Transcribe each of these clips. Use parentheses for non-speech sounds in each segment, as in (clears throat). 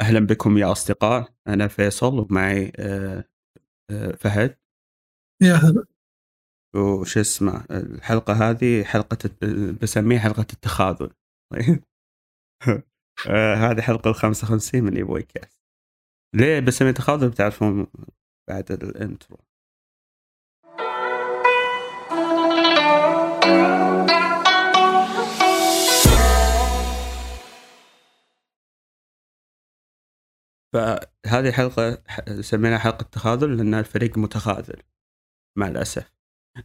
أهلا بكم يا أصدقاء. أنا فيصل ومعي آه، آه، فهد. يا هلا. وش اسمه؟ الحلقة هذه حلقة بسميها حلقة التخاذل. طيب. (laughs) آه، هذه حلقة الخمسة وخمسين من إيبوي كاست. ليه بسميها تخاذل؟ بتعرفون بعد ال intro. فهذه الحلقة سميناها حلقة تخاذل لأن الفريق متخاذل مع الأسف.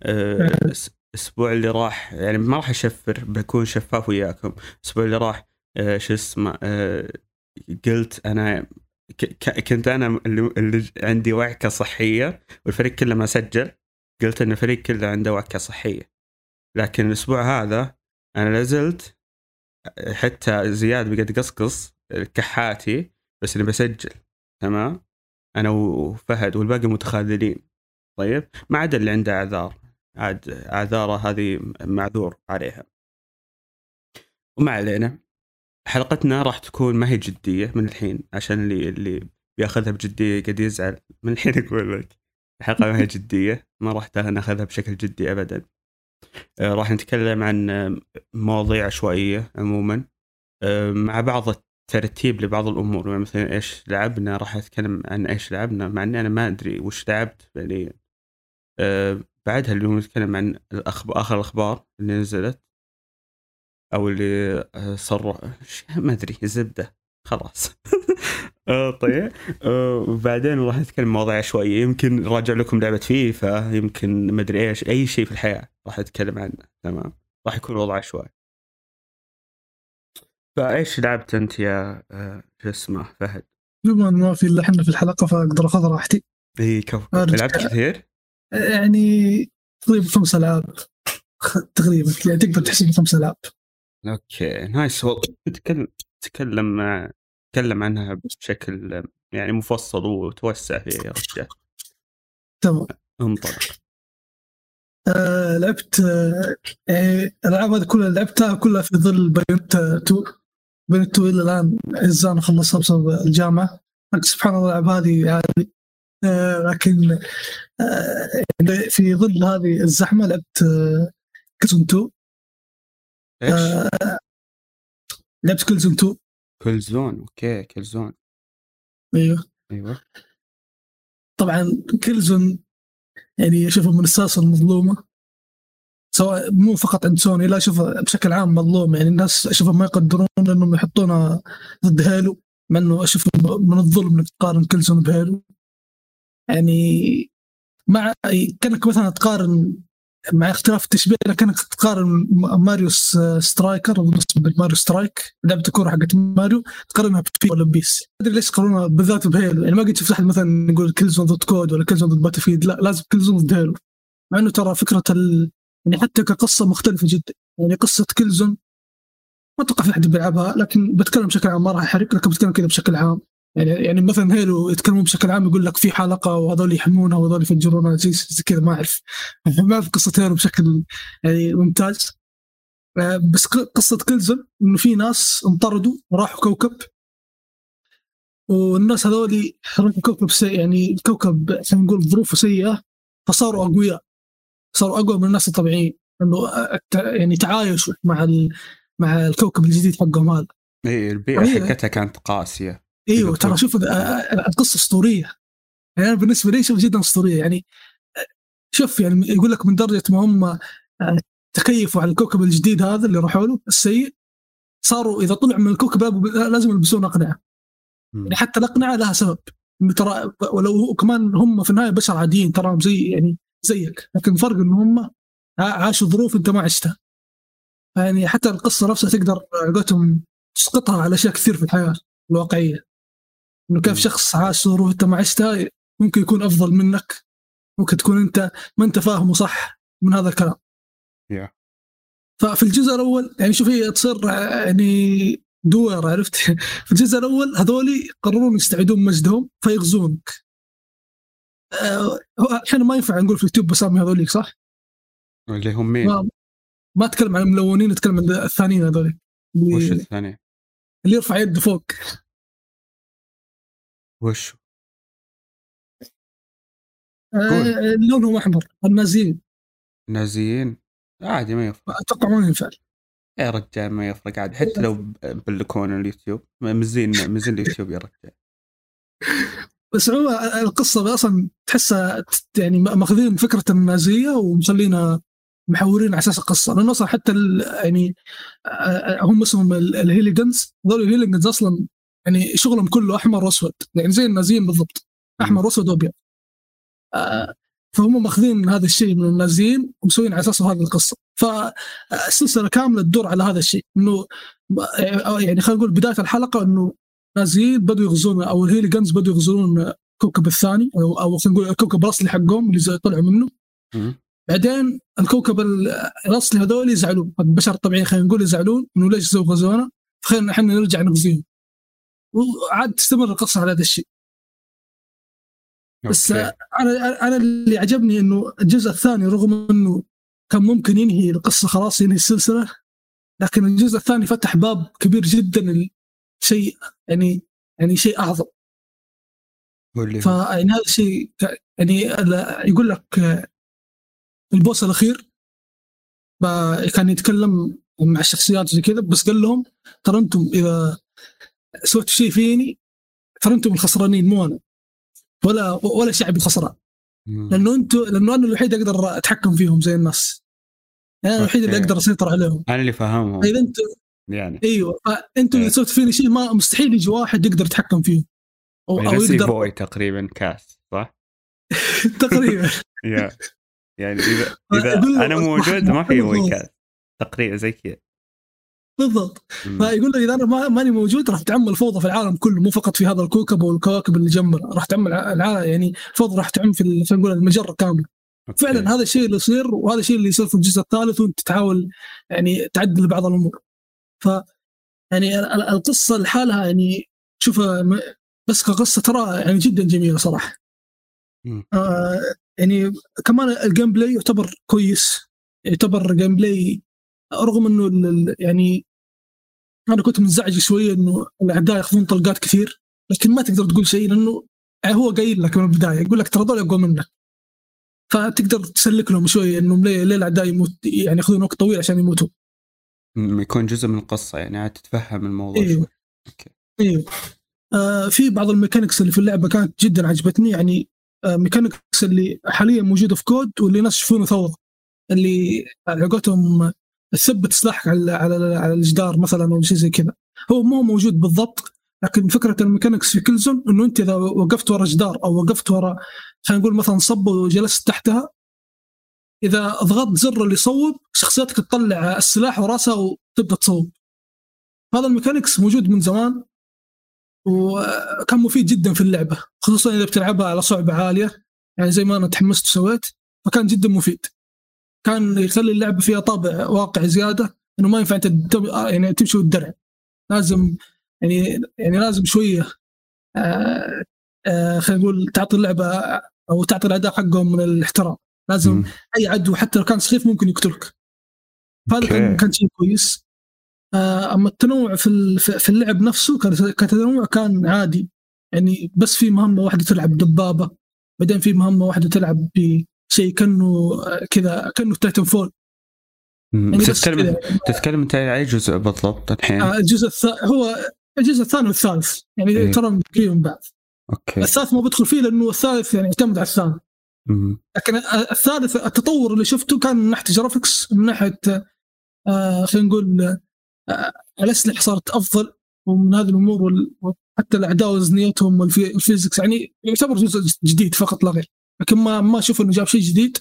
آه، الأس- الأسبوع اللي راح يعني ما راح أشفر بكون شفاف وياكم. الأسبوع اللي راح آه، شو اسمه آه، قلت أنا كنت أنا اللي, اللي عندي وعكة صحية والفريق كله ما سجل. قلت أن الفريق كله عنده وعكة صحية. لكن الأسبوع هذا أنا لازلت حتى زياد بقد قصقص كحاتي. بس اني بسجل تمام؟ أنا وفهد والباقي متخاذلين. طيب؟ ما عدا اللي عنده أعذار. عاد أعذاره هذه معذور عليها. وما علينا. حلقتنا راح تكون ما هي جدية من الحين عشان اللي اللي بيأخذها بجدية قد يزعل. من الحين أقول لك. الحلقة ما هي جدية ما راح نأخذها بشكل جدي ابدا. آه، راح نتكلم عن مواضيع عشوائيه عموما. آه، مع بعض الترتيب لبعض الأمور يعني مثلا إيش لعبنا راح أتكلم عن إيش لعبنا مع إني أنا ما أدري وش لعبت فعليا أه بعدها اليوم نتكلم عن الأخبار آخر الأخبار اللي نزلت أو اللي آه، صار ش- ما أدري زبده خلاص. (laughs) آه طيب. آه وبعدين راح نتكلم مواضيع عشوائيه يمكن راجع لكم لعبة فيفا يمكن ما أدري إيش أي شيء في الحياة راح أتكلم عنه تمام؟ راح يكون وضع عشوائي فايش لعبت انت يا آه، شو اسمه فهد؟ بما انه ما في إلا إحنا في الحلقة فأقدر أخذ راحتي. إي كفو أرجع. لعبت كثير؟ يعني تقريبا خمس ألعاب. تقريبا يعني تقدر تحسب خمس ألعاب. okay nice. والله تكلم تكلم مع- تكلم عنها بشكل يعني مفصل وتوسع فيها يا رجال. تمام. انطلق آه لعبت آه يعني الألعاب هذه كلها لعبتها كلها في ظل بايونيتا 2 2 إلى الآن عاجز اخلصها بسبب الجامعة. لكن سبحان الله الألعاب هذه عادي. آه لكن آه في ظل هذه الزحمة لعبت آه كلزون 2 إيش؟ لعبت Killzone 2 Killzone okay Killzone أيوه. أيوه. طبعا Killzone يعني أشوفه من السلاسل المظلومة. سواء مو فقط عند سوني لا اشوفه بشكل عام مظلوم. يعني الناس أشوفهم ما يقدرون إنهم يحطونها ضد Halo مع إنه أشوف من الظلم إنك تقارن Killzone ب Halo يعني مع كأنك مثلا تقارن مع اختلاف التشبيه كأنك تقارن Mario Striker Mario Strike لعبة الكورة حقت ماريو تقارنها بفيفا ولا بيس ما أدري ليش يقارنونها بالذات ب Halo يعني ما قد شفت أحد مثلا يقول Killzone ضد COD ولا Killzone ضد Battlefield لا لازم Killzone ضد Halo مع إنه ترى فكرة ال... يعني حتى كقصة مختلفة جدا. يعني قصة Killzone ما أتوقع في أحد بيلعبها لكن بتكلم بشكل عام ما راح احرق لكن بتكلم كذا بشكل عام. يعني يعني مثلا Halo يتكلمون بشكل عام يقول لك في حلقة وهذول يحمونها وهذول يفجرونها زي, كذا ما أعرف. (laughs) ما أعرف قصة Halo بشكل يعني ممتاز. آه، بس قصة كلزون إنه في ناس انطردوا وراحوا كوكب. والناس هذول راحوا كوكب سيء يعني الكوكب خلينا نقول ظروفه سيئة فصاروا أقوياء. صاروا أقوى من الناس الطبيعيين إنه يعني تعايشوا مع ال... مع الكوكب الجديد حقهم هذا اي البيئة. حقتها كانت قاسية إيوه. ترى شوف القصة أسطورية يعني أنا بالنسبة لي شوف جدا أسطورية يعني شوف يعني يقول لك من درجة ما هم تكيفوا على الكوكب الجديد هذا اللي راحوا له السيء صاروا إذا طلعوا من الكوكب لازم يلبسون أقنعة. يعني حتى الأقنعة لها سبب إنه ترى ولو كمان هم في النهاية بشر عاديين تراهم زي يعني زيك. لكن الفرق إن هم عاشوا ظروف أنت ما عشتها. يعني حتى القصة نفسها تقدر على قولتهم تسقطها على أشياء كثير في الحياة الواقعية. إنه كيف. شخص عاش ظروف أنت ما عشتها ممكن يكون أفضل منك ممكن تكون أنت ما أنت فاهمه صح من هذا الكلام. يا. ففي الجزء الأول يعني شوف هي تصير يعني دور عرفت؟ (laughs) في الجزء الأول هذولي يقررون يستعيدون مجدهم فيغزونك. إحنا ما ينفع نقول في اليوتيوب بسامي هذوليك صح؟ اللي هم مين؟ ما ما أتكلم عن الملونين أتكلم عن الثانيين هذوليك. وش الثاني؟ اللي يرفع يده فوق. وش؟ آه لونهم أحمر النازيين. نازيين؟ عادي ما يفرق. أتوقع ما ينفع. يا رجال ما يفرق عادي حتى لو بلكون اليوتيوب. مزين مزين اليوتيوب يا رجال. (laughs) بس هو القصة أصلا تحسها يعني ماخذين فكرة النازية ومخلينا محورين على أساس القصة. لأنه أصلا حتى يعني هم اسمهم ال Helghans. هذول ال Helghans أصلا يعني شغلهم كله أحمر وأسود. يعني زي النازيين بالضبط. أحمر وأسود وأبيض. فهم ماخذين هذا الشيء من النازيين ومسوين على أساسه هذه القصة. فالسلسلة كاملة تدور على هذا الشيء. إنه يعني خلينا نقول بداية الحلقة إنه نازيين بدوا يغزون أو ال Helghans بدوا يغزون الكوكب الثاني أو أو خلينا نقول الكوكب الأصلي حقهم اللي طلعوا منه. بعدين الكوكب الأصلي هذول يزعلون البشر الطبيعيين خلينا نقول يزعلون إنه ليش سووا غزونا فخلينا إحنا نرجع نغزيهم. وعاد تستمر القصة على هذا الشيء. بس أنا أنا اللي عجبني إنه الجزء الثاني رغم إنه كان ممكن ينهي القصة خلاص ينهي السلسلة لكن الجزء الثاني فتح باب كبير جدا شيء يعني يعني شيء أعظم. فيعني هذا الشيء يعني يقول لك البوس الأخير كان يتكلم مع الشخصيات زي كذا بس قال لهم ترى أنتم إذا سويتوا شيء فيني ترى أنتم الخسرانين مو أنا. ولا ولا شعب الخسران. لأنه أنتم لأنه أنا الوحيد أقدر أتحكم فيهم زي الناس. أنا الوحيد اللي أقدر اسيطر عليهم. أنا اللي فاهمهم إذا أنتم يعني. أيوه فانتم اذا إيه. سويت فيني شيء ما مستحيل يجي واحد يقدر يتحكم فيهم أو, يعني أو يقدر بوي تقريبا كاس صح؟ (laughs) تقريبا. يعني اذا (laughs) إذا أنا موجود ما في بوي كاس تقريبا زي كذا. بالضبط. فيقول له إذا أنا ماني موجود راح تعم الفوضى في العالم كله مو فقط في هذا الكوكب والكواكب اللي جنبه راح تعم العالم يعني الفوضى راح تعم في نقول المجرة كاملة. فعلا هذا الشيء اللي يصير وهذا الشيء اللي يصير في الجزء الثالث وأنت تحاول يعني تعدل بعض الأمور. ف يعني القصة لحالها يعني شوفها بس كقصة ترى يعني جدا جميلة صراحة. آه يعني كمان ال gameplay يعتبر كويس. يعتبر gameplay رغم إنه يعني أنا كنت منزعج شوية إنه الأعداء يأخذون طلقات كثير لكن ما تقدر تقول شيء لأنه يعني هو قايل لك من البداية يقول لك ترى هذول أقوى منك. فتقدر تسلك لهم شوية إنه ليه, ليه الأعداء يموت يعني يأخذون وقت طويل عشان يموتوا. يكون جزء من القصة يعني عاد تتفهم الموضوع أيوه okay. أيوه آه في بعض ال mechanics اللي في اللعبة كانت جدا عجبتني يعني آه mechanics اللي حاليا موجودة في COD واللي الناس يشوفونه ثورة اللي على قولتهم تثبت سلاحك على على على الجدار مثلا أو شيء زي كذا. هو مو موجود بالضبط لكن فكرة ال mechanics في Killzone إنه أنت إذا وقفت ورا جدار أو وقفت ورا خلينا نقول مثلا صبه وجلست تحتها إذا ضغطت زر اللي يصوب شخصيتك تطلع السلاح وراسها وتبدأ تصوب. هذا الميكانكس موجود من زمان وكان مفيد جدا في اللعبة خصوصا إذا بتلعبها على صعوبه عالية يعني زي ما أنا تحمست وسويت فكان جدا مفيد. كان يخلي اللعبة فيها طابع واقعي زيادة إنه ما ينفع أنت يعني تمشي والدرع لازم يعني يعني لازم شوية آه آه خلينا نقول تعطي اللعبة أو تعطي الأداء حقهم من الاحترام لازم م. أي عدو حتى لو كان سخيف ممكن يقتلك. فهذا كان كان شيء كويس. آه أما التنوع في في اللعب نفسه كتنوع كان عادي. يعني بس في مهمة واحدة تلعب دبابة بعدين في مهمة واحدة تلعب شيء كأنه كذا كأنه Titanfall. يعني تتكلم تتكلم أنت على أي جزء بالضبط الحين؟ آه، الجزء الثاني هو الجزء الثاني والثالث. يعني إيه؟ ترى قريب من بعض. okay. الثالث ما بدخل فيه لأنه الثالث يعني يعتمد على الثاني. لكن الثالث التطور اللي شفته كان من ناحية graphics من ناحية آه خلينا نقول آه الأسلحة صارت أفضل ومن هذه الأمور وحتى الأعداء وزنيتهم وال physics يعني يعتبر جزء جديد فقط لا غير. لكن ما ما أشوف إنه جاب شيء جديد.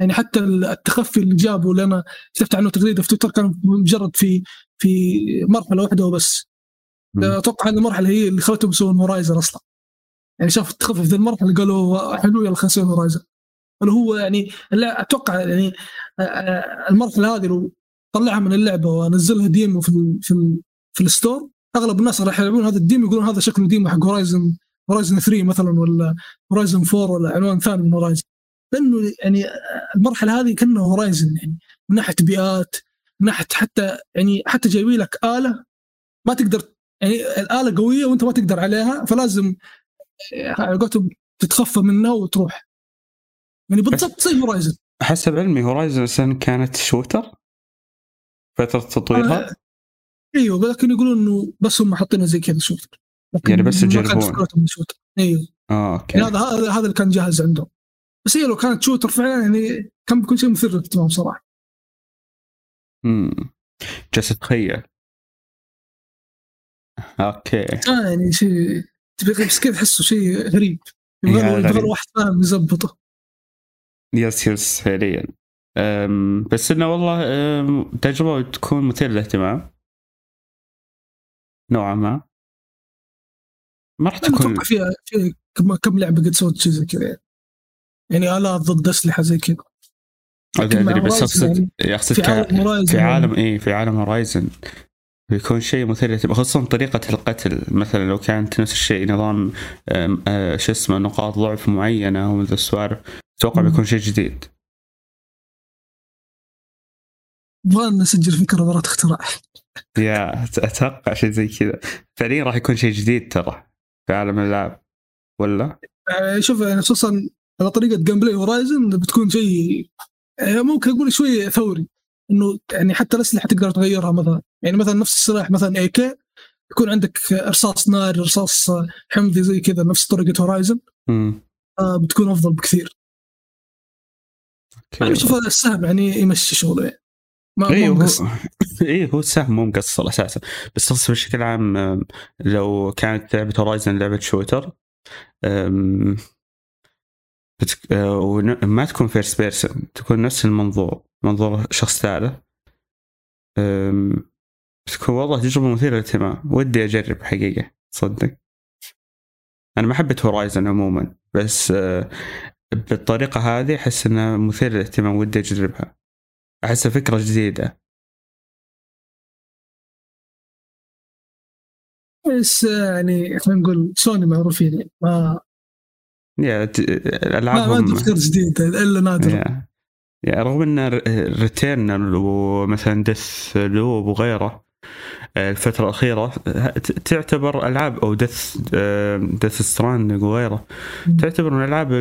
يعني حتى التخفي اللي جابه اللي أنا شفت عنه تغريده في تويتر كان مجرد في في مرحلة واحدة وبس. أتوقع هذه المرحلة هي اللي خلتهم يسوون Horizon أصلا. يعني شاف التخفي في المرحلة قالوا حلو يلا خلينا Horizon اللي هو يعني لا أتوقع يعني المرحلة هذه لو طلعها من اللعبة وانزلها demo في ال في ال في ال store أغلب الناس راح يلعبون هذا ال demo يقولون هذا شكله demo حق Horizon Horizon 3 مثلا ولا Horizon 4 ولا عنوان ثاني من Horizon لأنه يعني المرحلة هذه كانه Horizon يعني من ناحية بيئات من ناحية حتى يعني حتى جايبين لك آلة ما تقدر يعني الآلة قوية وأنت ما تقدر عليها فلازم على قولتهم تتخفى منها وتروح. يعني بالضبط زي Horizon حسب علمي Horizon كانت shooter فترة تطويرها؟ آه إيوه لكن يقولون إنه بس هم حاطينها زي كذا shooter يعني بس يجربون إيوه. آه okay. يعني هذا هذا هذا اللي كان جاهز عندهم. بس هي لو كانت shooter فعلا يعني كان بيكون شيء مثير للاهتمام صراحة. امم جالس أتخيل. okay. آه يعني شيء بس كيف تحسه شيء غريب؟ يبغى واحد فاهم يزبطه. yes yes فعليا. بس إنه والله تجربة تكون مثيرة للاهتمام. نوعا ما. ما راح تكون فيها فيها كم لعبة قد سوت شيء زي كذا يعني. الات ضد أسلحة زي كذا. أدري بس اقصد أقصد في عالم في عالم اي في عالم Horizon بيكون شيء مثير خصوصا طريقة القتل. مثلا لو كانت نفس الشيء نظام آه، شو اسمه نقاط ضعف معينة ومن ذا السوالف أتوقع بيكون شيء جديد. نبغى نسجل فكرة براءة اختراع. yeah أتوقع شيء زي كذا. فعليا راح يكون شيء جديد ترى في عالم الالعاب ولا؟ آه، شوف يعني خصوصا على طريقة gameplay Horizon بتكون شيء آه، ممكن أقول شوي ثوري إنه يعني حتى الأسلحة تقدر تغيرها مثلا. يعني مثلا نفس السلاح مثلا AK يكون عندك رصاص نار رصاص حمضي زي كذا نفس طريقة Horizon آه بتكون أفضل بكثير. أنا أشوف هذا السهم يعني يمشي شغله. يعني. ما إيه هو (laughs) إيه هو السهم مو مقصر أساسا. بس اقصد بشكل عام لو كانت لعبة Horizon لعبة shooter بتك... آه، وما تكون first person تكون نفس المنظور. منظور شخص ثالث. بتكون والله تجربة مثيرة للاهتمام. ودي أجرب حقيقة تصدق أنا ما حبيت Horizon عموما بس آه، بالطريقة هذه أحس أنها مثيرة للاهتمام ودي أجربها. أحسها فكرة جديدة. بس يعني خلينا نقول سوني معروفين يعني ما yeah الالعاب ما, ما تفكر جديد إلا نادر. yeah رغم إن Returnal ومثلا Deathloop وغيره الفترة الأخيرة تعتبر ألعاب أو Death Death Strand وغيره تعتبر من الألعاب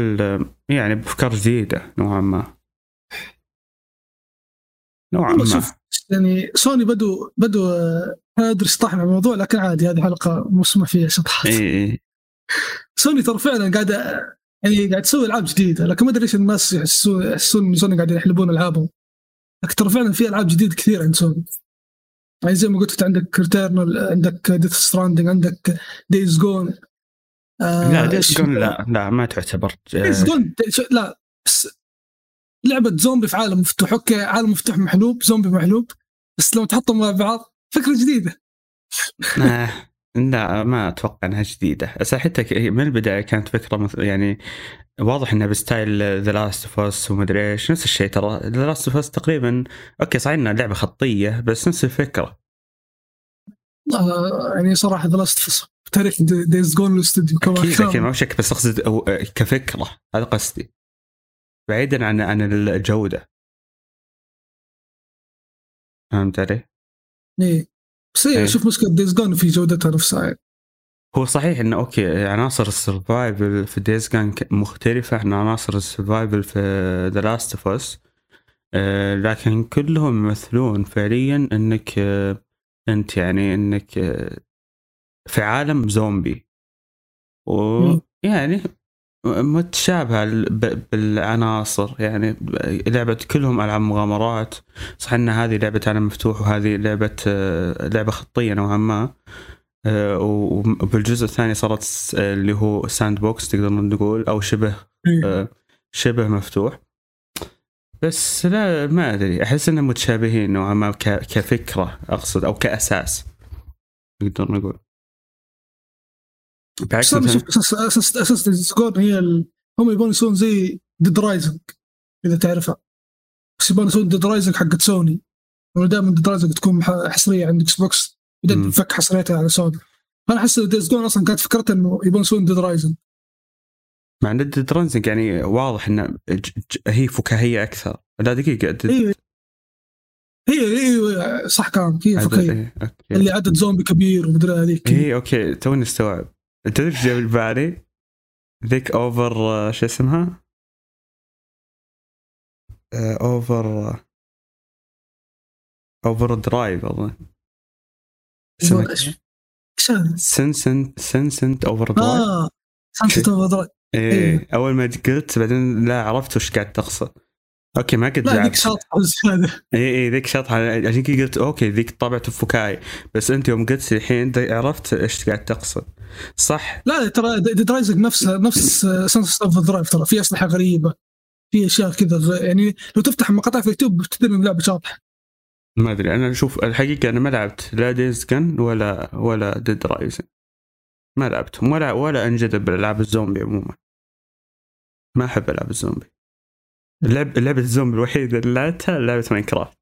يعني بأفكار جديدة نوعا ما. نوعا ما. شوف يعني سوني بدوا بدوا ما أدري مع الموضوع لكن عادي هذه حلقة مسموح فيها شطحات. اي سوني ترى فعلا قاعدة يعني قاعد تسوي ألعاب جديدة لكن ما أدري ليش الناس يحسون يحسون إن سوني قاعدين يحلبون ألعابهم. لكن ترى فعلا في ألعاب جديدة كثير عند سوني يعني زي ما قلت عندك Returnal عندك Death Stranding عندك Days Gone آه لا Days Gone لا لا ما تعتبر Days Gone لا بس لعبة زومبي في عالم مفتوح okay عالم مفتوح محلوب زومبي محلوب بس لو تحطهم مع بعض فكرة جديدة. (laughs) آه. لا ما أتوقع إنها جديدة. بس حتى من البداية كانت فكرة يعني واضح إنها ب style The Last of Us ومدري إيش نفس الشيء ترى. The Last of Us تقريبا okay صحيح إنها لعبة خطية بس نفس الفكرة. آه يعني صراحة The Last of Us تاريخ Days Gone الاستوديو كمان أكيد أكيد ما شك بس أقصد كفكرة هذا قصدي. بعيدا عن عن الجودة. فهمت علي؟ إيه. بس إيه. شوف مشكلة Days Gone في جودتها نفسها يعني. هو صحيح إنه okay عناصر ال survival في Days Gone مختلفة عن عناصر ال survival في The Last of Us لكن كلهم يمثلون فعليا إنك آه أنت يعني إنك آه في عالم زومبي ويعني متشابهة بالعناصر. يعني لعبة كلهم ألعاب مغامرات. صح أن هذه لعبة عالم مفتوح وهذه لعبة آه، لعبة خطية نوعا ما. آه، وبالجزء الثاني صارت اللي هو sandbox تقدر نقول أو شبه إيه. آه، شبه مفتوح. بس لا ما أدري. أحس أنهم متشابهين نوعا ما كفكرة أقصد أو كأساس نقدر نقول. أساس أساس score هي ال... هم يبون يسوون زي Dead Rising إذا تعرفها بس يبون يسوون Dead Rising حقت سوني دائما Dead Rising تكون حصرية عند Xbox بعدين تنفك حصريتها على سوني فانا أحس Days Gone أصلا كانت فكرتها إنه يبون يسوون ديد رايزنج مع إن ديد رايزنج يعني واضح إنه هي فكاهية أكثر. لا دقيقة Dead... هي هي هي صح كلام هي فكاهية. اللي عدد زومبي كبير ومدري هذيك. هي okay. توني استوعب. انت تدري إيش جاب بالي؟ ذيك Over شو اسمها؟ اوفر اوفر درايف أظن. سنسنت سنسنت اوفر درايف آه سنسنت اوفر درايف إيه أول ما قلت بعدين لا عرفت وش قاعد تقصد. okay ما قد لا ذيك شاطحة زياده اي اي ذيك شاطحة. عشان كذا قلت okay ذيك طابع فكاهي بس أنت يوم قلت الحين عرفت إيش قاعد تقصد. صح؟ لا ترى Dead Rising نفس نفس Sunset Overdrive ترى. في أسلحة غريبة في أشياء كذا يعني لو تفتح مقاطع في اليوتيوب تدري إن اللعبة شاطحة. ما أدري. أنا أشوف الحقيقة أنا ما لعبت لا Days Gone ولا ولا Dead Rising ما لعبتهم ولا ولا أنجذب بالالعاب الزومبي عموما. ما أحب العاب الزومبي. اللعب لعبة الزومبي الوحيدة اللي لعبتها لعبة Minecraft.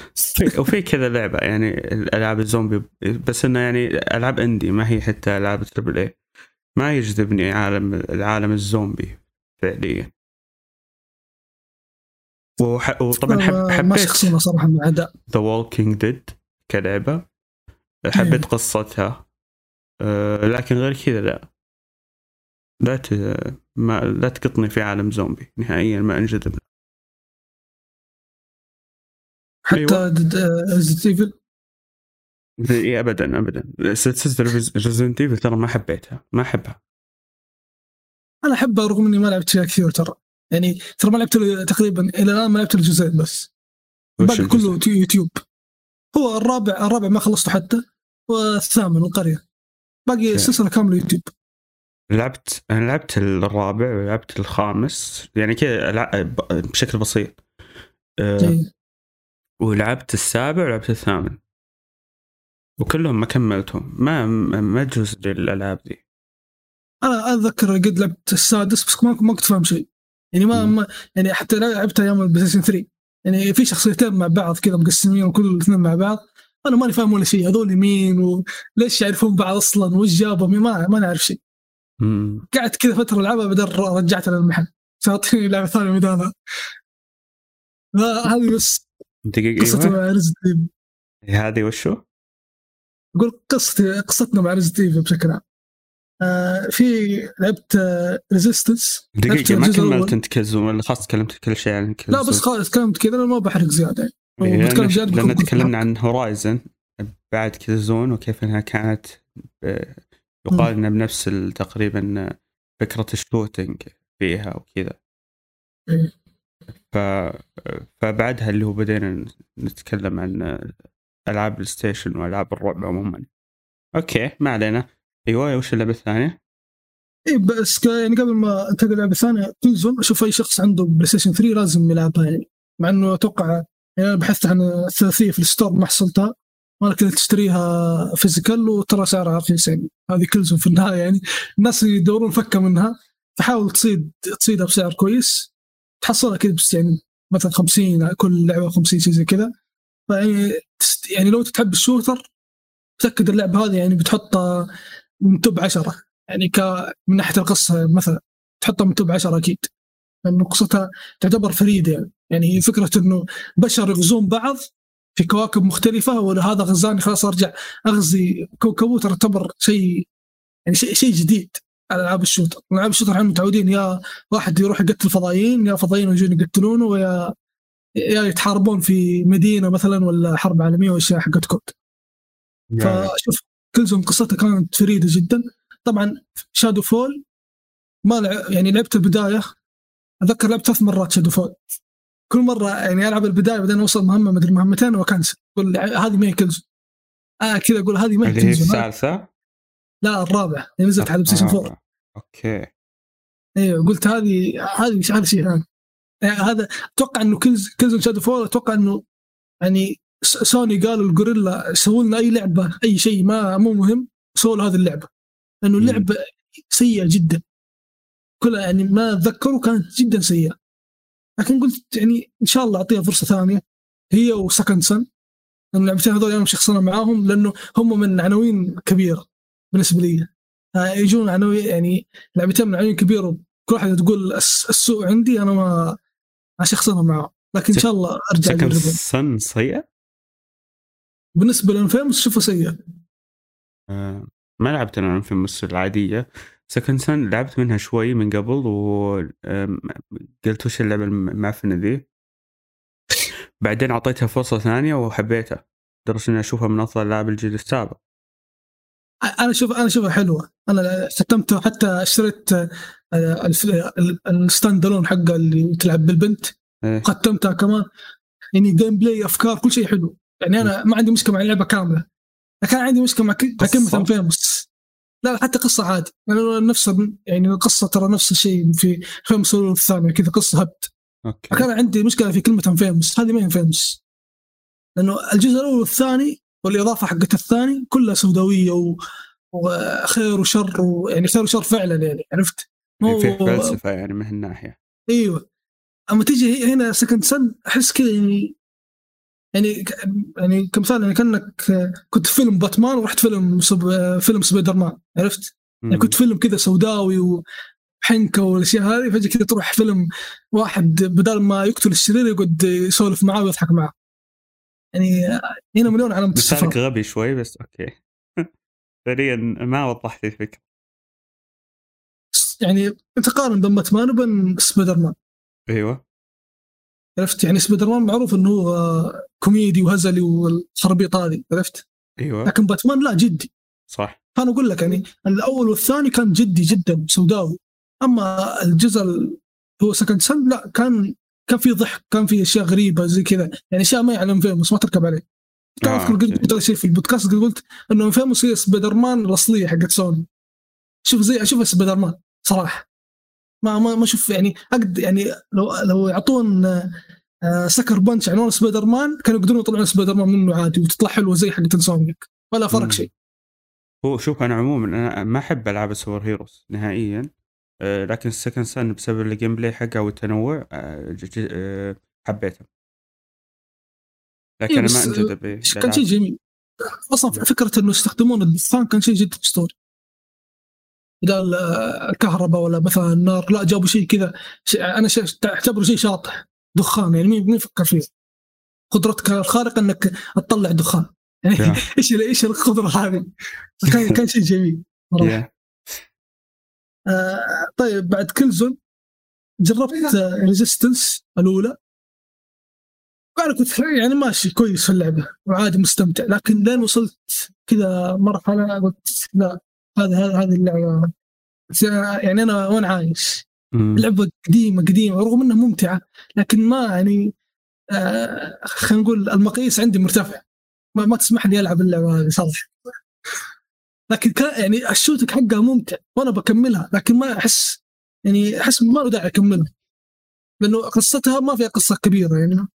(laughs) وفي كذا لعبة يعني الالعاب الزومبي بس إنه يعني ألعاب indie ما هي حتى ألعاب triple A ما يجذبني عالم العالم الزومبي فعليا. وح... وطبعا حب... حبيت ما شخصينا صراحة مع اداء The Walking Dead كلعبة. حبيت قصتها. أه لكن غير كذا لا. لا ت... ما لا تحطني في عالم زومبي نهائيا ما أنجذب. حتى أيوة. Resident Evil إي ابدا ابدا. سلسلة Resident Evil ترى ما حبيتها ما أحبها. أنا أحبها رغم إني ما لعبت فيها كثير ترى. يعني ترى ما لعبت تقريبا إلى الآن ما لعبت الجزئين بس. الباقي كله يوتيوب. هو الرابع الرابع ما خلصته حتى والثامن القرية. باقي السلسلة كاملة يوتيوب. لعبت أنا لعبت الرابع ولعبت الخامس يعني كذا بشكل بسيط. أه ولعبت السابع ولعبت الثامن. وكلهم ما كملتهم. ما ما جزء للألعاب ذي. أنا أتذكر قد لعبت السادس بس ما ما كنت فاهم شيء. يعني ما, ما يعني حتى لعبتها أيام البلاي 3 يعني في شخصيتين مع بعض كذا مقسمين وكل الاثنين مع بعض. أنا ماني فاهم ولا شيء. هذول مين وليش يعرفون بعض أصلا؟ وش جابهم؟ ما ما نعرف شيء. قعدت كذا فترة ألعبها بعدين رجعتها للمحل تعطيني لعبه ثانية بدالها هذه بس دقيقة قصة أيوة. مع ريزنت هذه وشو؟ أقول قصتي قصتنا مع ريزنت بشكل عام. آه في لعبت آه ريزيستنس دقيقة ما كملت أنت كزوم ولا خلاص تكلمت كل شيء عن كزوم لا بس خلاص تكلمت كذا أنا ما بحرق زيادة. يعني لأن تكلمنا عن هورايزن بعد كزون وكيف إنها كانت يقال انها بنفس تقريبا فكرة ال shooting فيها وكذا ف... فبعدها اللي هو بدينا نتكلم عن ألعاب ال PlayStation وألعاب الرعب عموما. okay ما علينا. أيوه وش اللعبة الثانية؟ اي بس يعني قبل ما أنتقل اللعبه الثانية Killzone أشوف أي شخص عنده PlayStation 3 لازم يلعبها يعني. مع إنه أتوقع يعني أنا بحثت عن الثلاثية في ال store ما حصلتها. ولكن تشتريها physical وترى سعرها رخيص يعني هذه Killzone في النهاية يعني. الناس يدورون فكة منها فحاول تصيد تصيدها بسعر كويس. تحصلها كذا بس يعني مثلا 50 كل لعبة 50 شيء زي كذا. فيعني يعني لو تحب ال shooter تأكد اللعبة هذه يعني بتحطها من top 10 يعني ك من ناحية القصة مثلا تحطها من top 10 أكيد. لأنه قصتها تعتبر فريدة يعني. يعني فكرة إنه بشر يغزون بعض في كواكب مختلفة ولا هذا غزاني خلاص أرجع أغزي كوكبه تعتبر شيء يعني شيء شيء جديد. على ألعاب ال shooter، ألعاب ال shooter إحنا متعودين يا واحد يروح يقتل فضائيين يا فضائيين يجون يقتلونه ويا يا يتحاربون في مدينة مثلا ولا حرب عالمية واشياء حقت COD. فشوف Killzone قصتها كانت فريدة جدا. طبعا Shadow Fall ما لعب يعني لعبت البداية أتذكر لعبت ثلاث مرات Shadow Fall كل مرة يعني ألعب البداية بعدين أوصل مهمة مدري مهمتين وأ cancel. أقول هذه ما هي Killzone آه كذا أقول هذه ما هي Killzone الثالثة؟ لا الرابعة. اللي نزلت على بلاي 4 okay. أيوه قلت هذه هذه هذا شيء ثاني. يعني هذا أتوقع إنه Kill Killzone Shadow Fall أتوقع إنه يعني سوني قالوا ال Guerrilla سووا لنا أي لعبة أي شيء ما مو مهم سووا هذه اللعبة. لأنه اللعبة سيئة جدا. كلها يعني ما اتذكروا كانت جدا سيئة. لكن قلت يعني إن شاء الله أعطيها فرصة ثانية هي و Second Son. لأن اللعبتين هذول أنا شخصنا معاهم لأنه هم من عناوين كبيرة بالنسبة لي. يجون عناوين يعني لعبتين من عناوين كبيرة كل واحد تقول السوق عندي أنا ما شخصنا معاهم. لكن إن شاء الله أرجع Second Son سيئه؟ بالنسبة لل Infamous شوفه سيء. آه. ما لعبت أنا Infamous العادية. Second Son لعبت منها شوي من قبل وقلت وش اللعبة المعفنة ذي؟ بعدين أعطيتها فرصة ثانية وحبيتها لدرجة إني أشوفها من أفضل العاب الجيل السابق. أنا أشوف أنا أشوفها حلوة. أنا ختمته حتى اشتريت ال standalone حقه اللي تلعب بالبنت. إيه. ختمتها كمان. يعني gameplay أفكار كل شيء حلو. يعني أنا ما عندي مشكلة مع اللعبة كاملة. لكن عندي مشكلة مع كلمة Infamous لا حتى قصة عادي يعني نفس يعني القصة ترى نفس الشيء في Infamous الثاني كذا قصة هبد أوكي. كان عندي مشكلة في كلمة Infamous هذه ما هي Infamous لأنه الجزء الأول والثاني والإضافة حقت الثاني كلها سوداوية و... وخير وشر ويعني خير وشر فعلا يعني عرفت؟ مو في فلسفه يعني من هالناحية. إيوه. أما تيجي هنا Second Son أحس كذا يعني يعني يعني كمثال يعني كأنك كنت فيلم باتمان ورحت فيلم سب... فيلم سبايدر مان عرفت؟ يعني كنت فيلم كذا سوداوي وحنكة والأشياء هذه فجأة كذا تروح فيلم واحد بدل ما يقتل الشرير يقعد يسولف معاه ويضحك معاه. يعني هنا مليون علامة استفهام. غبي شوي بس أوكي. (laughs) فعليا ما وضحت الفكرة. يعني انت قارن بين باتمان وبين سبايدر مان أيوه. عرفت؟ يعني سبايدر مان معروف إنه هو كوميدي وهزلي والخربيط هذه عرفت؟ أيوه. لكن باتمان لا جدي. صح. فانا أقول لك يعني الأول والثاني كان جدي جدا سوداوي. أما الجزء هو Second Son لا كان كان في ضحك كان في أشياء غريبة زي كذا. يعني أشياء ما يعلم Infamous ما تركب عليه. تعرف آه قلت شيء في البودكاست؟ قلت إنه Infamous هي سبايدر مان الأصلية حقت سوني. شوف زي أشوف سبايدر مان صراحة. ما ما ما أشوف يعني اقد يعني لو لو يعطون آه Sucker Punch عنوان سبايدر مان كانوا يقدرون يطلعون سبايدر مان منه عادي وتطلع حلوة زي حقت Insomniac ولا فرق شيء. هو شوف أنا عموما أنا ما أحب ألعاب ال superheroes نهائيا آه، لكن ال Second Son بسبب ال gameplay حقه والتنوع آه، آه، حبيته. لكن إيه أنا ما أنجذب كان شيء جميل؟ أصلا فكرة إنه يستخدمون الدخان كان شيء جدا اسطوري بدال الكهرباء ولا مثلا النار لا جابوا شيء كذا. أنا اعتبره شيء شاطح دخان يعني مين يفكر فيه؟ قدرتك الخارقة إنك تطلع دخان يعني (laughs) إيش إيش القدرة هذه؟ كان كان شيء جميل. صراحة آه طيب بعد كل زون جربت Resistance الأولى؟ أنا كنت يعني ماشي كويس في اللعبة وعادي مستمتع لكن لين وصلت كذا مرحلة قلت لا. هذا هذا هذه اللعبة. يعني أنا وين عايش. اللعبه قديمه قديمة رغم إنها ممتعة لكن ما يعني آه خلينا نقول المقاييس عندي مرتفع ما, ما تسمح لي ألعب اللعبة هذه صراحة. لكن كان يعني ال shooting حقها ممتع وأنا بكملها لكن ما أحس يعني أحس ما له داعي أكملها. لأنه قصتها ما فيها قصة كبيرة يعني.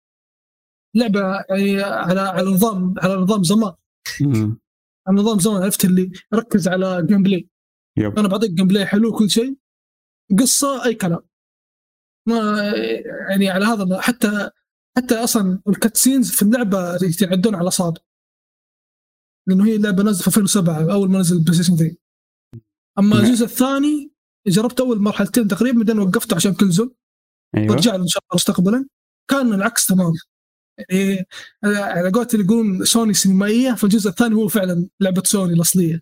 لعبة يعني على على نظام على نظام زمان. نظام زمان عرفت اللي ركز على gameplay yep. أنا بعطيك gameplay حلو كل شيء. قصة أي كلام. ما يعني على هذا حتى حتى أصلا ال cutscenes في اللعبة يتعدون على اصابع لأنه هي اللعبة نزلت في 2007 أول ما نزل البلاي ستيشن 3 أما نعم. الجزء الثاني جربت أول مرحلتين تقريبا بعدين وقفته عشان Killzone أيوه. برجع إن شاء الله مستقبلا. كان العكس تماما. يعني على قولت اللي يقولون سوني سينمائية فالجزء الثاني هو فعلا لعبة سوني الأصلية.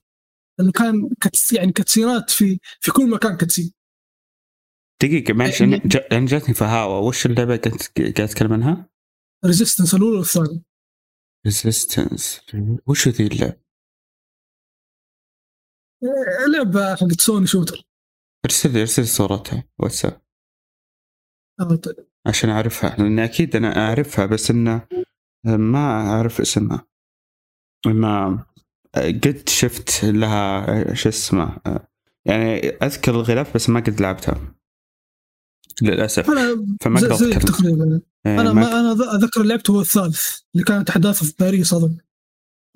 لأنه كان cuts يعني cutscene ات في في كل مكان cutscene دقيقة معلش يعني أنا جاتني فهاوة. وش اللعبة كنت قاعد تتكلم عنها؟ Resistance الأولى والثانية. Resistance وش ذي اللعبة؟ لعبة حقت سوني شوتر. ارسل لي ارسل صورتها. واتساب. آه طيب. عشان أعرفها لأن أكيد أنا أعرفها بس انه ما أعرف اسمها. ما قد شفت لها شو اسمه يعني أذكر الغلاف بس ما قد لعبتها. للأسف. أنا فما أقدر زي تقريبا. إيه، أنا ما أنا أذكر لعبته هو الثالث اللي كانت أحداثه في باريس أظن.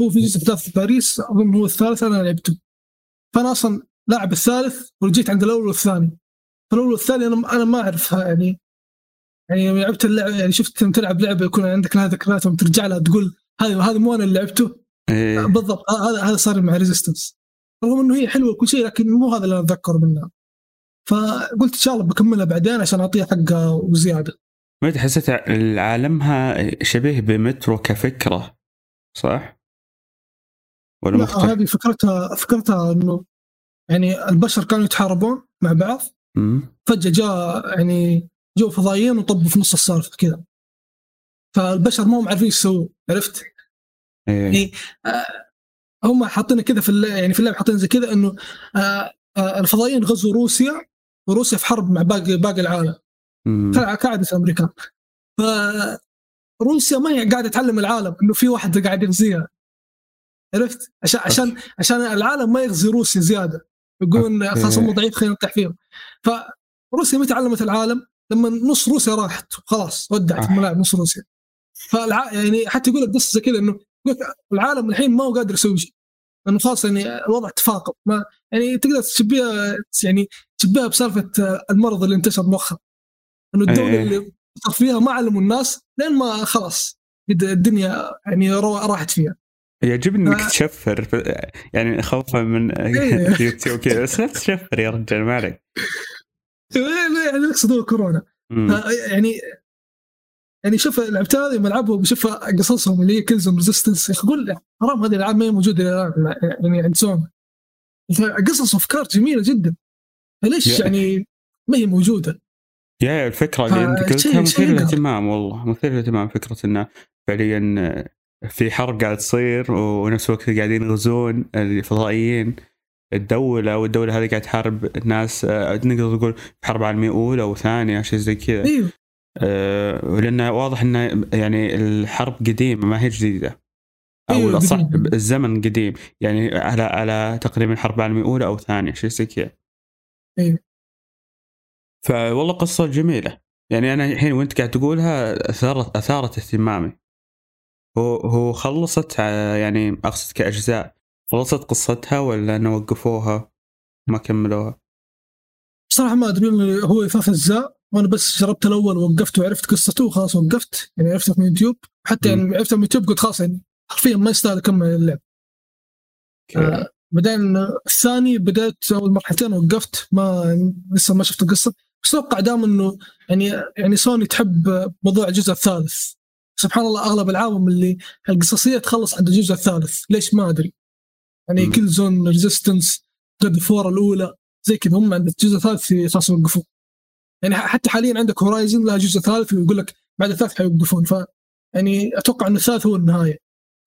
هو في جزء احداث في باريس أظن هو الثالث أنا لعبته. فأنا أصلا لاعب الثالث ورجيت عند الأول والثاني. فالأول والثاني أنا أنا ما أعرفها يعني يعني يوم لعبت اللعبه يعني شفت تلعب لعبة يكون عندك لها ذكريات ترجع لها تقول هذا هذا مو أنا اللي لعبته إيه. بالضبط هذا هذا صار مع Resistance رغم إنه هي حلوة وكل شيء لكن مو هذا اللي أنا أتذكره منها فقلت إن شاء الله بكملها بعدين عشان أعطيها حقها وزيادة ما حسيت عالمها شبيه بمترو كفكرة صح؟ ولا لا مختلف؟ هذه فكرتها فكرتها إنه يعني البشر كانوا يتحاربون مع بعض مم. فجأة جاء يعني جو فضائيين وطبوا في نص السالفة كذا فالبشر ما هم عارفين إيش يسوون عرفت؟ إيه. يعني آه، هم حاطين كذا في اللعبة يعني في اللعبه حاطين زي كذا إنه آه، آه، الفضائيين غزوا روسيا وروسيا في حرب مع باقي باقي العالم كعادة الأمريكان فروسيا ما هي قاعدة تعلم العالم إنه في واحد قاعد يغزيها عرفت؟ عشان عشان عشان العالم ما يغزي روسيا زيادة يقولون. خلاص هم ضعيف خلينا نطيح فيهم فروسيا متى علمت العالم؟ لما نص روسيا راحت خلاص ودعت آه. الملاعب نص روسيا فالع... يعني حتى يقول لك قصه زي كذا إنه العالم الحين ما هو قادر يسوي شيء لأنه خلاص يعني الوضع تفاقم ما يعني تقدر تشبهها يعني تشبهها بسالفة المرض اللي انتشر مؤخرا إنه الدولة إيه. اللي فيها ما علموا الناس لين ما خلاص الدنيا يعني رو- راحت فيها يعجبني إنك آه. تشفر يعني خوفا من إيه. (laughs) يوتيوب كذا بس لا تشفر يا رجال ما عليك يعني أقصد هو كورونا. يعني يعني شوف الالعاب هذه ملعبهم بشوف قصصهم اللي هي كلزم ريزيستنس يا أخي قول حرام هذه الألعاب ما هي موجودة يعني عند سوني قصص وافكار جميلة جدا. فليش يعني ما هي موجودة؟ يا الفكرة اللي أنت قلتها مثير. للاهتمام والله مثير للاهتمام فكرة إنه فعليا في حرب قاعد تصير ونفس الوقت قاعدين يغزون الفضائيين. الدولة والدولة هذه قاعد تحارب الناس آه، نقدر نقول في حرب عالمية أولى وثانية شيء زي كذا. إيوه. آه، ولأن واضح أن يعني الحرب قديمة ما هي جديدة. أو أيوة، قديمة. الزمن قديم. يعني على على تقريبا حرب عالمية أولى أو ثانية شيء زي كذا. أيوة. فوالله قصة جميلة. يعني أنا الحين وأنت قاعد تقولها أثارت أثارت اهتمامي. هو هو خلصت آه، يعني أقصد كأجزاء. خلصت قصتها ولا أنه وقفوها؟ ما كملوها. بصراحه ما أدري هو ثلاث اجزاء وأنا بس جربت الأول ووقفت وعرفت قصته وخلاص وقفت يعني عرفتها من يوتيوب. حتى مم. يعني عرفتها من يوتيوب قلت خلاص يعني حرفيا ما يستاهل أكمل اللعب. آه، بعدين الثاني بدأت أول مرحلتين وقفت ما لسه ما شفت القصة. بس أتوقع دام إنه يعني يعني سوني تحب موضوع الجزء الثالث. سبحان الله أغلب العالم اللي القصصية تخلص عند الجزء الثالث. ليش؟ ما أدري. يعني. Killzone Resistance God of War الأولى زي كذا هم عند الجزء الثالث أساس يوقفون يعني حتى حاليا عندك Horizon لها جزء ثالث ويقول لك بعد الثالث حيوقفون. ف يعني أتوقع إن الثالث هو النهاية.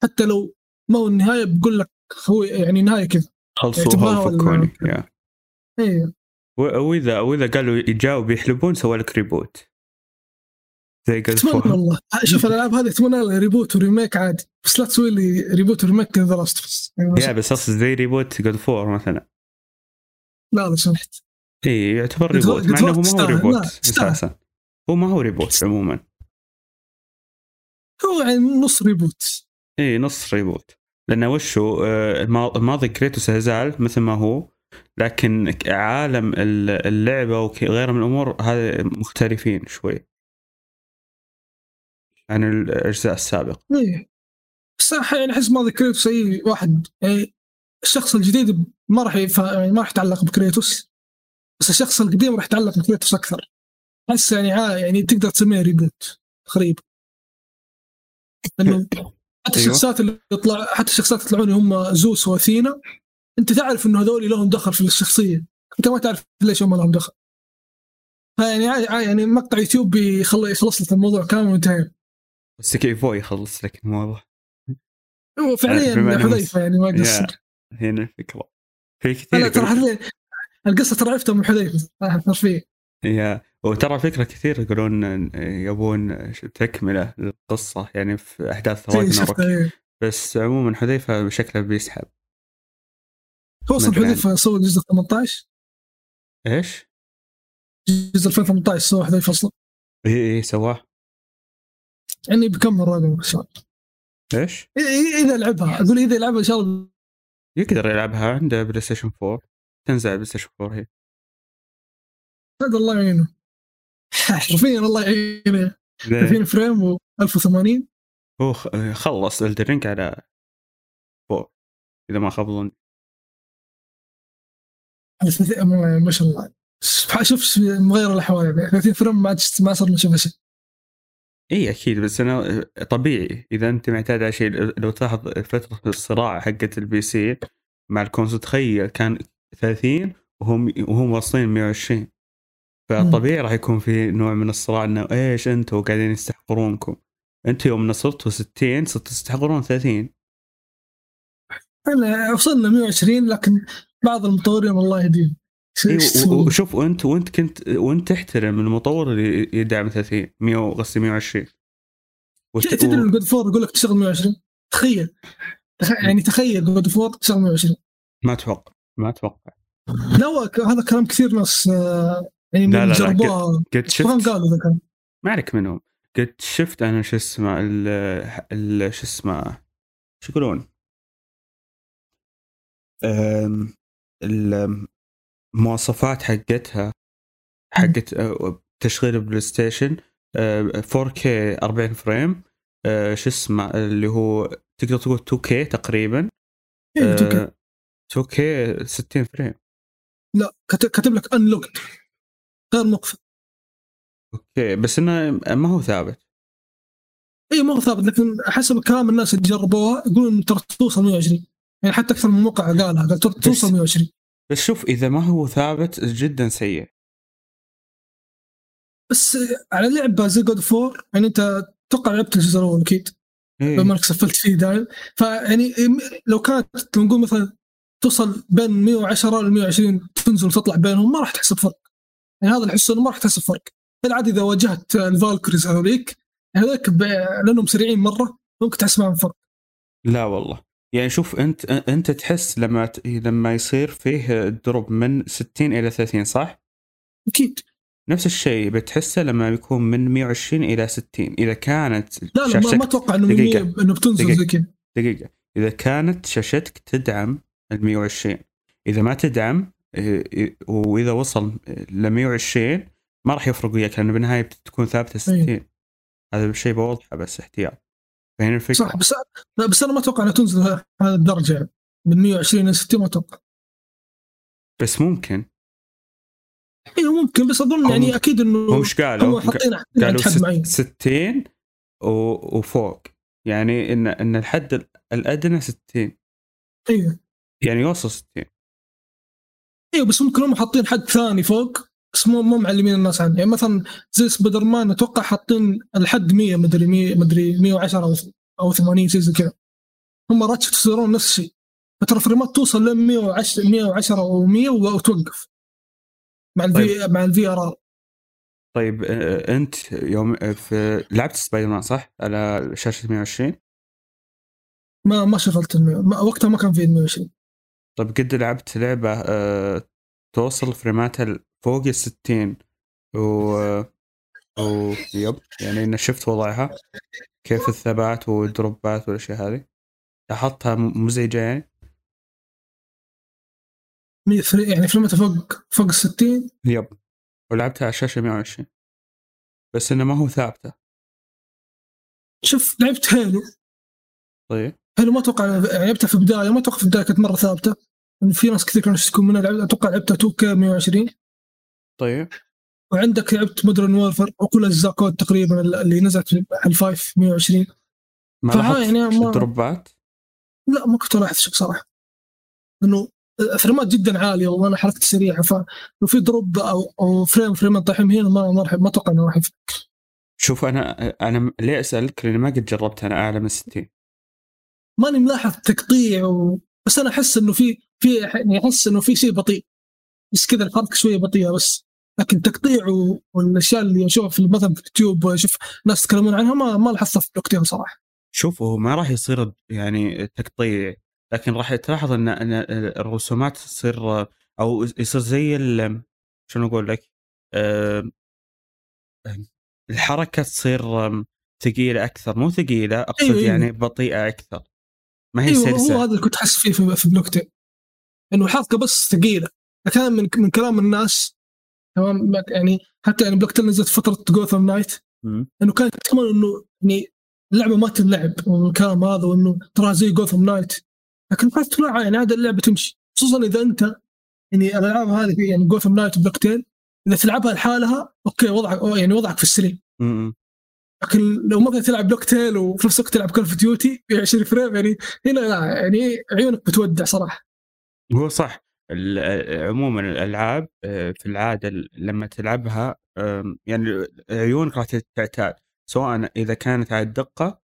حتى لو ما هو النهاية بقول لك هو يعني نهاية كذا. خلصوها ولا وفكوني. أيوه وإذا وإذا قالوا يجاوا بيحلبون سووا لك reboot زي قال أتمنى. والله. شوف الألعاب هذه أتمنى reboot و remake عادي. بس لا تسوي لي reboot و remake The Last of Us يا بس أقصد زي reboot God of War مثلا. لا لا سمحت. إي يعتبر reboot مع إنه هو ما هو. reboot. أساسا هو ما هو reboot عموما. هو يعني نص reboot إي نص reboot لأنه آه، الما- الماضي Kratos يزال مثل ما هو لكن عالم ال- اللعبة وغيرها من الأمور هذا مختلفين شوي. عن الأجزاء السابقة. إيه. أح- يعني أحس ما ذكرت أي واحد يعني الشخص الجديد ما راح يف... يعني ما راح يتعلق ب Kratos بس الشخص القديم راح يتعلق ب Kratos أكثر. أحس يعني يعني تقدر تسميه reboot تقريبا. إنه (laughs) حتى أيوة. الشخصيات اللي يطلع حتى الشخصيات يطلعون هم زوس وأثينا أنت تعرف إنه هذول لهم دخل في الشخصية. أنت ما تعرف ليش هم لهم دخل. عا- يعني مقطع يوتيوب يخل- يخلص لك الموضوع كامل وانتهينا. بس كيفو يخلص لك الموضوع هو فعليا حذيفه يعني ما قصر هنا الفكرة في كثير ترى القصة ترى عرفتها من حذيفة حرفيا يا وترى فكرة كثير يقولون يبون تكملة للقصة يعني في أحداث زي راجناروك شفتها إيه. بس عموما حذيفة شكله بيسحب. هو أصلا حذيفة سوى جزء 18 إيش؟ جزء 2018 سوى حذيفة أصلا. اي اي سواه. يعني ان شاء الله إيش؟ إذا لعبها. أقول إذا لعبها إن شاء الله. يقدر يلعبها عنده PlayStation 4 تنزل على PlayStation 4 هي. هذا الله يعينه. (laughs) حرفيا الله يعينه. 30 frame و 1080 هو خلص الدرينك على 4 إذا ما خاب ظني. ما شاء الله. شوف مغير الأحوال. يعني 30 frame ما ما صرنا نشوف شيء إي أكيد بس أنا طبيعي. إذا أنت معتاد على شيء لو تلاحظ فترة الصراع حقت ال PC مع ال console تخيل كان 30 وهم وهم واصلين 120 فطبيعي راح يكون في نوع من الصراع إنه إيش أنتم قاعدين يستحقرونكم؟ أنتم يوم نصرتوا 60 صرتوا تستحقرون 30 أنا وصلنا 120 لكن بعض المطورين الله يهديهم وشوف وانت وانت كنت وانت تحترم المطور اللي يدعم 30 100 قصدي 120 تدري ان جود فور يقول لك تشتغل 120 تخيل. يعني تخيل جود فور تشتغل 120 ما أتوقع ما أتوقع. لا هذا كلام كثير ناس آه، يعني لا لا جربوها قد شفت؟ قالوا ذا كلام ما عليك منهم. قد شفت أنا شو اسمه ال شو اسمه شو يقولون؟ المواصفات حقتها حقت آه، تشغيل ال PlayStation 4K 40 frame آه، شو اسمه اللي هو تقدر تقول 2K تقريبا 2K 60 frame. لا كاتب لك unlocked غير مقفل. أوكي بس إنه ما هو ثابت. اي ما هو ثابت لكن حسب كلام الناس اللي جربوها يقولون ترى توصل 120 يعني حتى أكثر من موقع قالها قال توصل 120 بس شوف إذا ما هو ثابت جدا سيء. بس على لعبه زي God of War يعني أنت توقع لعبت الجزء الأول أكيد. إيه. بما إنك سفلتت فيه دايم. فيعني لو كانت نقول مثلا توصل بين 110 ل 120 تنزل وتطلع بينهم ما راح تحس بفرق. يعني هذا اللي احسه إنه ما راح تحس بفرق. بالعادة إذا واجهت ال Valkyries هذوليك هذوليك لأنهم سريعين مرة ممكن تحس معهم فرق. لا والله. يعني شوف أنت أنت تحس لما لما يصير فيه drop من 60 إلى 30 صح؟ أكيد. نفس الشيء بتحسه لما يكون من 120 إلى 60 إذا كانت لا لا ما أتوقع إنه دقيقة. انه بتنزل زي كذا. دقيقة. إذا كانت شاشتك تدعم ال 120 إذا ما تدعم وإذا وصل ل 120 ما راح يفرق وياك لأنه بالنهاية بتكون ثابتة 60 هذا الشيء بوضحه بس احتياط. فهنا الفكرة. صح بس لا بس أنا ما أتوقع إنها تنزل هذه الدرجة من 120 إلى 60 ما أتوقع. بس ممكن. أيوه ممكن بس أظن يعني أكيد إنه هم إيش قالوا؟ حاطين قالوا معين. 60 وفوق. يعني ان إن الحد الأدنى 60 أيوه يعني يوصل 60 أيوه بس ممكن هم حاطين حد ثاني فوق. بس مو مو معلمين الناس عنه يعني مثلا زي سبايدر مان أتوقع حاطين الحد 100 مدري 100 مدري 110 أو أو 80 شيء زي كذا. هم Ratchet يصيرون نفس الشيء. فترى frameات توصل ل 110 110 أو 100 وتوقف. مع ال V طيب. مع ال VRR طيب أنت يوم في لعبت سبايدر مان صح؟ على شاشة 120 ما ما شغلت وقتها ما كان في 120 طيب قد لعبت لعبة أه توصل فريماتها فوق ال 60 و أو يب يعني انه شفت وضعها كيف الثبات والدروبات والأشياء هذه. لاحظتها مزعجه يعني يعني فريماتها فوق فوق ال 60 يب. ولعبتها على الشاشة 120 بس إنه ما هو ثابتة. شوف لعبت Halo. طيب. Halo ما أتوقع لعبتها في البداية ما أتوقع في البداية كانت مرة ثابتة. في ناس كثير كانوا يشتكون منها لعبت أتوقع لعبتها 2K 120 طيب. وعندك لعبت Modern Warfare وكل اجزاء COD تقريبا اللي نزلت على ال five 120 ما لاحظت يعني ما... dropات؟ لا ما كنت الاحظ شيء بصراحة. إنه frameات جدا عالية وأنا حركتي سريعة. فلو في drop أو أو frame frameات طايحين هنا ما ما ما أتوقع إنه راح يفرق. شوف أنا أنا ليه أسألك؟ لأني ما قد جربت أنا أعلى من 60 ماني ملاحظ تقطيع و... بس أنا أحس إنه في في يعني أحس إنه في شيء بطيء. بس كذا الحركة شوية بطيئة بس. لكن تقطيع والأشياء اللي أشوفها في مثلا في اليوتيوب وأشوف ناس يتكلمون عنها ما ما لاحظتها في Plague Tale صراحة. شوف هو ما راح يصير يعني تقطيع لكن راح تلاحظ ان إن الرسومات تصير أو يصير زي شنو أقول لك؟ أه الحركة تصير ثقيلة أكثر مو ثقيلة أقصد أيوة, أيوة. يعني بطيئة أكثر ما هي أيوة سلسة هو هذا اللي كنت أحس فيه في, Plague Tale إنه الحركة بس ثقيلة كان من من كلام الناس تمام؟ يعني حتى يعني Plague نزلت فترة Gotham Knights إنه كانت كمان إنه يعني اللعبة ما تنلعب والكلام هذا وإنه ترى زي Gotham Knights لكن قلت لا يعني هذا اللعبة تمشي. خصوصا إذا أنت يعني الألعاب هذه يعني Gotham Knights و Plague إذا تلعبها لحالها أوكي وضعك يعني وضعك في السليم لكن لو مثلا تلعب Plague Tale وفي نفس الوقت تلعب Call of Duty 20 frame يعني هنا لا يعني عيونك بتودع صراحة. هو صح. ال- عموما الألعاب آه، في العادة لما تلعبها يعني عيونك راح تعتاد سواء إذا كانت على الدقة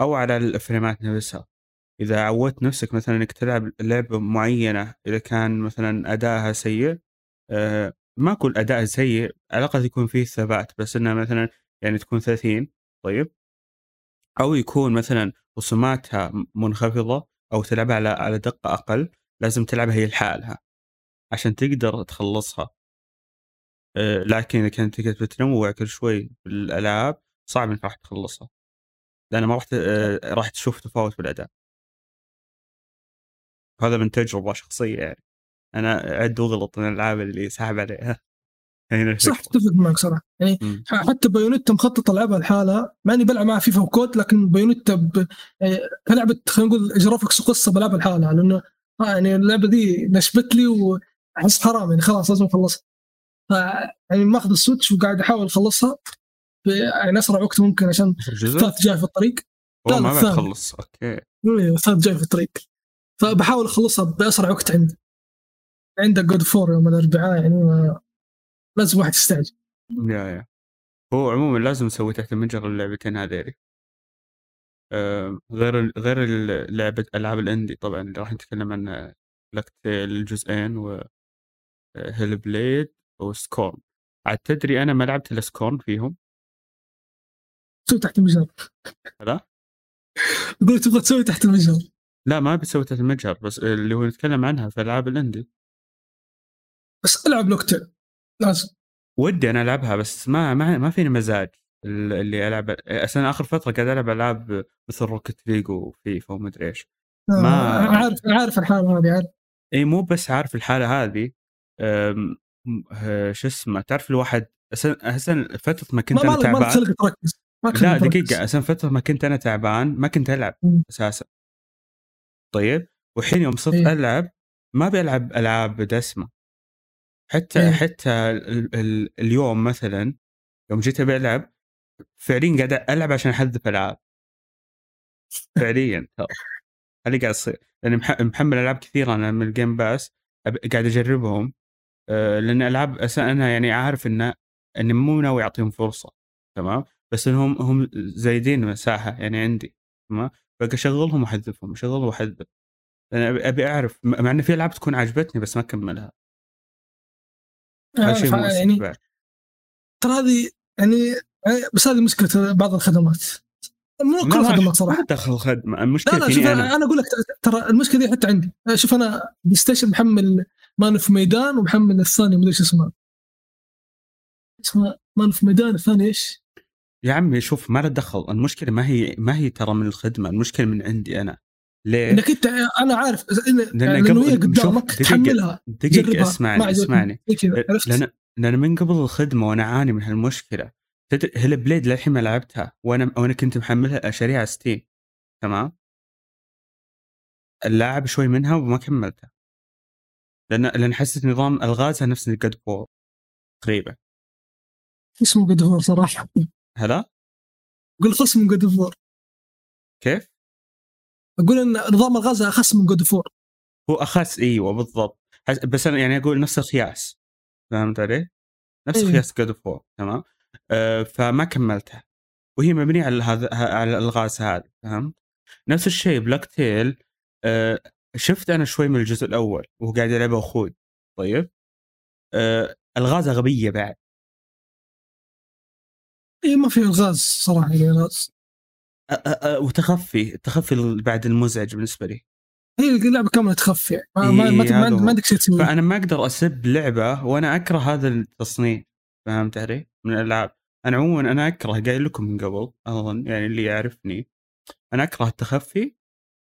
أو على الفريمات نفسها. إذا عودت نفسك مثلا إنك تلعب لعبة معينة إذا كان مثلا أدائها سيء آه، ما أقول أداء سيء على الأقل يكون فيه ثبات بس إنها مثلا يعني تكون 30 طيب؟ أو يكون مثلا رسوماتها منخفضة أو تلعبها على على دقة أقل. لازم تلعبها هي لحالها عشان تقدر تخلصها. آه، لكن إذا كنت تقدر بتنوع كل شوي بالالعاب صعب إنك راح تخلصها لأن ما راح آه، راح تشوف تفاوت بالاداء هذا من تجربة شخصية يعني. أنا عد وغلط من الألعاب اللي سحب عليها. (laughs) هنا صح. أتفق معك صراحة. يعني مم. حتى Bayonetta مخطط ألعبها لحالها. مع اني بلعب معها FIFA و COD لكن Bayonetta ب... يعني كلعبه خلينا نقول graphics وقصه بلعبها لحالها لأنه آه يعني اللعبة دي نشبت لي وأحس حرام يعني خلاص لازم أخلصها. ف يعني ماخذ ال Switch وقاعد أحاول أخلصها يعني أسرع وقت ممكن عشان الثالث جاي في الطريق. لا، ما بعد. تخلص أوكي. إيه، الثالث جاي في الطريق. فبحاول أخلصها بأسرع وقت عندي. عندك God of War يوم الأربعاء يعني ما... لازم واحد يستعجل. يا يا. هو عموما لازم نسوي تحت المجهر اللعبتين هذيلي. آه، غير ال- غير ال- لعبة ألعاب ال indie طبعا اللي راح نتكلم عنها Plague Tale الجزئين و Hellblade و Scorn عاد تدري أنا ما لعبت إلا Scorn فيهم؟ سوي تحت المجهر. لا يقول تبغى تسوي تحت المجهر. لا ما بسوي تحت المجهر بس اللي هو نتكلم عنها في ألعاب ال indie بس ألعب Plague Tale لازم. ودي أنا ألعبها بس ما ما, ما فيني مزاج. اللي ألعب أصلا آخر فترة قاعد ألعب ألعاب مثل Rocket League و FIFA ومدري إيش آه، ما- عارف عارف الحالة هذه عارف إي مو بس عارف الحالة هذه شو اسمه تعرف الواحد أساساً فترة ما كنت ما أنا تعبان ما لا. دقيقة أساسا فترة ما كنت أنا تعبان ما كنت ألعب. أساسا طيب والحين يوم صرت إيه. ألعب ما بلعب ألعاب دسمة حتى إيه. حتى ال ال اليوم مثلا يوم جيت أبي ألعب فعليا قاعد ألعب عشان أحذف ألعاب. فعليا ترى هذا قاعد يصير لأني مح- محمل ألعاب كثيره أنا من ال Game Pass قاعد أجربهم. آه، لأن ألعاب أنا يعني عارف إن إني مو ناوي أعطيهم فرصة تمام؟ بس إنهم هم زايدين مساحة يعني عندي تمام؟ فبقى أشغلهم وأحذفهم أشغلهم وأحذف. أبي- أبي أعرف مع إن في ألعاب تكون عجبتني بس ما أكملها. عارف، مؤسف يعني. ترى هذه يعني بس هذه مشكلة بعض الخدمات مو كل ما الخدمات صراحة ما دخل خدمه لا المشكلة لا شوف فيني أنا أنا أقول لك ترى المشكلة دي حتى عندي شوف أنا PlayStation محمل Man of Medan ومحمل الثاني مدري إيش اسمه اسمه Man of Medan الثاني إيش؟ يا عمي شوف ما له دخل المشكلة ما هي ما هي ترى من الخدمة المشكلة من عندي أنا ليه؟ إنك انت أنا عارف لأن لأنه هي شوف، قدامك دقيقة- تحملها دقيقة جربها. ما اسمعني. اسمعني؟ لأن لأن من قبل الخدمة وأنا أعاني من هالمشكلة تدري Hellblade للحين ما لعبتها؟ وأنا وأنا كنت محملها شاريها Steam تمام؟ لاعب شوي منها وما كملتها. لأن لأن حسيت نظام الغازها نفس God of War. تقريبا. اسمه جود فور صراحة؟ هلا أقول أخس من God of War. كيف؟ أقول إن نظام ألغاز أخس من God of War. هو أخس إيوه بالضبط. بس أنا يعني أقول نفس القياس. فهمت علي؟ نفس أيوة. قياس God of War. تمام؟ آه فما كملتها وهي مبنية على هذا على الغاز هذا فهمت؟ نفس الشيء Plague Tale آه شفت أنا شوي من الجزء الأول وهو قاعد يلعبه أخوي طيب؟ آه الغازه غبيه بعد إي ما في ألغاز صراحة يعني الغاز وتخفي التخفي ال- بعد المزعج بالنسبة لي هي اللعبة كاملة تخفي يعني ما, ما, إيه، ما. ما عندك شيء تسويه فأنا ما أقدر أسب لعبة وأنا أكره هذا التصنيف فهمت علي؟ من الألعاب. أنا عموما أنا أكره قايل لكم من قبل أظن يعني اللي يعرفني أنا أكره التخفي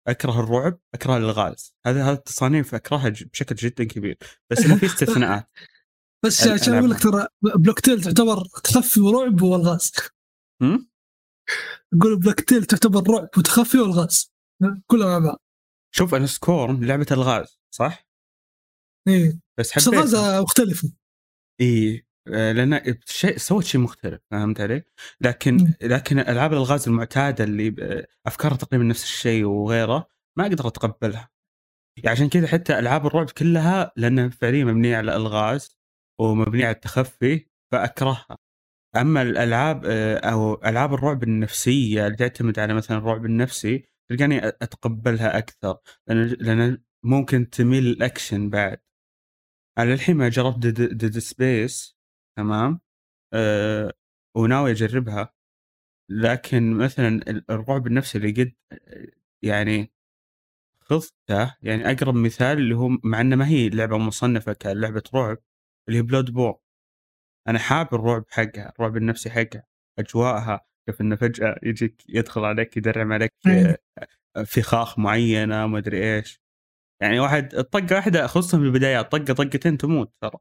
أكره الرعب أكره الالغاز هذا هذا التصانيف أكرهها بشكل جدا كبير. بس في (laughs) استثناءات. بس عشان أقول لك ترى بلوك تيل تعتبر تخفي ورعب والغاز؟ أقول Plague Tale تعتبر رعب وتخفي والغاز. كلها مع بعض. شوف أنا Scorn لعبة الغاز صح؟ إيه. بس بس الغاز مختلفة. اي آه، لأن شيء سوت شيء مختلف فهمت علي؟ لكن. لكن ألعاب الالغاز المعتادة اللي أفكارها تقريبا نفس الشيء وغيره ما أقدر أتقبلها. يعني عشان كذا حتى ألعاب الرعب كلها لانها فعليا مبنية على الغاز ومبنية على التخفي فأكرهها. أما الألعاب آه، أو ألعاب الرعب النفسية اللي تعتمد على مثلا الرعب النفسي تلقاني أتقبلها أكثر لأن لأن ممكن تميل للأكشن بعد. أنا للحين ما جربت Dead Space تمام؟ أه وناوي أجربها لكن مثلا ال- الرعب النفسي اللي قد يعني خذته يعني أقرب مثال اللي هو مع إنه ما هي لعبة مصنفة كلعبة رعب اللي هي بلود بور أنا حاب الرعب حقها الرعب النفسي حقها أجواءها كيف إنه فجأة يجيك يدخل عليك يدرم عليك فخاخ معينة ما أدري إيش. يعني واحد طقه واحدة خصوصا في البدايات طقة طقتين تموت ترى.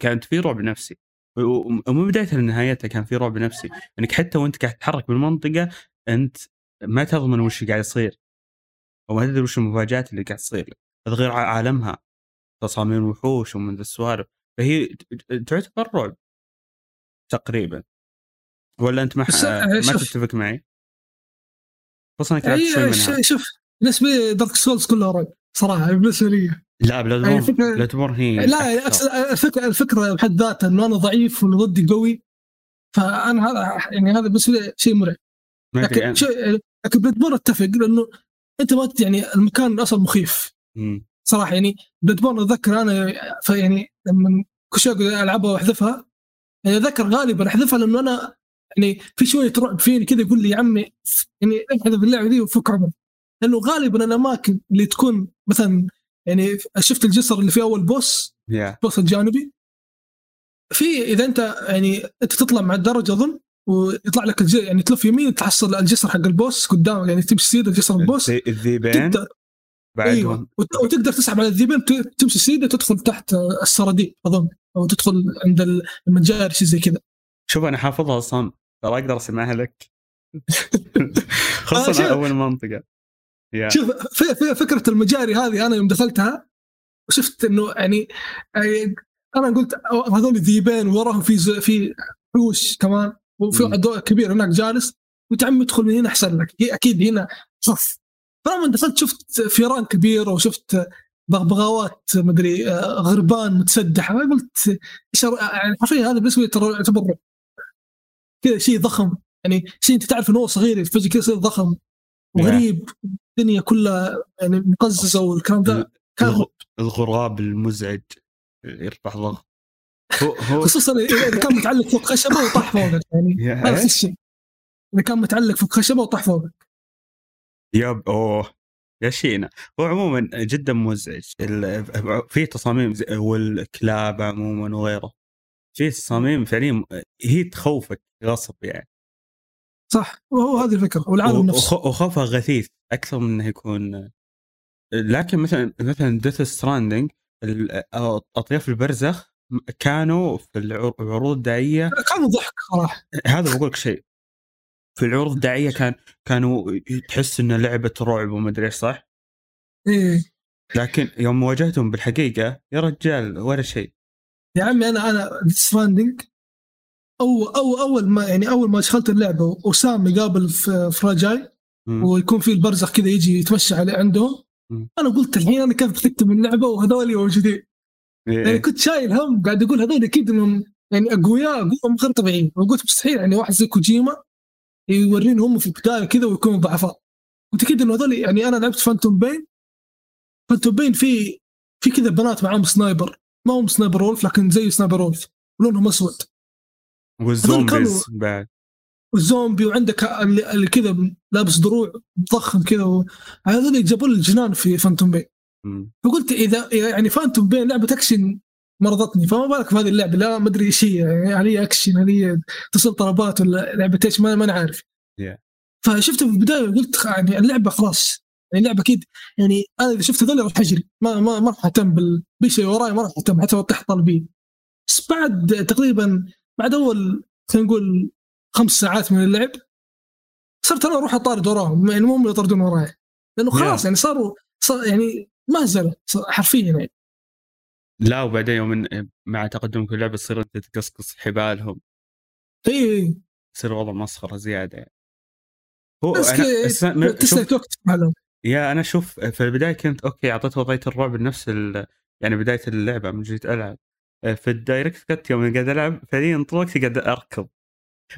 كانت في رعب نفسي. ومن بدايتها لنهايتها كان في رعب نفسي. إنك حتى وأنت قاعد تتحرك بالمنطقة أنت ما تضمن وش قاعد يصير. وما تدري وش المفاجآت اللي قاعد تصير. تغير ع- عالمها. تصاميم وحوش ومن ذا السوالف. فهي تعتبر رعب. تقريبا. ولا أنت ما, بس- ح- ما. تتفق معي؟ خصوصا إنك شوف بالنسبة لي Dark Souls كلها رعب صراحة بالنسبة لي. لا Blood يعني borne Bloodborne هي لا يعني الفكرة الفكرة بحد ذاتها إنه أنا ضعيف واللي ضدي قوي فأنا هذا يعني هذا بالنسبة لي شيء مرعب. لكن أنا- شيء لكن Bloodborne أتفق لأنه أنت ما يعني المكان أصلا مخيف. مم. صراحة يعني Bloodborne أتذكر أنا فيعني لما كل شوي أقعد ألعبها وأحذفها يعني أتذكر غالبا أحذفها لأنه أنا يعني في شوية رعب فيني كذا يقول لي يا عمي يعني احذف اللعبة دي وفك عمرك. لأنه غالبا الأماكن اللي تكون مثلا يعني شفت الجسر اللي في أول boss؟ يا ال boss الجانبي. في إذا أنت يعني أنت تطلع مع الدرجة اظن ويطلع لك الج... يعني تلف يمين تحصل الجسر حق البوس قدام يعني تمشي سيدة جسر البوس. الذي- الذيبين بعدهم. أيوه. وت- وتقدر تسحب على الذيبين تمشي سيدة تدخل تحت السراديب أظن أو تدخل عند ال- المتجار شيء زي كذا. شوف أنا حافظها أصلا ترى أقدر أسمعها لك. (laughs) خصوصا. أول منطقة. يا شوف في في فكرة المجاري هذه أنا يوم دخلتها وشفت إنه يعني يعني أنا قلت هذول ذيبين وراهم في ز- في حوش كمان وفي. عدو كبير هناك جالس قلت عمي ادخل من هنا أحسن لك هي أكيد هنا صف فلما دخلت شفت فيران كبيره وشفت بغبغاوات مدري آه، غربان متسدحه قلت إيش يعني حرفيا هذا بالنسبة لي ترى يعتبر. كذا شيء ضخم يعني شيء أنت تعرف إنه هو صغير فجأة كذا يصير ضخم وغريب الدنيا كلها يعني مقززة والكلام ذا كان الغ- الغراب المزعج يرفع ضغط هو هو خصوصا اذا كان متعلق فوق خشبة وطاح فوقك يعني. نفس إيش؟ الشيء. إذا كان متعلق فوق خشبة وطاح فوقك. يب أوه. يا شينا. هو عموما جدا مزعج. في تصاميم والكلاب عموما وغيره. في تصاميم فعليا هي تخوفك غصب يعني. صح. وهو هذه الفكرة والعالم نفسه. وخ- وخوفها غثيث أكثر من إنه يكون لكن مثلا مثلا Death Stranding أطياف البرزخ كانوا في العر- العروض الدعائيه كانوا ضحك صراحة. هذا بقول لك شيء. في العروض الدعائيه كان كانوا تحس انه لعبة رعب وما أدري إيش صح؟ إيه. لكن يوم واجهتهم بالحقيقة يا رجال ولا شيء. يا عمي أنا أنا Stranding اول أو أول ما يعني أول ما دخلت اللعبه وسام يقابل فراجاي. ويكون في البرزخ كذا يجي يتمشى عليه عندهم. أنا قلت الحين أنا كيف بختم اللعبة وهذول موجودين إيه. يعني. كنت شايل هم قاعد أقول هذول أكيد إنهم يعني أقوياء قوهم غير طبيعيين. وقلت مستحيل يعني واحد زي كوجيما يورين هم في البداية كذا ويكونوا ضعفاء. قلت أكيد انه هذول يعني أنا لعبت فانتوم بين فانتوم بين في في كذا بنات معاهم سنايبر ما هم Sniper Wolf لكن زي Sniper Wolf ولونهم أسود. وال zombies بعد. والزومبي وعندك اللي كذا لابس دروع ضخم كذا و- هذول جابوا لي الجنان في Phantom Pain. فقلت اذا يعني Phantom Pain لعبة اكشن مرضتني فما بالك في هذه اللعبة؟ لا ما أدري إيش هي. يعني هل هي اكشن هل هي تصل طلبات ولا لعبة إيش؟ ما ما أنا عارف. Yeah. فشفته في البداية قلت يعني اللعبة خلاص. يعني اللعبه أكيد يعني أنا إذا شفت هذول راح أجري. ما ما ما راح أهتم بال بشيء وراي ما راح أهتم حتى لو طيح طالبين بس بعد تقريبا بعد أول خلينا نقول خمس ساعات من اللعب صرت أنا أروح أطارد وراهم يعني مو هم يطردون وراي. لأنه خلاص Yeah. يعني صاروا صار يعني مهزله حرفيا يعني. لا وبعدين يوم مع تقدم كل لعبه تصير أنت تقصقص حبالهم. إي إي. يصير والله مسخرة زيادة يعني. هو بس أنا- شوف تسلك وقت معلوم يا أنا أشوف في البداية كنت okay أعطيت وضعية الرعب نفس ال... يعني بداية اللعبة من جيت ألعب. في ال Director's Cut يوم قاعد ألعب فعليا طول الوقت قاعد أركض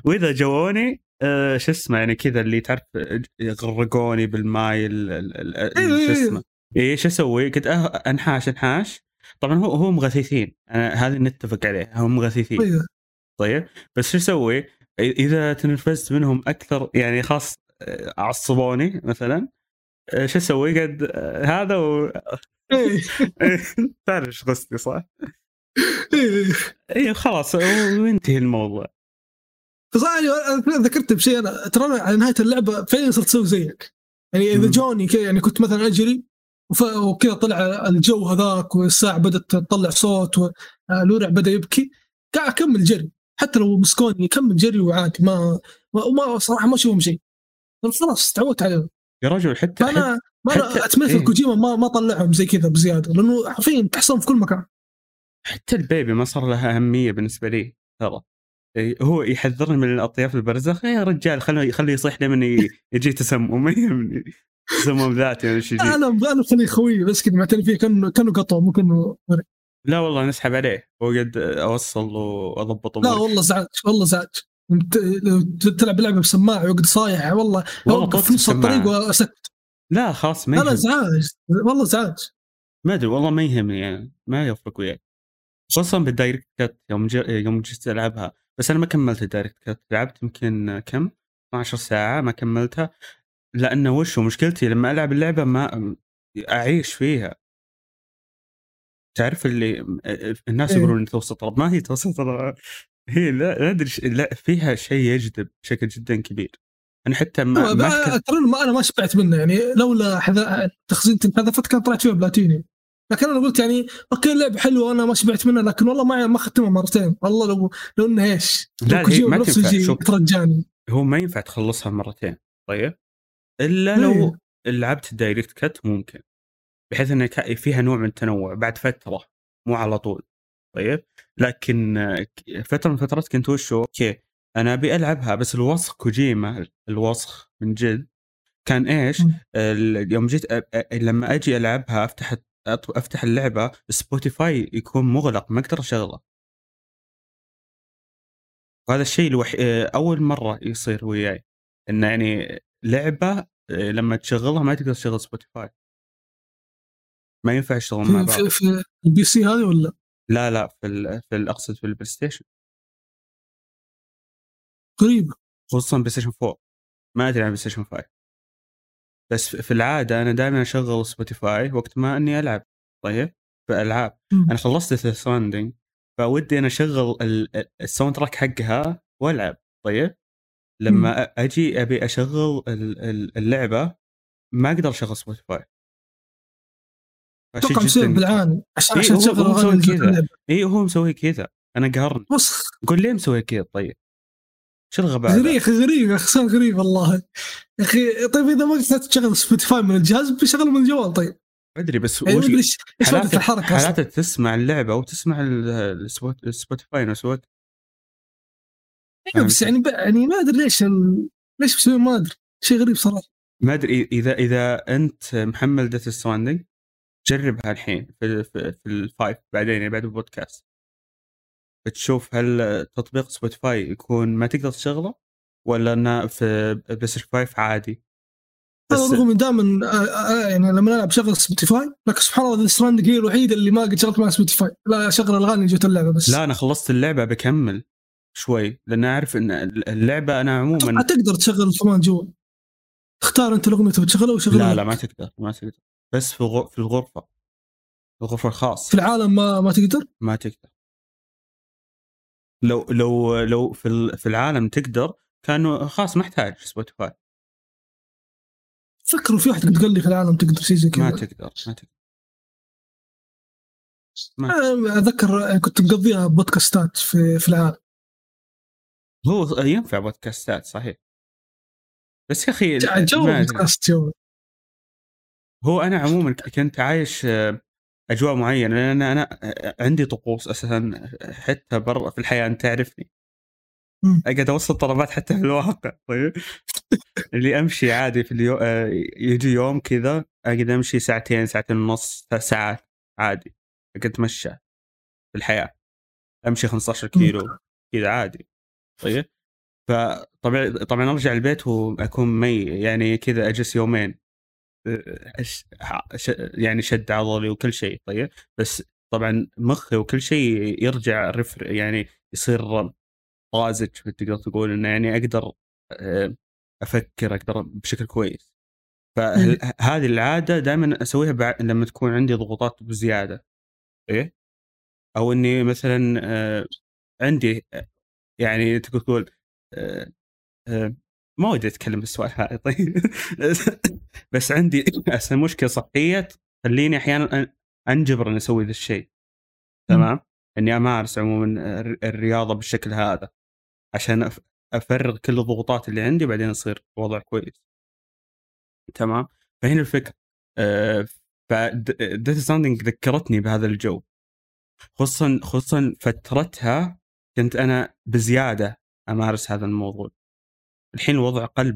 وإذا جووني آه شو اسمه يعني كذا اللي تعرف آه، يغرقوني بالماي ال- ال- ال- ال- إيه، شو إيه. اسمه إيه شو أسوي؟ كنت أه- أنحاش أنحاش طبعا هو هو مغثيثين أنا هذه نتفق عليه هم مغثيثين طيب طيب بس شو أسوي؟ إذا تنرفزت منهم أكثر يعني خلاص آه، عصبوني مثلا آه، شو أسوي؟ قد آه، هذا و... اي (laughs) تعرف إيش قصدي صح؟ اي اي خلاص وينتهي الموضوع. أنا أنا ذكرت بشيء أنا ترى على نهاية اللعبة فعلا صرت أسوي زيك. يعني إذا. جوني يعني كنت مثلا أجري وكذا طلع الجو هذاك والساعة بدأت تطلع صوت والورع بدأ يبكي قاعد أكمل جري. حتى لو مسكوني اكمل جري وعادي ما وما صراحة ما أشوفهم شيء. خلاص تعودت عليهم يا رجل حتى حتى فانا ما أنا حتى- أتمنى إيه. كوجيما ما ما طلعهم زي كذا بزيادة لأنه حرفيا تحصلهم في كل مكان. حتى البيبي ما صار لها أهمية بالنسبة لي ترى. إيه، هو يحذرني من الأطياف البرزخ يا رجال خليه خليه يصيح ي- يجي تسمم. (laughs) ما يهمني تسمم ذاتي ولا شيء. أنا أنا خليه خوي بس كذا معتني فيه كأنه كأنه قطو مو كأنه لا والله نسحب عليه. وقد أوصل واضبط لا والله زعج والله زعج لو تلعب لعبه بسماعه وقد صايح والله أوقف نص الطريق. وأسكت. لا خلاص ما يهم. ازعاج والله ازعاج ما أدري والله ما يهمني يعني ما يفرق وياي. خصوصا بال Director's Cut يوم جي... يوم جيت ألعبها. بس أنا ما كملت ال Director's Cut. لعبت يمكن كم؟ 12 ساعة ما كملتها. لأنه وشو مشكلتي؟ لما ألعب اللعبة ما أعيش فيها. تعرف اللي الناس إيه. يقولون توسط طلب ما هي توسط طلب هي لا لا أدري لا فيها شيء يجذب بشكل جدا كبير. أنا حتى ما, ما ترى ما أنا ما شبعت منه يعني. لولا حذا تخزين انحذفت كان طلعت فيها بلاتيني. لكن أنا قلت يعني أوكي اللعبه حلوة أنا ما شبعت منها لكن والله ما ما ختمها مرتين والله لو لو إنه إيش لا، لو ما تنفع. يترجاني هو ما ينفع تخلصها مرتين طيب إلا إيه. لو لعبت ال Director's Cut ممكن بحيث إنه فيها نوع من التنوع بعد فترة مو على طول طيب لكن فترة من فترات كنت وشو okay أنا أبي ألعبها بس الوسخ كوجيما الوسخ من جد كان إيش؟ يوم جيت لما أجي ألعبها أفتح أفتح اللعبة Spotify يكون مغلق ما أقدر أشغله. وهذا الشيء الوحيد أول مرة يصير وياي. انه يعني لعبة آه، لما تشغلها ما تقدر تشغل Spotify ما ينفع يشتغلون مع بعض. في, في ال PC هذه ولا؟ لا لا في في أقصد في ال PlayStation. غريبه خصوصا PlayStation 4 ما أدري عن PlayStation 5 بس في العادة أنا دائما أشغل Spotify وقت ما إني ألعب طيب؟ في ألعاب. أنا خلصت ذا فبودي أنا أشغل ال- ال- ال soundtrack حقها وألعب طيب؟ لما أجي أبي أشغل ال- ال- اللعبة ما أقدر أشغل Spotify أتوقع مسوي بالعاني عشان إيه، عشان تشغل أغاني كذا. اي هو مسوي كذا. أنا قهرني. بص قول ليه مسوي كذا طيب؟ شو الغباء؟ غريب يا أخي غريب والله. يا أخي طيب إذا ما قدرت تشغل Spotify من الجهاز بيشغله من الجوال طيب. أدري بس يعني وش ما إيش الحركة حالات تسمع اللعبة وتسمع ال- ال Spot- ال Spotify نفس الوقت؟ أيوة، بس يعني يعني ما أدري ليش ال... ليش مسوي ما أدري. شيء غريب صراحة. ما أدري اذا إذا أنت محمل Death Stranding جربها الحين في في, في ال five بعدين يعني بعد البودكاست. بتشوف هل تطبيق Spotify يكون ما تقدر تشغله ولا إنه في PlayStation 5 عادي؟ أنا بس رغم دائما يعني لما نلعب شغل Spotify لكن سبحان الله Death Stranding هي الوحيده اللي ما قد شغلت معها Spotify لا اشغل الاغاني جوه اللعبة بس. لا أنا خلصت اللعبة بكمل شوي لأن أعرف إن اللعبة أنا عموما تقدر تشغل كمان جوا. اختار أنت الأغنية تبي تشغلها وشغلها لا لا ما تقدر ما تقدر. بس في في الغرفة الغرفة الخاص في العالم ما ما تقدر؟ ما تقدر. لو لو لو في في العالم تقدر كانوا خلاص ما احتاج Spotify فكروا في واحد قد قال لي في العالم تقدر شيء زي ما كذا. تقدر ما تقدر. ما أنا اتذكر كنت مقضيها بودكاستات في في العالم. هو ينفع بودكاستات صحيح. بس يا أخي جو ما. بودكاست جو هو أنا عموما كنت عايش آه، أجواء معينة لأن أنا عندي طقوس أساسا حتى برا في الحياة أنت تعرفني. أقعد أوصل طلبات حتى في الواقع طيب؟ اللي أمشي عادي في اليوم يجي يوم كذا أقعد أمشي ساعتين ساعتين ونص ثلاث ساعات عادي أقعد أتمشى في الحياة. أمشي 15 كيلو كذا عادي طيب؟ فطبعا طبعا أرجع البيت وأكون مي يعني كذا أجلس يومين. يعني شد عضلي وكل شيء طيب. بس طبعا مخي وكل شيء يرجع رفر يعني يصير طازج تقدر تقول إنه يعني أقدر آه، أفكر أقدر بشكل كويس. فهذه العادة دائما أسويها لما تكون عندي ضغوطات بزيادة. إيه؟ أو إني مثلا آه، عندي يعني تقول تقول آه، ما ودي أتكلم بالسؤال هذا طيب. (laughs) بس عندي أصلا مشكلة صحية تخليني أحيانا أنجبر إني أسوي ذا الشيء. تمام؟ إني أمارس عموما الرياضة بالشكل هذا عشان أفرغ كل الضغوطات اللي عندي وبعدين يصير وضع كويس. تمام؟ فهنا الفكرة. أه ف Death Stranding ذكرتني بهذا الجو. خصوصا خصوصا فترتها كنت أنا بزيادة أمارس هذا الموضوع. الحين الوضع قل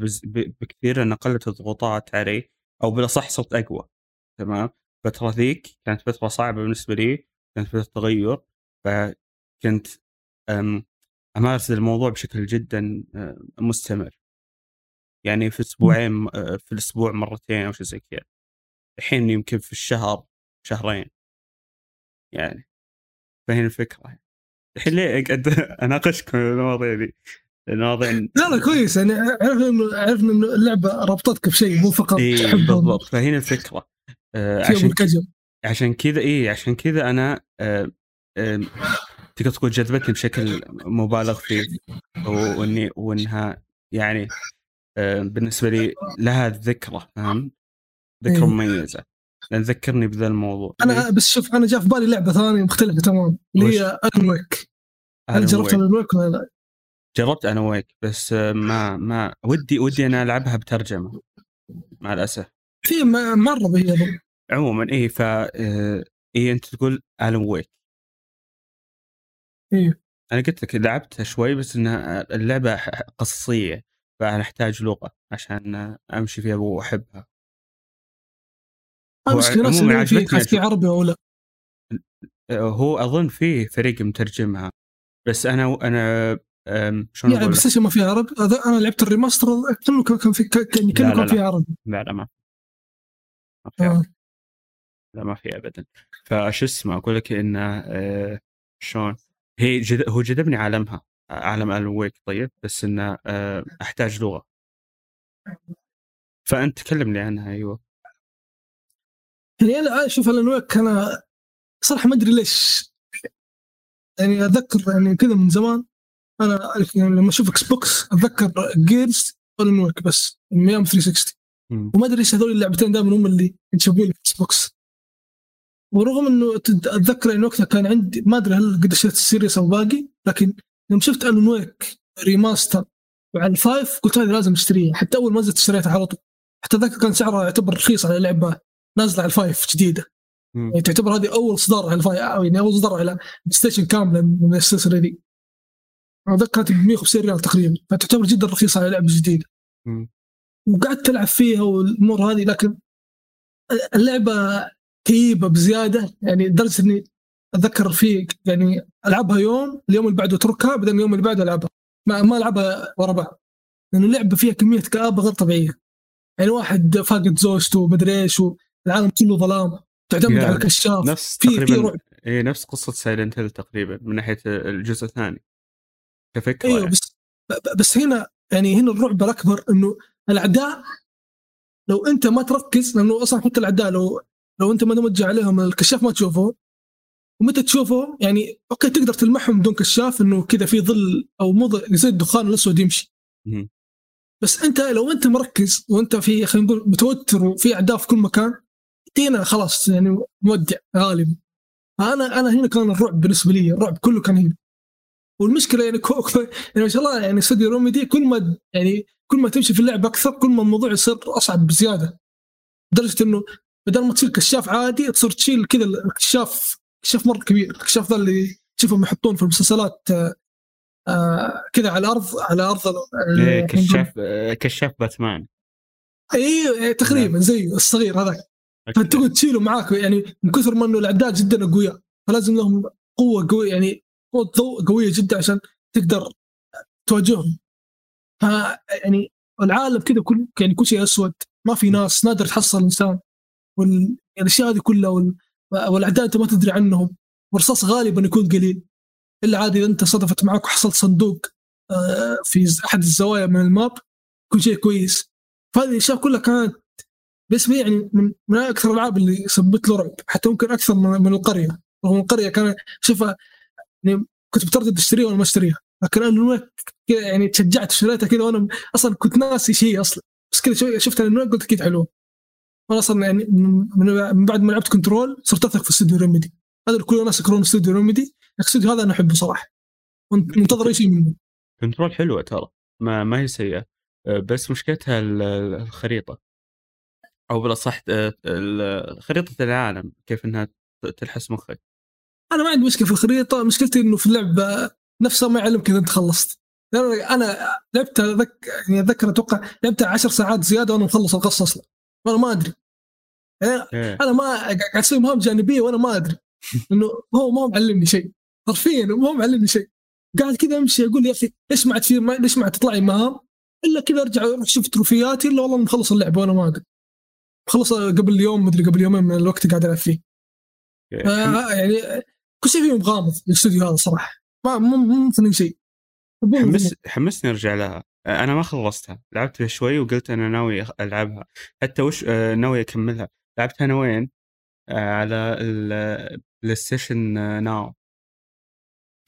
بكثير لأن قلت الضغوطات علي أو بالأصح صرت أقوى تمام؟ الفترة ذيك كانت فترة صعبة بالنسبة لي كانت فترة تغير فكنت أمارس الموضوع بشكل جدا مستمر. يعني في أسبوعين في الأسبوع مرتين أو شيء زي كذا. الحين يمكن في الشهر شهرين. يعني فهنا الفكرة. الحين ليه أقعد (laughs) أناقشكم المواضيع دي؟ المواضيع لا لا كويس. يعني عرفنا عرفنا انه اللعبة ربطتك بشيء مو فقط إيه بالضبط. فهنا الفكرة. آه عشان عشان كذا اي عشان كذا أنا آه آه تقدر تقول جذبتني بشكل مبالغ فيه. واني وإنها يعني آه بالنسبة لي لها ذكرى فاهم؟ ذكرى إيه. مميزة. لأن ذكرني بذا الموضوع. أنا بس شوف أنا جاء في بالي لعبة ثانية مختلفة تمام. اللي هي الون ويك هل جربت Wake ولا لا؟ جربت أنا Wake بس ما ما ودي ودي أنا ألعبها بترجمة مع الأسف. في مرة هي عموما اي ف آه، اي أنت تقول Alan Wake أيوه أنا قلت لك لعبتها شوي بس إنها اللعبة قصصية فأنا أحتاج لغة عشان أمشي فيها وأحبها. المشكلة عموما عجبتني في عربي ولا هو أظن فيه فريق مترجمها بس أنا أنا شلون يعني بس ما فيها عربي أنا لعبت ال remaster كانه كان في كان كان فيها عربي لا لا. ما ما في آه. لا ما في ابدا. فش اسمه أقول لك إنه آه شلون؟ هي جد هو جذبني عالمها عالم Alan Wake طيب؟ بس إنه آه أحتاج لغة. فأنت تكلمني عنها أيوه. يعني أنا شوف Alan Wake أنا صراحة ما أدري ليش. يعني أتذكر يعني كذا من زمان. أنا لما أشوف Xbox أتذكر Gears Alan Wake بس من أيام 360 وما أدري إيش هذول اللعبتين دائما هم اللي ينشبون لي في Xbox ورغم إنه أتذكر انه وقتها كان عندي ما أدري هل قد اشتريت ال Series أو باقي لكن يوم شفت Alan Wake remaster وعلى ال five قلت هذه لازم أشتريها. حتى أول ما نزلت اشتريتها على طول. حتى ذاك كان سعرها يعتبر رخيص على لعبة نازلة على ال five جديدة. يعني تعتبر هذه أول اصدار على ال five يعني أول اصدار على Station كاملة من السلسلة ذي. اتذكر كانت ب 150 ريال تقريبا فتعتبر جدا رخيصة على لعبة جديدة. وقعدت تلعب فيها والأمور هذه لكن اللعبة كئيبة بزيادة. يعني لدرجة إني أتذكر في يعني ألعبها يوم اليوم اللي بعده أتركها بعدين اليوم اللي بعده ألعبها. ما, ما ألعبها ورا بعض. لأن اللعبة فيها كمية كآبة غير طبيعية. يعني واحد فاقد زوجته ومدري إيش والعالم كله ظلام. تعتمد على الكشاف. نفس في تقريبا في اي نفس قصة سايلنت هيل تقريبا من ناحية الجزء الثاني. كفكرة إيوه يعني. بس بس هنا يعني هنا الرعب الاكبر إنه الأعداء لو أنت ما تركز لأنه أصلا حتى الأعداء لو لو أنت ما موجه عليهم الكشاف ما تشوفه ومتى تشوفه يعني okay تقدر تلمحهم بدون كشاف إنه كذا في ظل أو مو زي الدخان الأسود يمشي. بس أنت لو أنت مركز وأنت في خلينا نقول متوتر وفي أعداء في كل مكان هنا خلاص يعني مودع غالبا أنا أنا هنا كان الرعب بالنسبة لي الرعب كله كان هنا. والمشكلة يعني كو يعني ما شاء الله يعني استوديو Remedy كل ما يعني كل ما تمشي في اللعب أكثر كل ما الموضوع يصير أصعب بزيادة. لدرجة إنه بدل ما تصير كشاف عادي تصير تشيل كذا الكشاف كشاف مرة كبير. الكشاف ذا اللي تشوفهم يحطون في المسلسلات آه، آه، كذا على الأرض على أرض إيه، كشاف آه، كشاف باتمان. اي تقريبا زيه الصغير هذاك. فتقعد تشيله معاك يعني من كثر ما إنه الأعداء جدا أقوياء فلازم لهم قوة قوية يعني قوه ضوء قوية جدا عشان تقدر تواجههم. ف يعني العالم كذا كل يعني كل شيء أسود ما في ناس نادر تحصل إنسان. والاشياء هذه كلها وال... والأعداء أنت ما تدري عنهم. والرصاص غالبا يكون قليل. إلا عادي اذا أنت صدفت معك وحصلت صندوق آه، في أحد الزوايا من الماب كل شيء كويس. فهذه الأشياء كلها كانت لي يعني من, من أكثر الألعاب اللي سبت له رعب حتى ممكن أكثر من, من القرية. رغم القرية كان شوفها يعني كنت بتردد اشتريها ولا ما اشتريها لكن أنا يعني تشجعت اشتريتها كذا وأنا أصلا كنت ناسي شيء أصلا. بس كذا شفتها انه قلت أكيد حلوة. وأنا أصلا يعني من, بعد ما لعبت Control صرت أثق في استوديو Remedy. هذا كل الناس يكرهون استوديو Remedy. الاستوديو هذا أنا أحبه صراحة. منتظر أي شيء منه. Control حلوة ترى. ما ما هي سيئة. بس مشكلتها ال- ال- الخريطة. أو بالأصح آه، خريطة العالم كيف إنها تلحس مخك. أنا ما عندي مشكلة في الخريطة مشكلتي إنه في اللعبه نفسها ما يعلمك إذا أنت خلصت. أنا لعبت أذك... يعني أتذكر أتوقع لعبتها عشر ساعات زيادة وأنا مخلص القصة أصلا. وأنا ما أدري. يعني إيه. أنا ما قاعد أسوي مهام جانبية وأنا ما أدري. (laughs) إنه هو ما هو معلمني شيء. حرفيا ما هو معلمني شيء. قاعد كذا أمشي أقول يا أخي ليش ما عاد في ليش ما عاد تطلع لي مهام؟ إلا كذا أرجع أروح أشوف تروفياتي إلا والله مخلص اللعبه وأنا ما أدري. مخلصها قبل يوم مدري قبل يومين من الوقت قاعد ألعب فيه. حم- آه يعني كل شيء فيهم غامض الاستوديو هذا صراحة. ما مو مو مثل شيء. حمس حمسني أرجع لها. أنا ما خلصتها. لعبت فيها شوي وقلت أنا ناوي ألعبها. حتى وش آه، ناوي أكملها. لعبتها أنا وين؟ آه، على ال PlayStation Now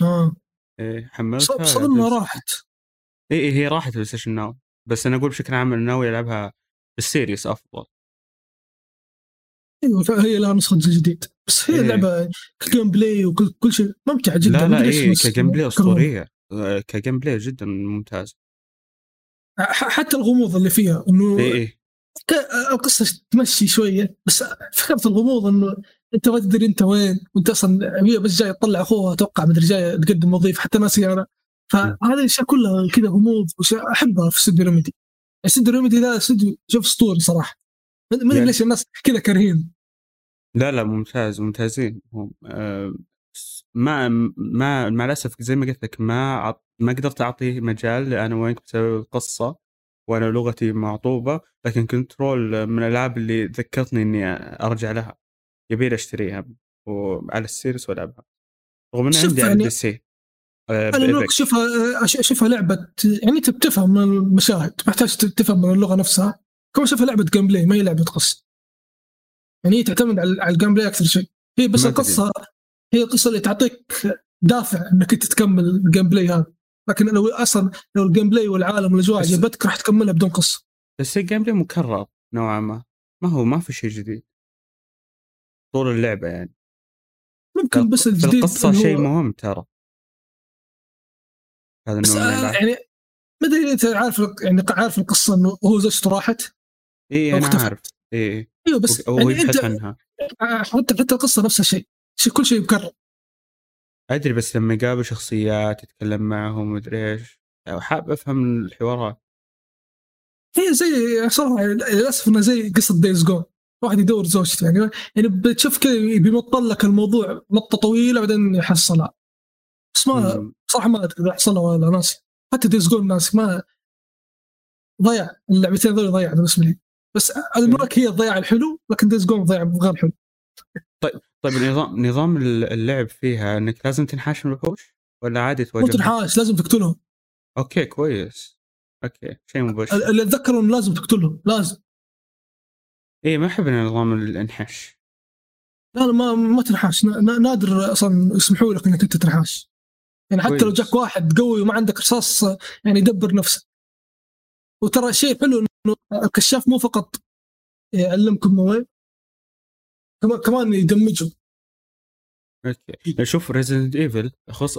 آه. حملتها. ما بس- راحت. اي إيه هي راحت ال PlayStation Now بس أنا أقول بشكل عام أنا ناوي ألعبها بال Series أفضل. أيوه هي لها نسخة جديد بس هي إيه. اللعبه ك gameplay وكل كل شيء ممتعة جدا. لا ما لا الناس ك gameplay. أسطورية. آه، ك gameplay جدا ممتاز. حتى الغموض اللي فيها إنه اي ك- القصة تمشي شوية بس فكرة الغموض إنه أنت ما تدري أنت وين وأنت أصلا هي بس جاي تطلع أخوها أتوقع مدري جاي تقدم وظيفة حتى ناسي أنا فهذه الأشياء كلها كذا غموض أحبها في استوديو Remedy استوديو Remedy ذا استوديو شوف اسطوري صراحة. ما أدري يعني- ليش الناس كذا كارهين. لا لا ممتاز ممتازين. هم آه، ما ما مع الأسف زي ما قلت لك ما عط- ما قدرت اعطيه مجال ل Alan Wake بسبب القصة وأنا لغتي معطوبة لكن Control من الألعاب اللي ذكرتني إني أرجع لها. يبي أشتريها وعلى ال Series وألعبها. رغم ان عندي على يعني- ال PC آه، أنا. اشوفها أش- أشوفها لعبة يعني انت بتفهم من المشاهد ما تحتاج تفهم من اللغة نفسها. كما اشوفها لعبة gameplay ما هي لعبة قصة. يعني هي تعتمد على ال gameplay أكثر شيء. هي بس. القصة هي القصة اللي تعطيك دافع إنك أنت تكمل ال gameplay هذا. لكن لو أصلا لو ال gameplay والعالم والأجواء عجبتك راح تكملها بدون قصة. بس ال gameplay مكرر نوعا ما. ما هو ما في شيء جديد. طول اللعبة يعني. ممكن بس الجديد القصة شيء مهم ترى. هذا بس آه،. يعني ما أدري أنت عارف يعني عارف القصة إنه هو زوجته راحت. اي أنا اختفت. عارف. اي أيوه بس هو يعني يبحث عنها. حتى حتى القصة نفس الشيء شيء- كل شيء مكرر. أدري بس لما يقابل شخصيات يتكلم معهم مدري إيش حاب أفهم الحوارات. هي زي صراحة للأسف إنها زي قصة Days Gone واحد يدور زوجته يعني يعني بتشوف كذا بيمط لك الموضوع مطه طويلة بعدين يحصلها بس ما. صراحة ما أدري إذا حصلها ولا ناسي. حتى Days Gone ناسي ما ضيع. اللعبتين ذول ضيع بالنسبة لي. بس Alan Wake هي الضياع الحلو لكن Days Gone ضيع غير حلو. طيب نظام نظام اللعب فيها إنك لازم تنحاش من الوحوش ولا عادي تواجه تنحاش لازم تقتلهم. okay كويس. okay شيء مبشر اللي اتذكر انه لازم تقتلهم لازم. اي ما احب نظام الانحاش. لا لا ما ما تنحاش. نا- نا- نادر أصلا يسمحوا لك إنك أنت تنحاش. يعني حتى لو كويس. جاك واحد قوي وما عندك رصاص يعني يدبر نفسه. وترى شيء حلو الكشاف مو فقط يعلمك هم وين كمان كمان يدمجهم. okay. شوف Resident Evil خص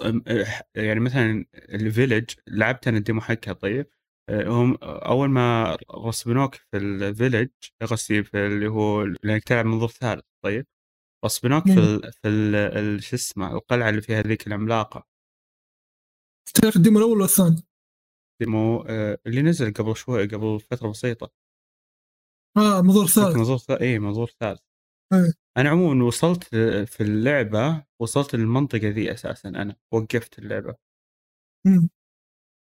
يعني مثلا ال Village لعبت أنا ال demo حقها طيب. آه، هم أول ما غصبنوك في ال Village قصدي في اللي هو لانك تلعب منظور ثالث طيب. غصبنوك في مم. ال في ال شو اسمه القلعة اللي فيها ذيك العملاقة. تعرف ال demo الأول ولا الثاني؟ demo آه، اللي نزل قبل شوي قبل فترة بسيطة. آه منظور ثالث. منظور ثالث اي منظور ثالث. إيه. أنا عموما وصلت في اللعبة وصلت للمنطقة ذي أساسا أنا وقفت اللعبة. مم.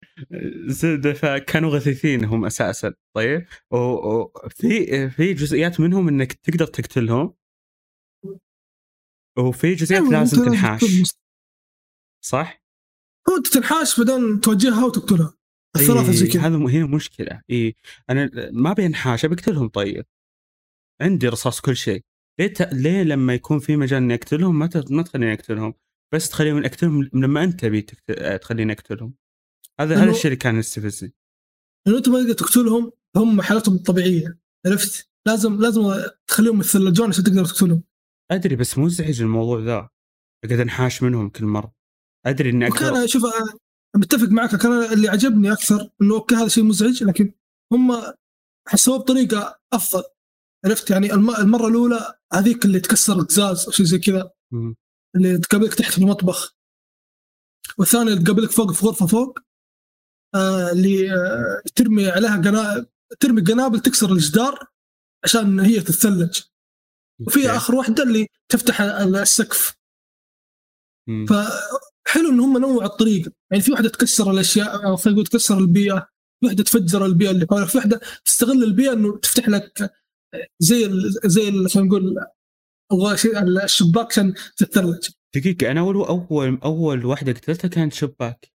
(laughs) زبده فكانوا غثيثين هم أساسا طيب؟ وفي في جزئيات منهم إنك تقدر تقتلهم. وفي جزئيات أيوة، لازم تنحاش. صح؟ هو أنت تنحاش بعدين توجهها وتقتلها. الثلاثه زي كذا هذا هنا مشكلة. اي أنا ما بينحاش بقتلهم طيب. عندي رصاص كل شيء. ليه ت... ليه لما يكون في مجال إني أقتلهم ما ت... ما تخليني أقتلهم؟ بس تخليني أقتلهم لما أنت تبي تكت... تخليني أقتلهم. هذا هذا الشيء اللي كان يستفزني. لأنه أنت ما تقدر تقتلهم هم حالتهم الطبيعيه عرفت؟ لازم لازم تخليهم يتثلجون عشان تقدر تقتلهم. أدري بس مزعج الموضوع ذا. أقعد أنحاش منهم كل مرة. أدري إني أقدر. وكان شوف أنا متفق معك كان اللي عجبني أكثر إنه أوكي هذا شيء مزعج لكن هم حسوه بطريقة أفضل عرفت يعني الم- المرة الأولى هذيك اللي تكسر قزاز أو شيء زي كذا. اللي تقابلك تحت في المطبخ والثانية اللي تقابلك فوق في غرفة فوق آه اللي آه ترمي عليها قنابل ترمي قنابل تكسر الجدار عشان هي تتثلج وفي. آخر واحدة اللي تفتح السقف مم. فحلو إن هم نوعوا الطريقة. يعني في واحدة تكسر الأشياء أو خلينا تكسر البيئة في واحدة تفجر البيئة اللي حولك في واحدة تستغل البيئة إنه تفتح لك زي ال زي خلينا نقول الشباك عشان تتثلج دقيقة أنا أول أول أول واحدة قتلتها كانت شباك.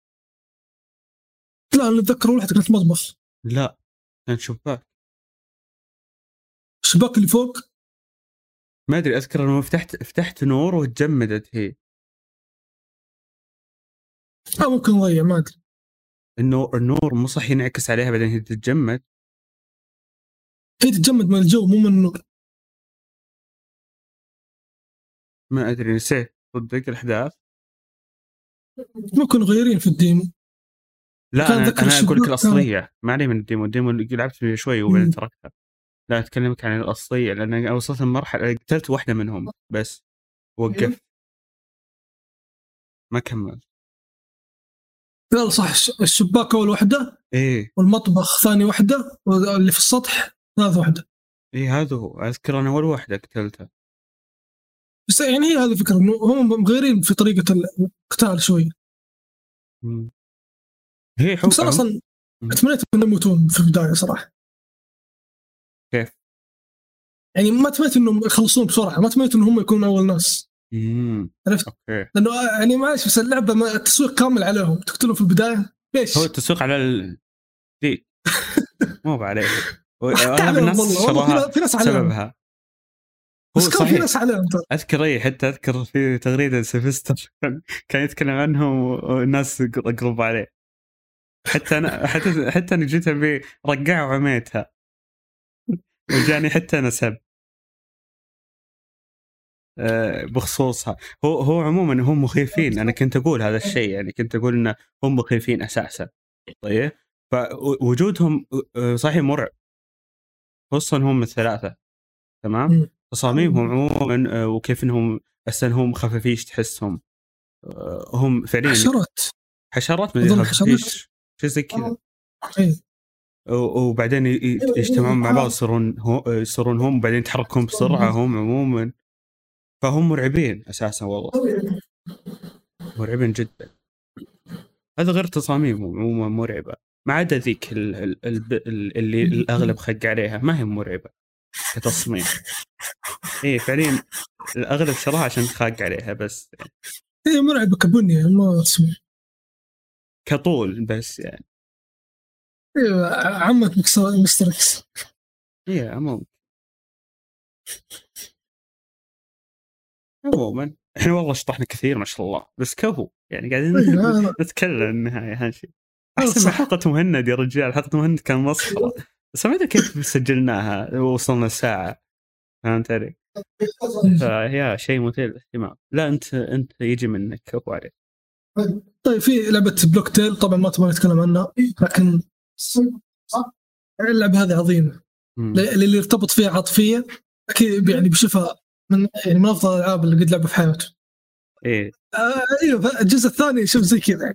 لا أنا أتذكر أول واحدة كانت مطبخ لا كانت شباك. الشباك اللي فوق؟ ما أدري أذكر إنه فتحت فتحت نور وتجمدت هي. آه ممكن نضيع ما أدري. النور النور مو صح ينعكس عليها بعدين هي تتجمد؟ هي تتجمد من الجو مو من النور. ما أدري نسيت. صدق الأحداث؟ ممكن مغيرين في ال demo. لا أنا, أنا أقول لك الأصلية. ما علي من ال demo. ال demo اللي لعبت فيه شوي وبعدين. تركتها. لا أتكلمك عن الأصلية لأن وصلت المرحله قتلت واحدة منهم بس. وقفت ما كملت لا صح الشباك أول واحدة إيه والمطبخ ثاني واحدة واللي في السطح ثالث واحدة إيه هذا هو اذكر أنا أول واحدة قتلتها بس يعني هي هذه الفكرة إنه هم مغيرين في طريقة القتال شوي مم. هي حب بس أنا أصلا. تمنيت إنهم يموتون في البداية صراحة كيف؟ يعني ما تمنيت إنهم يخلصون بسرعة ما تمنيت إنهم هم يكونوا أول ناس. عرفت؟ أوكي. لأنه يعني معلش بس اللعبة ما التسويق كامل عليهم. تقتلهم في البداية؟ ليش؟ هو التسويق على ال... دي (laughs) مو عليه اغلب الناس شراها في- ناس عليهم. سببها. هو بس كان في ناس عليهم أذكر اي حتى أذكر في تغريدة سيلفستر كان- يتكلم عنهم والناس قرب عليه. حتى أنا حتى حتى أنا جيت أبي رقعه وعميتها وجاني حتى أنا سب. بخصوصها. هو هو عموما هم مخيفين. أنا كنت أقول هذا الشيء يعني كنت أقول إن هم مخيفين أساسا. طيب؟ فوجودهم آه، صحيح مرعب. خصوصا هم الثلاثة. تمام. تصاميمهم عموما آه، وكيف إنهم أساسا هم خفافيش تحسهم. آه، هم فعليا حشرات. حشرات حشرات. خفافيش. شيء زي كذا. وبعدين ي- ي- يجتمعون مع بعض يصيرون يصيرون هم وبعدين يتحركون بسرعة هم عموما. فهم مرعبين أساسا والله. مرعبين جدا. هذا غير تصاميمهم عموما مرعبة. ما عدا ذيك ال- ال- ال- ال- اللي الأغلب خق عليها. ما هي مرعبة كتصميم. (laughs) إيه فعليا الأغلب شراها عشان خاق عليها بس. هي مرعبة كبنية ما كطول بس يعني. أيوه عمك مستر إكس إيه عموما عموما إحنا والله شطحنا كثير ما شاء الله بس كفو يعني قاعدين نتكلم النهاية اهم شيء هذا أحسن. حلقة مهند يا رجال حلقة مهند كان مسخرة. (laughs) بس ما أدري كيف سجلناها وصلنا ساعة فهمت علي؟ (laughs) فهي شيء مثير للاهتمام. لا أنت أنت يجي منك كفو عليك. طيب في لعبة بلوك تيل طبعا ما تبغى نتكلم عنها لكن اللعبة هذه عظيمة. اللي يرتبط فيها عاطفيا أكيد يعني بيشوفها من يعني من أفضل الألعاب اللي قد لعبها في حياته إيه. آه أيوه الجزء الثاني شوف زي كذا.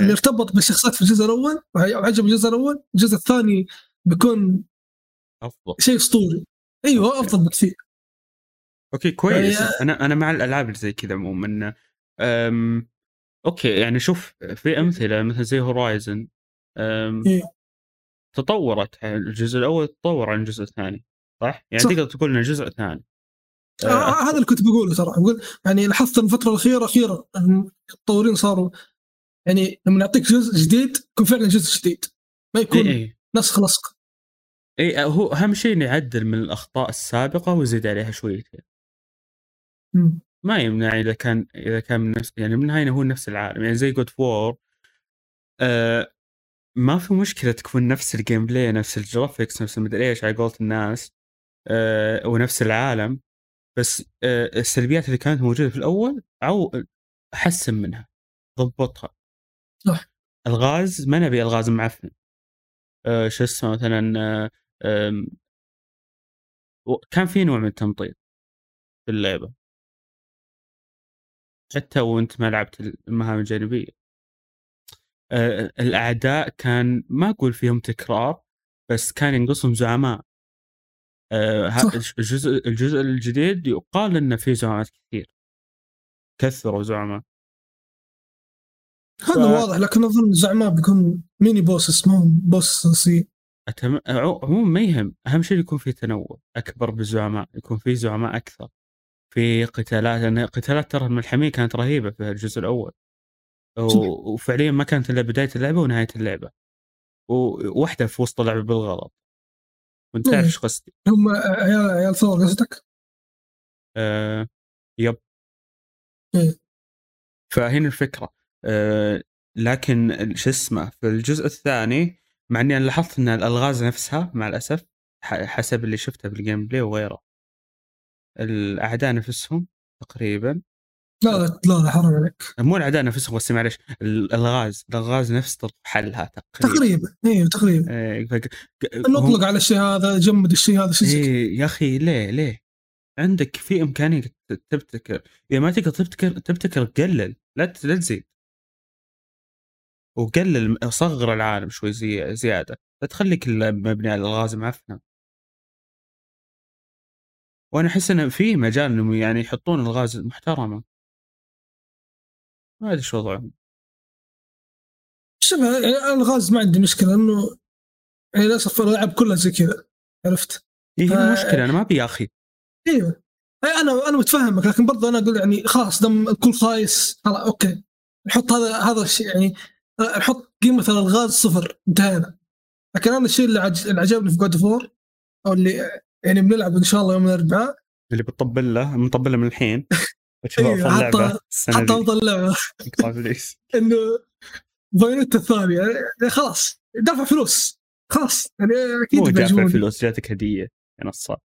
اللي ارتبط بالشخصيات في الجزء الأول وعجب الجزء الأول الجزء الثاني بيكون أفضل. شيء أسطوري. أيوه okay. أفضل بكثير. okay كويس. يعني- أنا أنا مع الألعاب اللي زي كذا عموما. أم... okay يعني شوف في أمثلة مثل زي Horizon أم... إيه. تطورت الجزء الأول تطور عن الجزء الثاني صح؟ يعني صح. تقدر تقول إنه جزء ثاني. آه آه، هذا اللي كنت بقوله ترى. بقول يعني لاحظت الفترة الأخيرة أخيرا المطورين صاروا يعني لما يعطيك جزء جديد يكون فعلا جزء جديد. ما اي يكون اي نسخ لصق اي هو أهم شيء إنه يعدل من الأخطاء السابقة ويزيد عليها شويتين. ما يمنع إذا كان إذا كان من نفس يعني من النهايه هو نفس العالم. يعني زي God of War آه ما في مشكلة تكون نفس ال gameplay نفس ال graphics نفس المدري إيش على قولة الناس آه ونفس العالم. بس آه السلبيات اللي كانت موجودة في الأول أو حسن منها ضبطها صح. الغاز ما نبي الغاز معفن آه شو اسمه مثلا آه كان في نوع من التمطيط في اللعبة حتى وأنت ما لعبت المهام الجانبية الأعداء كان ما أقول فيهم تكرار بس كان ينقصهم زعماء. الجزء الجزء الجديد يقال إنه فيه زعماء كثير. كثروا زعماء هذا ف- واضح لكن أظن زعماء بيكون mini boss اسمهم boss سي. أتم... عمو- عموما ما يهم أهم شيء يكون في تنوع أكبر بالزعماء يكون في زعماء أكثر. في قتالات لأن قتالات ترى الملحميه كانت رهيبة في الجزء الأول. و... وفعليا ما كانت إلا بداية اللعبة ونهاية اللعبة. وواحده في وسط اللعبة بالغلط. وانت تعرف. إيش قصدي هم عيال عيال ثور قصدك؟ آه... yep إيه. فهنا الفكرة آه... لكن شو اسمه في الجزء الثاني مع إني أنا لاحظت إن الألغاز نفسها مع الأسف حسب اللي شفته في ال gameplay وغيره الأعداء نفسهم تقريبا لا لا لا, حرام عليك. مو الاعداء نفسهم بس معلش ال- الالغاز الالغاز نفس حلها تقريبا. تقريبا أيوه تقريبا. إيه، فك- ك- هم- نطلق على الشيء هذا جمد الشيء هذا كذا. إيه يا أخي ليه ليه؟ عندك في إمكانية تبتكر اذا ما تقدر تبتكر تبتكر قلل لا لا تزيد. وقلل صغر العالم شوي زي زيادة لا تخليك مبني على الالغاز معفنة. وأنا أحس انه في مجال إنهم يعني يحطون الغاز محترمة. ما أدري شو وضعهم. شوف الغاز ما عندي مشكلة انه يعني للأسف الألعاب كلها زي كذا عرفت؟ إيه هنا آه، المشكلة أنا ما أبي يا أخي. أيوه أنا أنا متفهمك لكن برضه أنا أقول يعني خلاص دام الكل خايس خلاص okay. نحط هذا هذا الشيء يعني نحط قيمة الألغاز صفر انتهينا. لكن أنا الشيء اللي, عج... اللي عجبني في God of War أو اللي يعني بنلعب إن شاء الله يوم الأربعاء. اللي بتطبل له مطبل له من الحين. (laughs) وتشوف إيه، أفضل حتى- لعبة حتى أفضل لعبة. (laughs) إنه بايونيتا الثانية يعني خلاص. دافع فلوس. خلاص. يعني أكيد مو بيعجبوني. فلوس جاتك هدية يا نصاب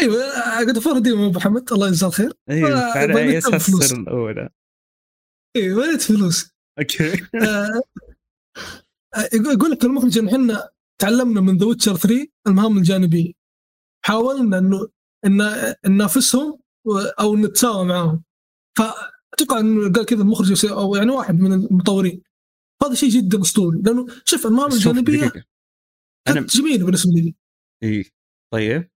أيوه قد فور هديه من أبو محمد. الله يجزاه الخير أيوه على بنت اي أساس الأولى. أيوه وليت فلوس. أوكي. آه، (laughs) آه، يقول لك المخرج إن إحنا تعلمنا من ذا ويتشر 3 المهام الجانبية. حاولنا انه ان ننافسهم أو نتساوى معاهم. فأتوقع إنه قال كذا المخرج أو يعني واحد من المطورين. هذا شيء جدا أسطوري لأنه شوف المهام شوف الجانبية. أنا جميلة بالنسبة لي. إي طيب.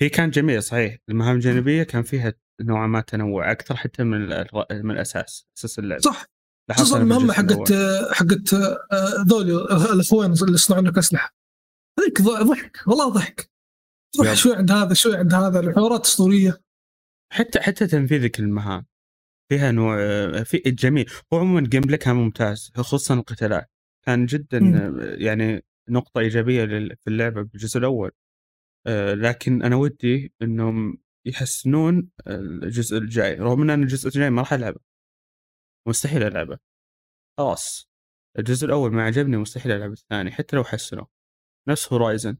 هي كانت جميلة صحيح. المهام الجانبية كان فيها نوعا ما تنوع أكثر حتى من من الأساس أساس اللعبة. صح. خصوصا المهمة حقت. حقت آه، ذولي آه، الأخوان اللي يصنعون لك اسلحه هذيك ضحك والله ضحك. تروح. شوي عند هذا شوي عند هذا الحوارات أسطورية. حتى حتى تنفيذك للمهام فيها نوع في جميل. هو عموما ال gameplay كان ممتاز خصوصا القتالات. كان جدا مم. يعني نقطة إيجابية في اللعبة بالجزء الأول. آه، لكن أنا ودي إنهم يحسنون الجزء الجاي. رغم أن الجزء الجاي ما راح ألعبه مستحيل ألعبه. خلاص. الجزء الأول ما عجبني مستحيل ألعب الثاني حتى لو حسنوا. نفس Horizon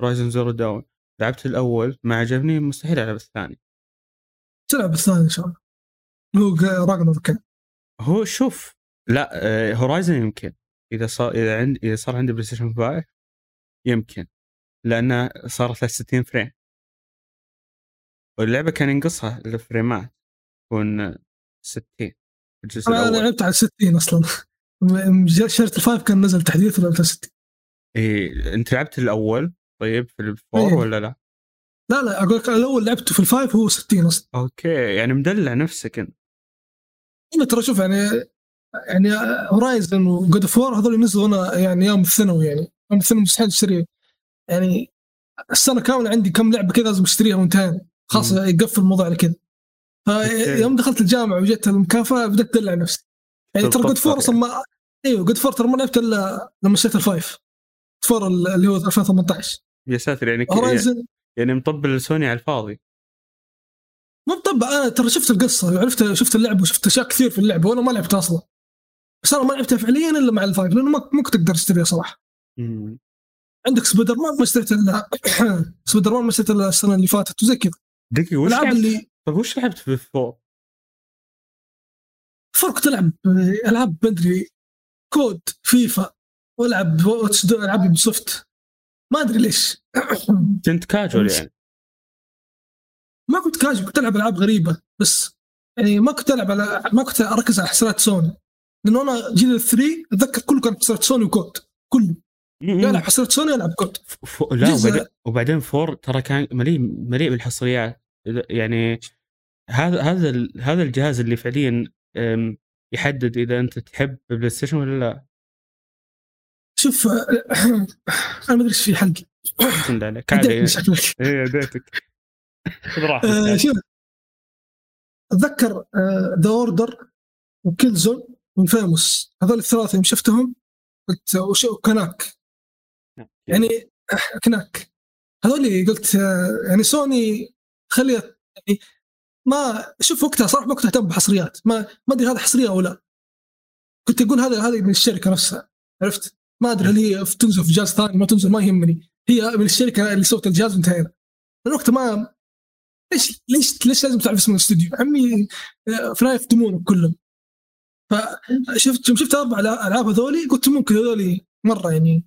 Horizon Zero Dawn لعبت الأول ما عجبني مستحيل ألعب الثاني. تلعب الثاني إن شاء الله. هو Ragnarok. هو شوف لا Horizon يمكن. إذا صار إذا عندي إذا صار عندي PlayStation 5 يمكن. لأنه صارت له 60 frame واللعبة كان ينقصها الفريمات تكون 60 الجزء أنا لعبت على 60 أصلا. (laughs) شريت ال five كان نزل تحديث ولعبت على 60 إيه أنت لعبت الأول؟ طيب في ال four إيه. ولا لا؟ لا لا أقول لك الأول لعبته في ال five هو 60 أصلا. okay يعني مدلع نفسك أنت. أنا ترى شوف يعني يعني Horizon و God of War هذول نزلوا أنا يعني يوم الثانوي يعني. أنا الثانوي مستحيل اشتري يعني السنة كاملة عندي كم لعبة كذا لازم أشتريها وانتهينا خلاص يقفل الموضوع على كذا. فيوم دخلت الجامعة وجت المكافأة بدات ادلع نفسي يعني ترى God of War أصلا ما إيوه God of War ترى ما لعبت إلا لما اشتريت ال five. War اللي هو 2018 يا ساتر يعني Horizon يعني مطبل سوني على الفاضي. مو مطبل أنا ترى شفت القصة وعرفت شفت اللعبه وشفت أشياء كثير في اللعبه وأنا ما لعبتها أصلا. بس أنا ما لعبتها فعليا إلا مع ال five لأنه ما كنت تقدر تشتريها صراحة. مم. عندك سبايدر مان ما اشتريت إلا (coughs) سبايدر مان ما اشتريت إلا السنة اللي فاتت وزي كذا. دقيقة وش لعبت؟ اللي طيب وش لعبت في four؟ four كنت العب ألعاب بدري COD FIFA والعب ألعاب Ubisoft ما أدري ليش. (coughs) كنت كاجوال يعني. ما كنت كاجوال كنت ألعب ألعاب غريبة بس يعني ما كنت ألعب على ما كنت أركز على حصريات سوني. لأنه أنا جيل 3 أتذكر كله كان حصريات سوني و COD كله. يلعب حصريات سوني يلعب COD. ف... لا وبعدين, وبعدين four ترى كان مليء مليء بالحصريات. يعني هذا هذا هذا الجهاز اللي فعليا يحدد إذا أنت تحب بلاي ستيشن ولا لا. شوف أنا ما أدري إيش في حلقي الحمد لله عادي اي اديتك آه، شوف. أتذكر The Order و Killzone و Infamous هذول الثلاثة يوم شفتهم قلت وشو Knack يعني Knack. هذول قلت آه، يعني سوني خلي يعني ما شوف وقتها صراحة ما كنت أهتم بحصريات. ما ما أدري هذا حصرية أو لا. كنت أقول هذا هذه من الشركة نفسها. عرفت؟ ما أدري هل هي تنزل في جهاز ثاني ما تنزل ما يهمني. هي من الشركة اللي سوت الجهاز وانتهينا الوقت ما ليش ليش ليش لازم تعرف اسم الاستوديو؟ عمي آه، فلاي يفتمون كلهم. فشفت شفت أربع ألعاب هذولي قلت ممكن هذولي مرة يعني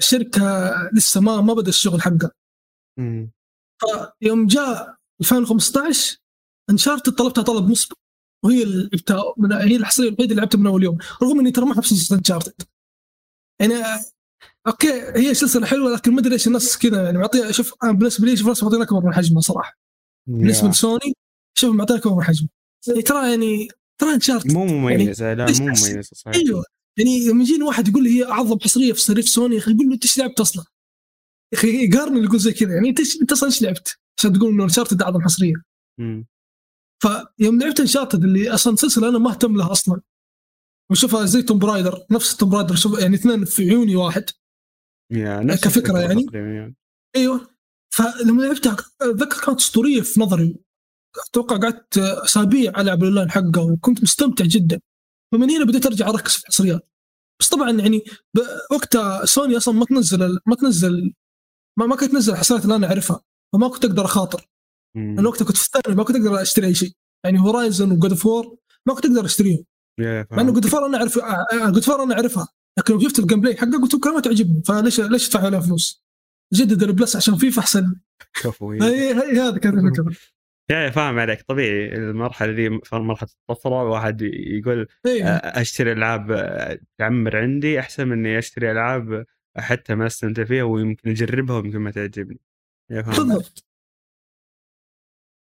الشركة لسه ما ما بدأ الشغل حقها. فيوم جاء 2015 انشارت طلبتها طلب مسبق وهي اللي هي الحصرية الوحيدة اللي لعبتها من أول يوم. رغم إني ترى ما احب سلسله انشارتد يعني أوكي هي سلسلة حلوة لكن ما أدري ليش الناس كذا يعني معطيها شوف أنا بالنسبة لي شوف ناس معطينا اكبر من حجمها صراحة. بالنسبة لسوني شوف معطينا اكبر من حجمه يعني ترى يعني ترى Uncharted مو مميزة يعني لا مو مميزة صحيح أيوه. يعني لما يجيني واحد يقول لي هي أعظم حصرية في تاريخ سوني يا أخي يقول له إنت إيش لعبت أصلا؟ يا أخي يقارن اللي يقول زي كذا. يعني أنت أنت أصلا إيش لعبت؟ عشان تقول إنه Uncharted أعظم حصرية. فيوم لعبت Uncharted اللي أصلا سلسلة أنا ما أهتم لها أصلا. وشوفها زي Tomb Raider نفس Tomb Raider شوف يعني اثنين في عيوني واحد. يعني كفكرة يعني. يعني أيوه. فلما لعبتها أتذكر كانت أسطورية في نظري. أتوقع قعدت أسابيع ألعب الأونلاين حقه وكنت مستمتع جدا. فمن هنا بديت أرجع أركز في الحصريات. بس طبعا يعني وقتها سوني أصلا ما تنزل ما تنزل ما, ما كانت تنزل الحصريات اللي أنا أعرفها. فما كنت أقدر أخاطر. لأن وقتها كنت في الثانوي ما كنت أقدر أشتري أي شيء. يعني Horizon و God of War ما كنت أقدر أشتريهم. مع إنه God of War أنا أعرف God of War أنا أعرفها. لكن شفت ال gameplay حقه قلت ما تعجبني فليش ليش ادفع عليها فلوس؟ جدد ال Plus عشان فيفا أحسن. كفو. (laughs) هي هي هذا كان الفكرة. yeah فاهم عليك. طبيعي المرحلة دي مرحلة الطفرة واحد يقول إيه. أشتري ألعاب تعمر عندي أحسن من إني أشتري ألعاب حتى ما أستمتع فيها ويمكن أجربها ويمكن ما تعجبني. بالضبط.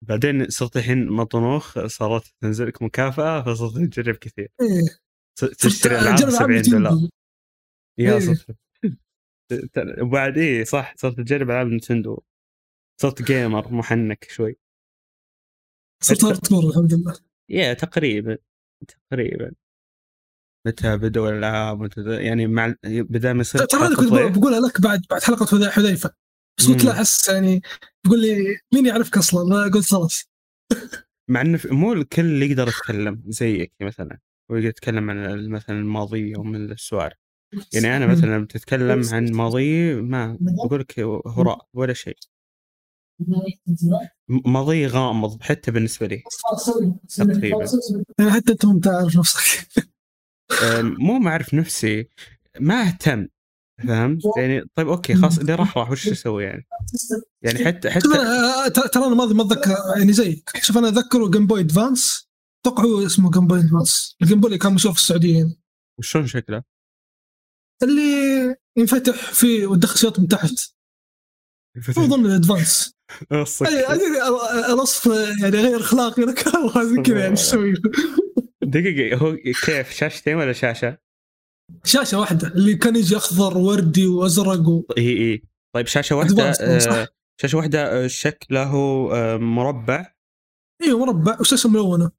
بعدين صرت الحين مطنوخ صارت تنزل لك مكافأة فصرت تجرب كثير. إيه. تشتري العاب 70 دولار. yeah إيه. صرت وبعد إيه صح صرت تجرب ألعاب Nintendo صرت gamer محنك شوي. صرت hardcore الحمد لله. yeah تقريبا تقريبا. متى بدوا الألعاب؟ يعني مع بدا ما يصير ترى هذا كنت بقولها لك بعد بعد حلقة حذيفة. بس قلت لا أحس يعني تقول لي مين يعرفك أصلا؟ ما قلت خلاص. مع إنه مو الكل اللي يقدر يتكلم زيك مثلا ويقدر يتكلم عن مثلا الماضي أو من السوالف. يعني أنا مثلا بتتكلم عن ماضي ما أقول لك هراء ولا شيء. ماضي غامض حتى بالنسبة لي. تقريبا. حتى أنت ما تعرف نفسك. مو ما اعرف نفسي ما أهتم. فهمت؟ (laughs) يعني طيب أوكي خلاص اللي راح راح وش أسوي يعني؟ يعني حتى حتى ترى أنا ما اتذكر يعني زيك شوف أنا اتذكره Game Boy Advance أتوقع هو اسمه Game Boy Advance ال Game Boy اللي كان مشهور في السعودية هنا وشلون شكله؟ اللي ينفتح فيه وتدخل شريط من تحت هو ضمن ال Advance. يعني يعني الوصف يعني غير أخلاقي لك زي كذا يعني إيش؟ دقيقة هو كيف شاشتين ولا شاشة؟ شاشة واحدة اللي كان يجي أخضر وردي وأزرق و... إي إي. طيب شاشة واحدة Advanced، صح. آه شاشة واحدة آه، شكله آه مربع. أيوه مربع وشاشة ملونة.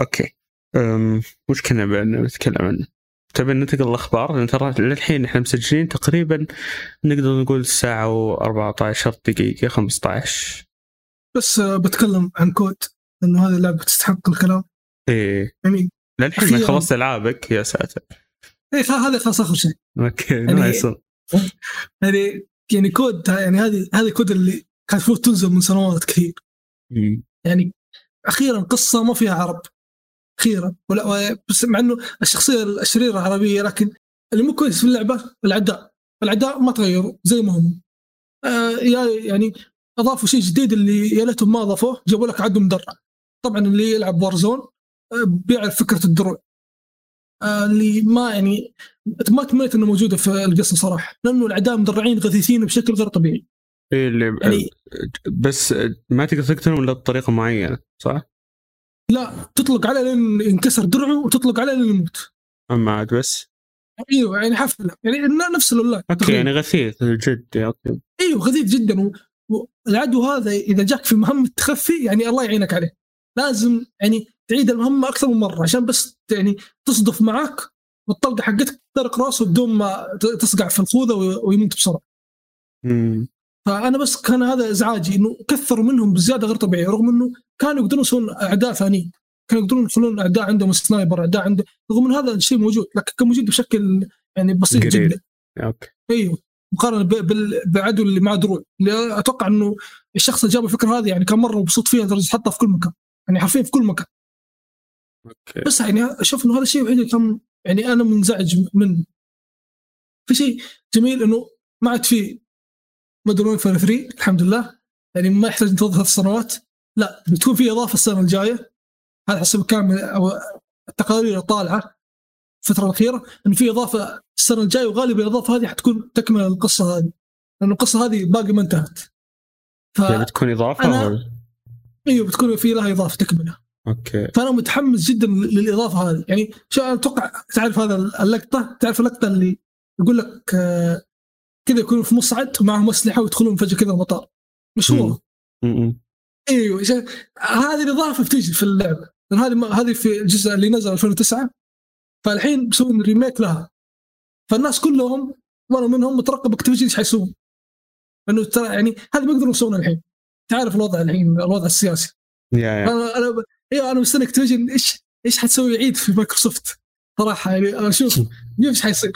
أوكي. أم وش كنا بنتكلم عنه؟ تبي ننتقل الاخبار لأن ترى للحين إحنا مسجلين تقريبا نقدر نقول ساعة و14 دقيقة 15 بس آه، بتكلم عن COD انه هذه اللعبة تستحق الكلام. إيه يعني للحين ما. خلصت ألعابك يا ساتر. خ- هذا خلاص آخر شيء. أوكي يعني- nice يعني يعني COD يعني هذه هذه كود اللي كانت المفروض تنزل من سنوات كثير. مم. يعني أخيرا قصة ما فيها عرب. أخيرا. ولا بس مع إنه الشخصية الشريره عربيه لكن اللي مو كويس في اللعبة العداء العداء ما تغيروا زي ما هم. آه يعني أضافوا شيء جديد اللي يا ليتهم ما أضافوه جابوا لك عدو مدرع. طبعا اللي يلعب وارزون آه بيعرف فكرة الدروع. اللي ما يعني ما تمنيت إنه موجودة في القصة صراحة لأنه الأعداء مدرعين غثيثين بشكل غير طبيعي. إيه اللي يعني بس ما تقدر تقتلهم إلا بطريقة معينة صح؟ لا تطلق عليه لين ينكسر درعه وتطلق عليه لين يموت. أما عاد بس؟ أيوه يعني حفله يعني نفس الاونلاين أوكي تقريباً. يعني غثيث جد أوكي أيوه غثيث جدا. و- والعدو هذا إذا جاك في مهمه تخفي يعني الله يعينك عليه. لازم يعني تعيد المهمة أكثر من مرة عشان بس يعني تصدف معك والطلقه حقتك تخترق راسه بدون ما تصقع في الخوذة وي- ويموت بسرعة. مم. فأنا بس كان هذا إزعاجي إنه كثروا منهم بزيادة غير طبيعية رغم إنه كانوا يقدرون يسوون أعداء ثانيين كانوا يقدرون يخلون أعداء عندهم sniper أعداء عنده رغم إن هذا الشيء موجود لكن كان موجود بشكل يعني بسيط قليل. جدا. okay. أيوه مقارنة بالعدو اللي معه دروع اللي أتوقع إنه الشخص اللي جاب الفكرة هذه يعني كان مرة مبسوط فيها لدرجة حطها في كل مكان يعني حرفيا في كل مكان. okay. بس يعني أشوف إنه هذا الشيء الوحيد اللي كان يعني أنا منزعج منه في شيء جميل إنه ما عاد في Modern Warfare 3 الحمد لله. يعني ما يحتاج ننتظر ثلاث سنوات. لا بتكون في إضافة السنة الجاية. هذا حسب كامل أو التقارير الطالعه الفترة الأخيرة. إنه في إضافة السنة الجاية وغالبا الإضافة هذه حتكون تكمل القصة هذه. لأنه القصة هذه باقي ما انتهت. ف يعني بتكون إضافة أنا-؟ إيوه بتكون في لها إضافة تكمله أوكي. فأنا متحمس جدا للإضافة هذه. يعني شو أتوقع تعرف هذا اللقطة؟ تعرف اللقطة اللي يقول لك آه، كذا يكونوا في مصعد ومعهم أسلحة ويدخلون فجأة كذا المطار. مشهوره. إيوه هذه الإضافة بتجي في اللعبة. هذه ما- هذه في الجزء اللي نزل 2009 فالحين بيسوون remake لها. فالناس كلهم وأنا منهم مترقب Activision إيش حيسوون. لأنه ترى يعني هذه ما يقدرون يسوونها الحين. تعرف الوضع الحين الوضع السياسي. yeah yeah. أنا. أيوه أنا مستني Activision إيش إيش حتسوي عيد في مايكروسوفت؟ صراحة يعني أنا أشوف إيش حيصير.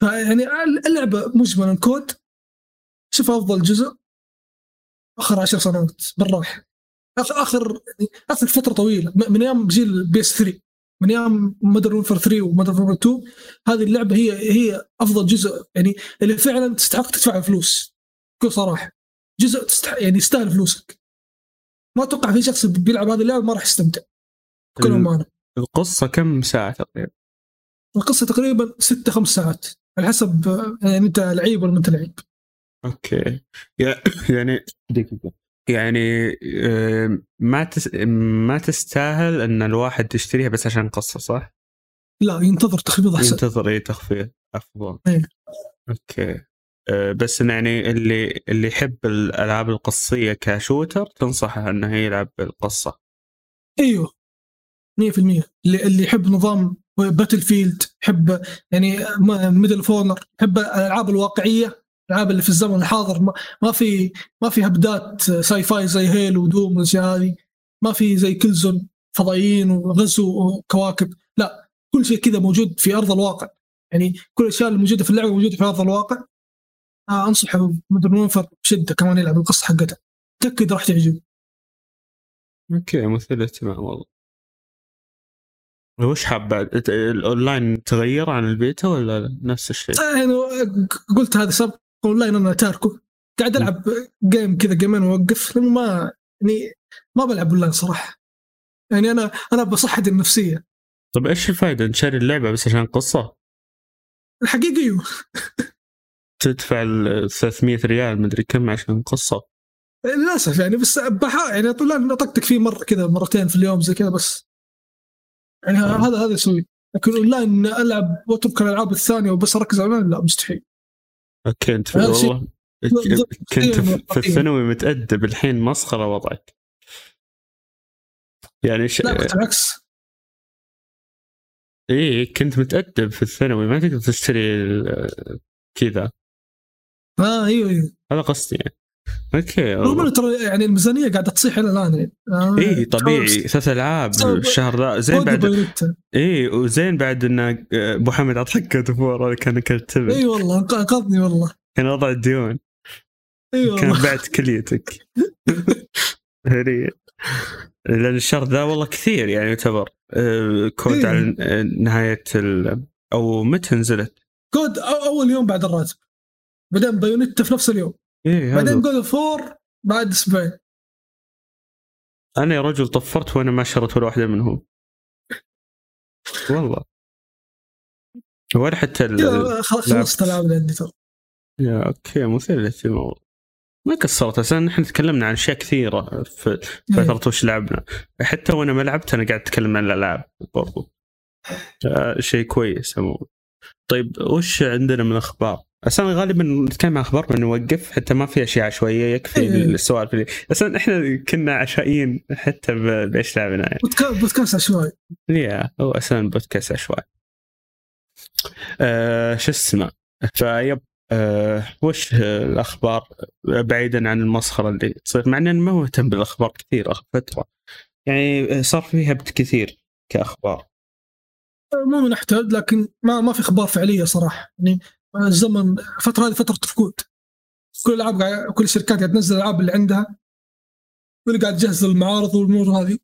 فيعني اللعبة مجملا COD. شوف أفضل جزء. آخر عشر سنوات بالراحة. اخر آخر يعني آخر فترة طويلة. من أيام جيل PS 3 من أيام Modern Warfare 3 و Modern Warfare 2 هذه اللعبة هي هي أفضل جزء. يعني اللي فعلا تستحق تدفع فلوس. بكل صراحة. جزء تستحق يعني يستاهل فلوسك. ما أتوقع في شخص بيلعب هذه اللعبة ما راح يستمتع. بكل امانه القصة كم ساعة تقريبا؟ القصة تقريبا ستة خمس ساعات على حسب يعني أنت لعيب ولا ما أنت لعيب. okay. (laughs) يعني دقيقة يعني ما تس... ما تستاهل إن الواحد يشتريها بس عشان قصة صح؟ لا ينتظر تخفيض أحسن. ينتظر اي تخفيض أفضل. إيه. okay. بس إنه يعني اللي اللي يحب الألعاب القصية ك shooter تنصحه إنه يلعب بالقصة. أيوه 100% اللي اللي يحب نظام Battlefield يحب يعني Medal of Honor يحب الألعاب الواقعية الألعاب اللي في الزمن الحاضر. ما, ما في ما في هبدات sci-fi زي Halo و Doom والأشياء هذه. ما في زي Killzone فضائيين وغزو وكواكب. لا كل شيء كذا موجود في أرض الواقع. يعني كل الأشياء الموجوده في اللعبة موجودة في أرض الواقع. آه أنصحه Modern Warfare بشدة كمان يلعب القصة حقتها تأكد راح تعجبه. okay مثير للاهتمام والله. وش حاب بعد؟ الأونلاين تغير عن البيتا ولا نفس الشيء؟ يعني قلت هذا سبق أونلاين أنا تاركه قاعد ألعب game كذا جيمين واوقف لأنه ما يعني ما بلعب أونلاين صراحة. يعني أنا أنا بصحتي النفسية. طيب إيش الفائده نشتري اللعبة بس عشان قصة؟ الحقيقة أيوه (laughs) تدفع ال 300 ريال مدري كم عشان قصة. للأسف يعني بس بحا يعني طول اطقطق فيه مرة كذا مرتين في اليوم زي كذا بس. يعني آه. هذا هذا أسوي لكن أونلاين ألعب واترك الألعاب الثانية وبس أركز على لا مستحيل. okay أنت في والله كنت في- في الثانوي متأدب الحين مسخرة وضعك. يعني ش... لا بالعكس. إيه كنت متأدب في الثانوي ما تقدر تشتري كذا. آه أيوه أيوه. هذا قصدي يعني. okay رغم انه ترى يعني الميزانية قاعدة تصيح إلى الآن يعني. آه اي طبيعي. ثلاث ألعاب الشهر ذا. زين بعد. اي وزين بعد إن أبو حمد عطاك هذا كان كالتبن إي والله انق- انقذني والله. كان وضع الديون. إي كان والله بعت كليتك. (laughs) لأن الشهر ذا والله كثير يعني يعتبر. آه، COD. على آه، نهاية ال... أو متى نزلت؟ COD أول يوم بعد الراتب. بعدين Bayonetta في نفس اليوم. إيه بعدين God of War بعد أسبوعين. أنا يا رجل طفرت وأنا ما شريت ولا واحدة منهم. والله. ولا حتى خلصت اللي عندي ترى. يا أوكي مثير للاهتمام ما قصرت عشان نحن تكلمنا عن أشياء كثيرة في فترة وش لعبنا. حتى وأنا ما لعبت أنا قاعد أتكلم عن الألعاب برضو. آه، شيء كويس عموما. طيب وش عندنا من أخبار؟ أصلا غالبا نتكلم عن أخبار بنوقف حتى ما في أشياء عشوائيه يكفي إيه. السوالف اللي أصلا إحنا كنا عشوائيين حتى بإيش لعبنا؟ يعني بودكا- بودكاست عشوائي. يا هو أساسا بودكاست عشوائي. آه شو اسمه؟ فيب آه وش الأخبار؟ بعيدا عن المسخرة اللي تصير مع إني ما مهتم بالأخبار كثير آخر فترة. يعني صار فيها هبت كثير كأخبار. مو نحتاج لكن ما ما في أخبار فعلية صراحة. يعني الزمن الفترة هذه فترة ركود كل قاعد كل الشركات قاعد تنزل الألعاب اللي عندها. واللي قاعد تجهز المعارض والأمور هذه.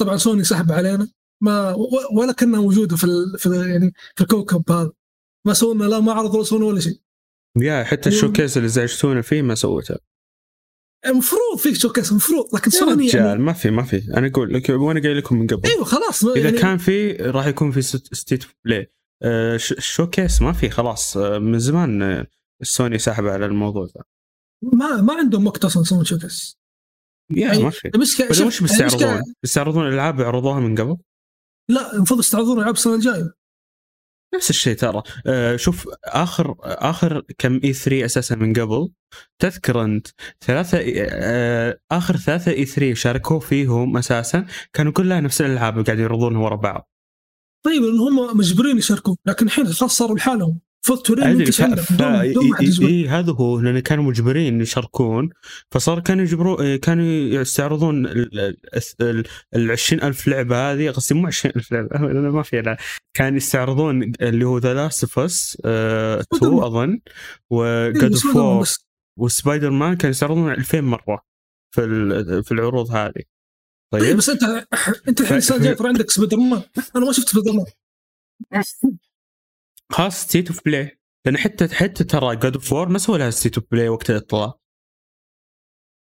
طبعا سوني سحب علينا. ما ولا كأنها موجودة في ال في يعني في الكوكب هذا. ما سووا لنا لا معرض ولا سووا ولا شيء. يا حتى ال showcase اللي زعجتونا فيه ما سويته المفروض في showcase المفروض لكن سوني يعني ما في ما في. أنا أقول لك وأنا قايل لكم من قبل. أيوه خلاص إذا يعني كان في راح يكون في St- State of Play آه sh- showcase ما في خلاص. آه من زمان آه، سوني سحب على الموضوع ذا. ما ما عندهم وقت أصلا يسوون شوكيس يا يعني ما في. المشكلة وش المشكلة- بيستعرضون؟ بيستعرضون الالعاب يعرضوها من قبل؟ لا المفروض يستعرضون ألعاب السنة الجاية. نفس الشيء ترى. آه شوف آخر آخر كم اي 3 أساسا من قبل تذكر أنت ثلاثة آه آخر ثلاثة اي 3 شاركوا فيهم أساسا كانوا كلها نفس الألعاب قاعدين يعرضونها ورا بعض. طيب لأن هم مجبرين يشاركون لكن الحين خلاص صاروا لحالهم. فوت تورين أدري اي هذا هو لأن كانوا مجبرين يشاركون فصار كانوا يجبرون كانوا يستعرضون ال ال- ال 20000 لعبة هذه قصدي مو 20000 لعبة (laughs) لأن ما في لا كانوا يستعرضون اللي هو The Last of Us 2 Spider أظن إيه، و God of War. وسبايدر مان كانوا يستعرضون 2000 مرة في في العروض هذه. طيب. طيب بس انت (coughs) انت الحين السنة الجايه ترى عندك سبايدر مان. أنا ما شفت سبايدر مان. خاص State of Play لأن حتى حتى ترى God of War ما سووا لها State of Play وقت الإطلاق.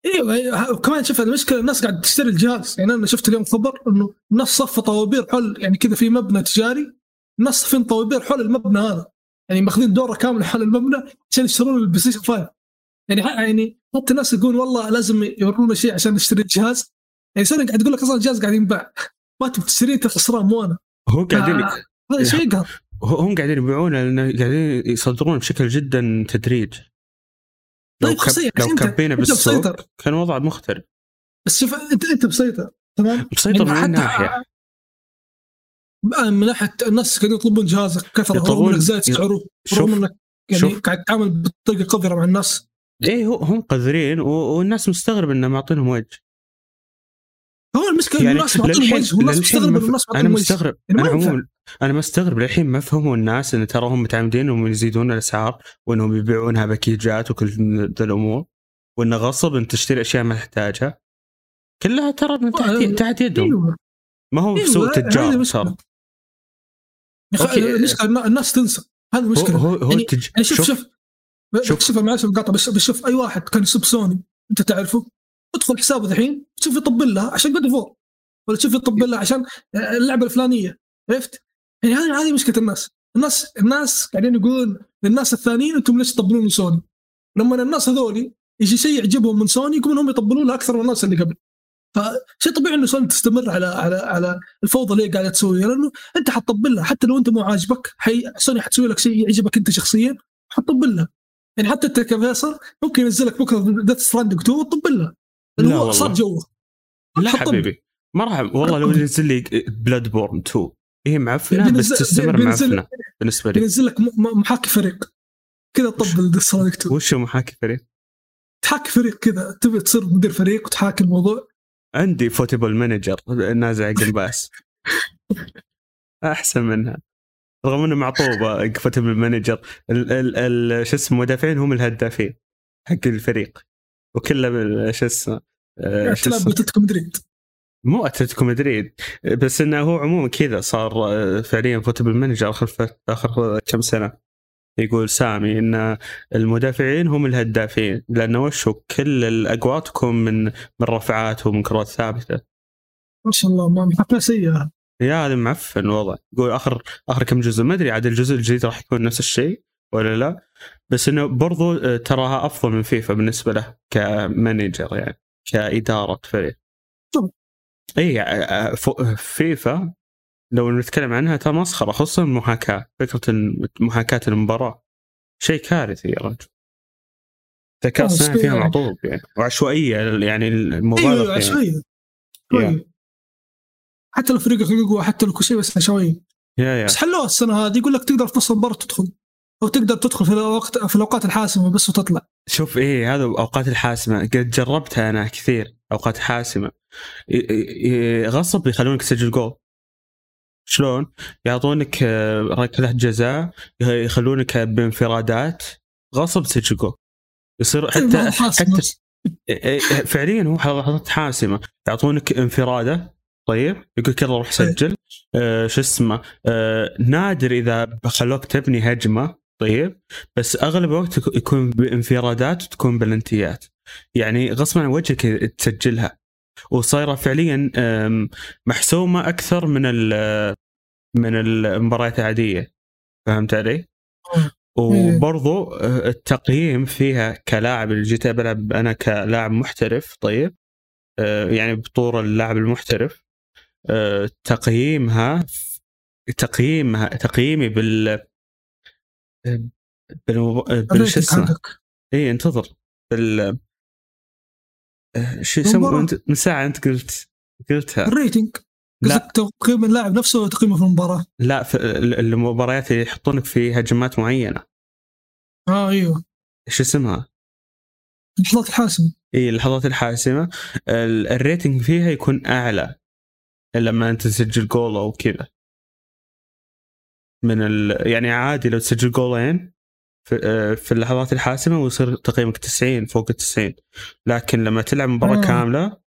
إيوه وكمان شوف المشكلة الناس قاعد تشتري الجهاز. يعني أنا شفت اليوم خبر إنه الناس صفوا طوابير حول يعني كذا في مبنى تجاري الناس صفين طوابير حول المبنى هذا. يعني ماخذين دورة كاملة حول المبنى عشان يشترون البلاي ستيشن 5 يعني يعني حتى الناس يقول والله لازم يورونا شيء عشان نشتري الجهاز. يعني سوني قاعد تقول لك أصلا الجهاز قاعد ينباع ما تبي تشتريه انت خسران مو أنا هو قاعدين آه، هذا شيء يقهر. هم قاعدين يبيعونه لأن قاعدين يصدرون بشكل جدا تدريج. لو طيب كب... لو كبينا بالسوق. كان الوضع مختلف. بس شوف انت أنت مسيطر تمام؟ مسيطر يعني من ناحية. آه، من ناحية الناس قاعدين يطلبون جهازك كثرة يطلبون- إنك زايد سعره رغم إنك يعني. قاعد تتعامل بطريقة قذرة مع الناس. إيه هو هم قذرين. والناس مستغرب انه معطينهم وجه. هو المشكلة يعني الناس للحين ما. الناس أنا مستغرب أنا ما ينفع. عموما أنا مستغرب للحين ما فهموا الناس إن تراهم متعمدين انهم يزيدون الأسعار وإنهم يبيعونها packages وكل ذا الأمور وانه غصب إن تشتري أشياء ما تحتاجها كلها ترى من تحت آه، تحت يدهم أيوه ما هو في أيوة، سوق تجار. ترى أوكي. المشكلة النا- الناس تنسى هذه هو المشكلة هو, هو يعني-. يعني شوف شوف شوف, شوف. شوف معلش مقاطع بس بس شوف أي واحد كان يسب سوني أنت تعرفه ادخل حسابه الحين تشوف يطبل لها عشان God of War ولا تشوف يطبل لها عشان اللعبة الفلانية. عرفت؟ يعني هذه هذه مشكلة الناس. الناس الناس قاعدين يقولون للناس الثانيين أنتم ليش تطبلون لسوني؟ لما الناس هذولي يجي شيء يعجبهم من سوني يقومون هم يطبلون أكثر من الناس اللي قبل. فشيء طبيعي إنه سوني تستمر على على على الفوضى اللي هي قاعدة تسويها لأنه أنت حتطبل لها. حتى لو أنت مو عاجبك حي سوني حتسوي لك شيء يعجبك أنت شخصيا حتطبل لها. يعني حتى انت كفيصل ممكن ينزل لك بكرة Death Stranding 2 وتطبل لها. هو. صار جوه لا. حبيبي ما راح والله لو. ينزل لي Bloodborne 2 هي معفنه بس بينزل- تستمر بينزل- معفنه بالنسبة لي. ينزل لك محاكي فريق. كذا Death Stranding 2 وش محاكي فريق؟ تحاكي فريق كذا. تبي تصير مدير فريق وتحاكي الموضوع؟ عندي Football Manager نازع قنباس (laughs) أحسن منها. رغم إنه معطوبه Football Manager شو اسمه المدافعين هم الهدافين حق الفريق. وكله بال- شو اسمه اسمه؟ بأتلتيكو مدريد. مو أتلتيكو مدريد بس إنه هو عموما كذا صار آه، فعليا Football Manager آخر آخر كم سنة. يقول سامي إن المدافعين هم الهدافين لأنه وش هو كل الاقوى تكون من من رفعات ومن كرات ثابتة. ما شاء الله ما محاكاه سيئه يا هذا معفن الوضع يقول اخر آخر كم جزء ما أدري عاد الجزء الجديد راح يكون نفس الشيء. ولا لا. بس إنه برضو آه، تراها أفضل من فيفا بالنسبة له ك manager يعني كإدارة فريق. إي آه، آه، فيفا لو نتكلم عنها ترى مسخرة خصوصا المحاكاه فكرة محاكاه المباراة. شيء كارثي يا رجل. الذكاء آه، الصناعي فيها يعني. معطوب يعني وعشوائية يعني المبالغ أيوه فيها. عشوائية. شوية. حتى لو فريقك حتى لو كل شيء بس عشوائيه يا يا. بس حلوها السنة هذه يقول لك تقدر نص المباراة تدخل. أو تقدر تدخل في الوقت في الأوقات الحاسمة بس وتطلع. شوف إيه هذا أوقات الحاسمة. قد جربتها أنا كثير أوقات حاسمة. غصب يخلونك تسجل جول. شلون؟ يعطونك آه، ركلة جزاء يخلونك بانفرادات. غصب تسجل جول. يصير إيه، حتى حتى. إيه، إيه، فعليا هو لحظات حاسمة. يعطونك انفرادة. طيب يقول يلا روح سجل. آه شو اسمه؟ آه نادر إذا خلوك تبني هجمة. طيب؟ بس أغلب الوقت يك- يكون بانفرادات وتكون بلنتيات. يعني غصبا عن وجهك تسجلها. وصايرة فعليا محسومة أكثر من ال- من المباريات العادية. فهمت علي؟ مم. وبرضو آه، التقييم فيها كلاعب اللي جيت بلعب أنا كلاعب محترف طيب؟ آه، يعني بطور اللاعب المحترف. آه، تقييمها تقييمها تقييمي بال بال بال شو اسمه. اي انتظر. بال آه، شو أنت من ساعة أنت قلت قلتها. ال rating. لا. تقييم اللاعب نفسه ولا تقييمه في المباراة؟ لا في ال- المباريات اللي يحطونك في هجمات معينة. آه أيوه. إيش اسمها؟ اللحظات الحاسمة. اي اللحظات الحاسمة. ال- ال rating فيها يكون أعلى لما أنت تسجل جول أو كذا. من ال... يعني عادي لو تسجل جولين في, آه، في اللحظات الحاسمة ويصير تقييمك 90 فوق ال 90 لكن لما تلعب مباراة آه. كاملة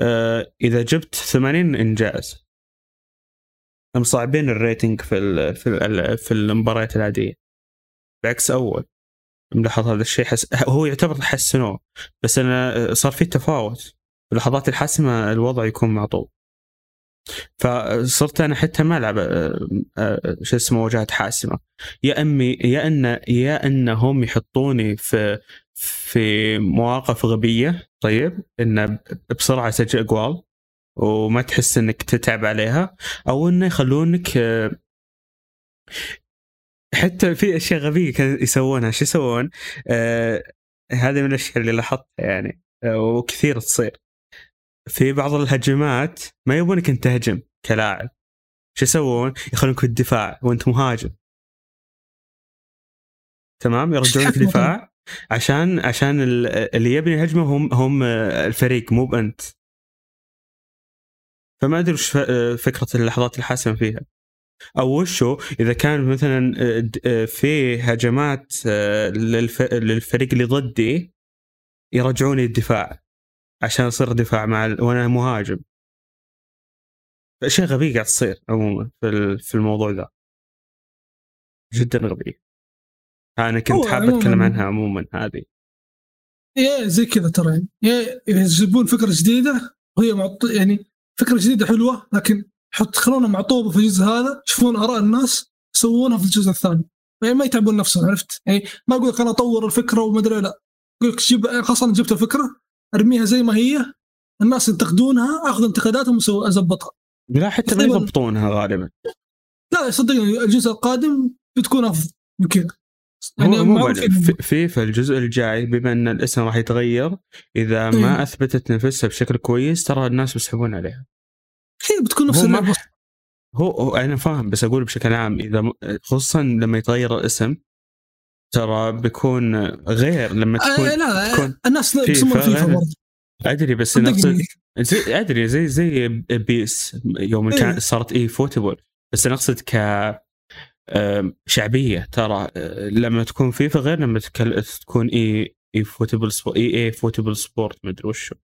آه، إذا جبت 80 انجاز. مصعبين الريتنج في ال... في ال... في المباريات العادية. بعكس أول. ملاحظ هذا الشيء حس... هو يعتبر حسنوه بس أنا صار في تفاوت. في اللحظات الحاسمة الوضع يكون معطوب فصرت أنا حتى ما ألعب آه، آه، شو اسمه واجهات حاسمة. يا أمي يا أن يا أنهم يحطوني في في مواقف غبية طيب إن بسرعة اسجل أقوال وما تحس إنك تتعب عليها أو إنه يخلونك آه، حتى في أشياء غبية كانوا يسوونها. شو يسوون؟ آه هذه من الأشياء اللي لاحظتها يعني وكثير تصير. في بعض الهجمات ما يبونك أنت تهجم كلاعب. شو يسوون؟ يخلونك في الدفاع وأنت مهاجم. تمام؟ يرجعونك الحكمة دفاع عشان عشان ال- اللي يبني الهجمه هم هم الفريق مو بأنت. فما أدري وش فكرة اللحظات الحاسمه فيها. أو وشو؟ إذا كان مثلا في هجمات آه، للف- للفريق اللي ضدي يرجعوني الدفاع. عشان أصير دفاع مع ال... وأنا مهاجم. اشياء غبية قاعد تصير عموما في في الموضوع ذا. جدا غبية. أنا كنت حاب أتكلم عنها عموما هذه. يا زي كذا ترى. يعني يجيبون فكرة جديدة وهي معط... يعني فكرة جديدة حلوة لكن حط خلونا معطوبة في الجزء هذا يشوفون آراء الناس يسوونها في الجزء الثاني. يعني ما يتعبون نفسهم عرفت؟ يعني ما أقول لك أنا أطور الفكرة وما أدري لأ. أقول لك جيب خلاص أنا جبت الفكرة أرميها زي ما هي. الناس ينتقدونها اخذ انتقاداتهم وازبطها لا حتى ما يضبطونها غالبا. لا صدقني الجزء القادم بتكون أفضل من كذا يعني معروف في- فيفا الجزء الجاي بما أن الاسم راح يتغير إذا ما إيه. أثبتت نفسها بشكل كويس ترى الناس بيسحبون عليها. هي بتكون نفس هو هو, أنا فاهم بس أقول بشكل عام إذا خصوصا لما يتغير الاسم ترى بيكون غير لما آه تكون لا تكون الناس يسمون فيفا. برضه أدري بس صدقني زي أدري زي زي بيس يوم إيه. كان صارت اي فوتبول بس أنا اقصد ك شعبية ترى آه، لما تكون فيفا غير لما تكون إي إي فوتبول سبورت إي إي فوتبول سبورت ما أدري وشو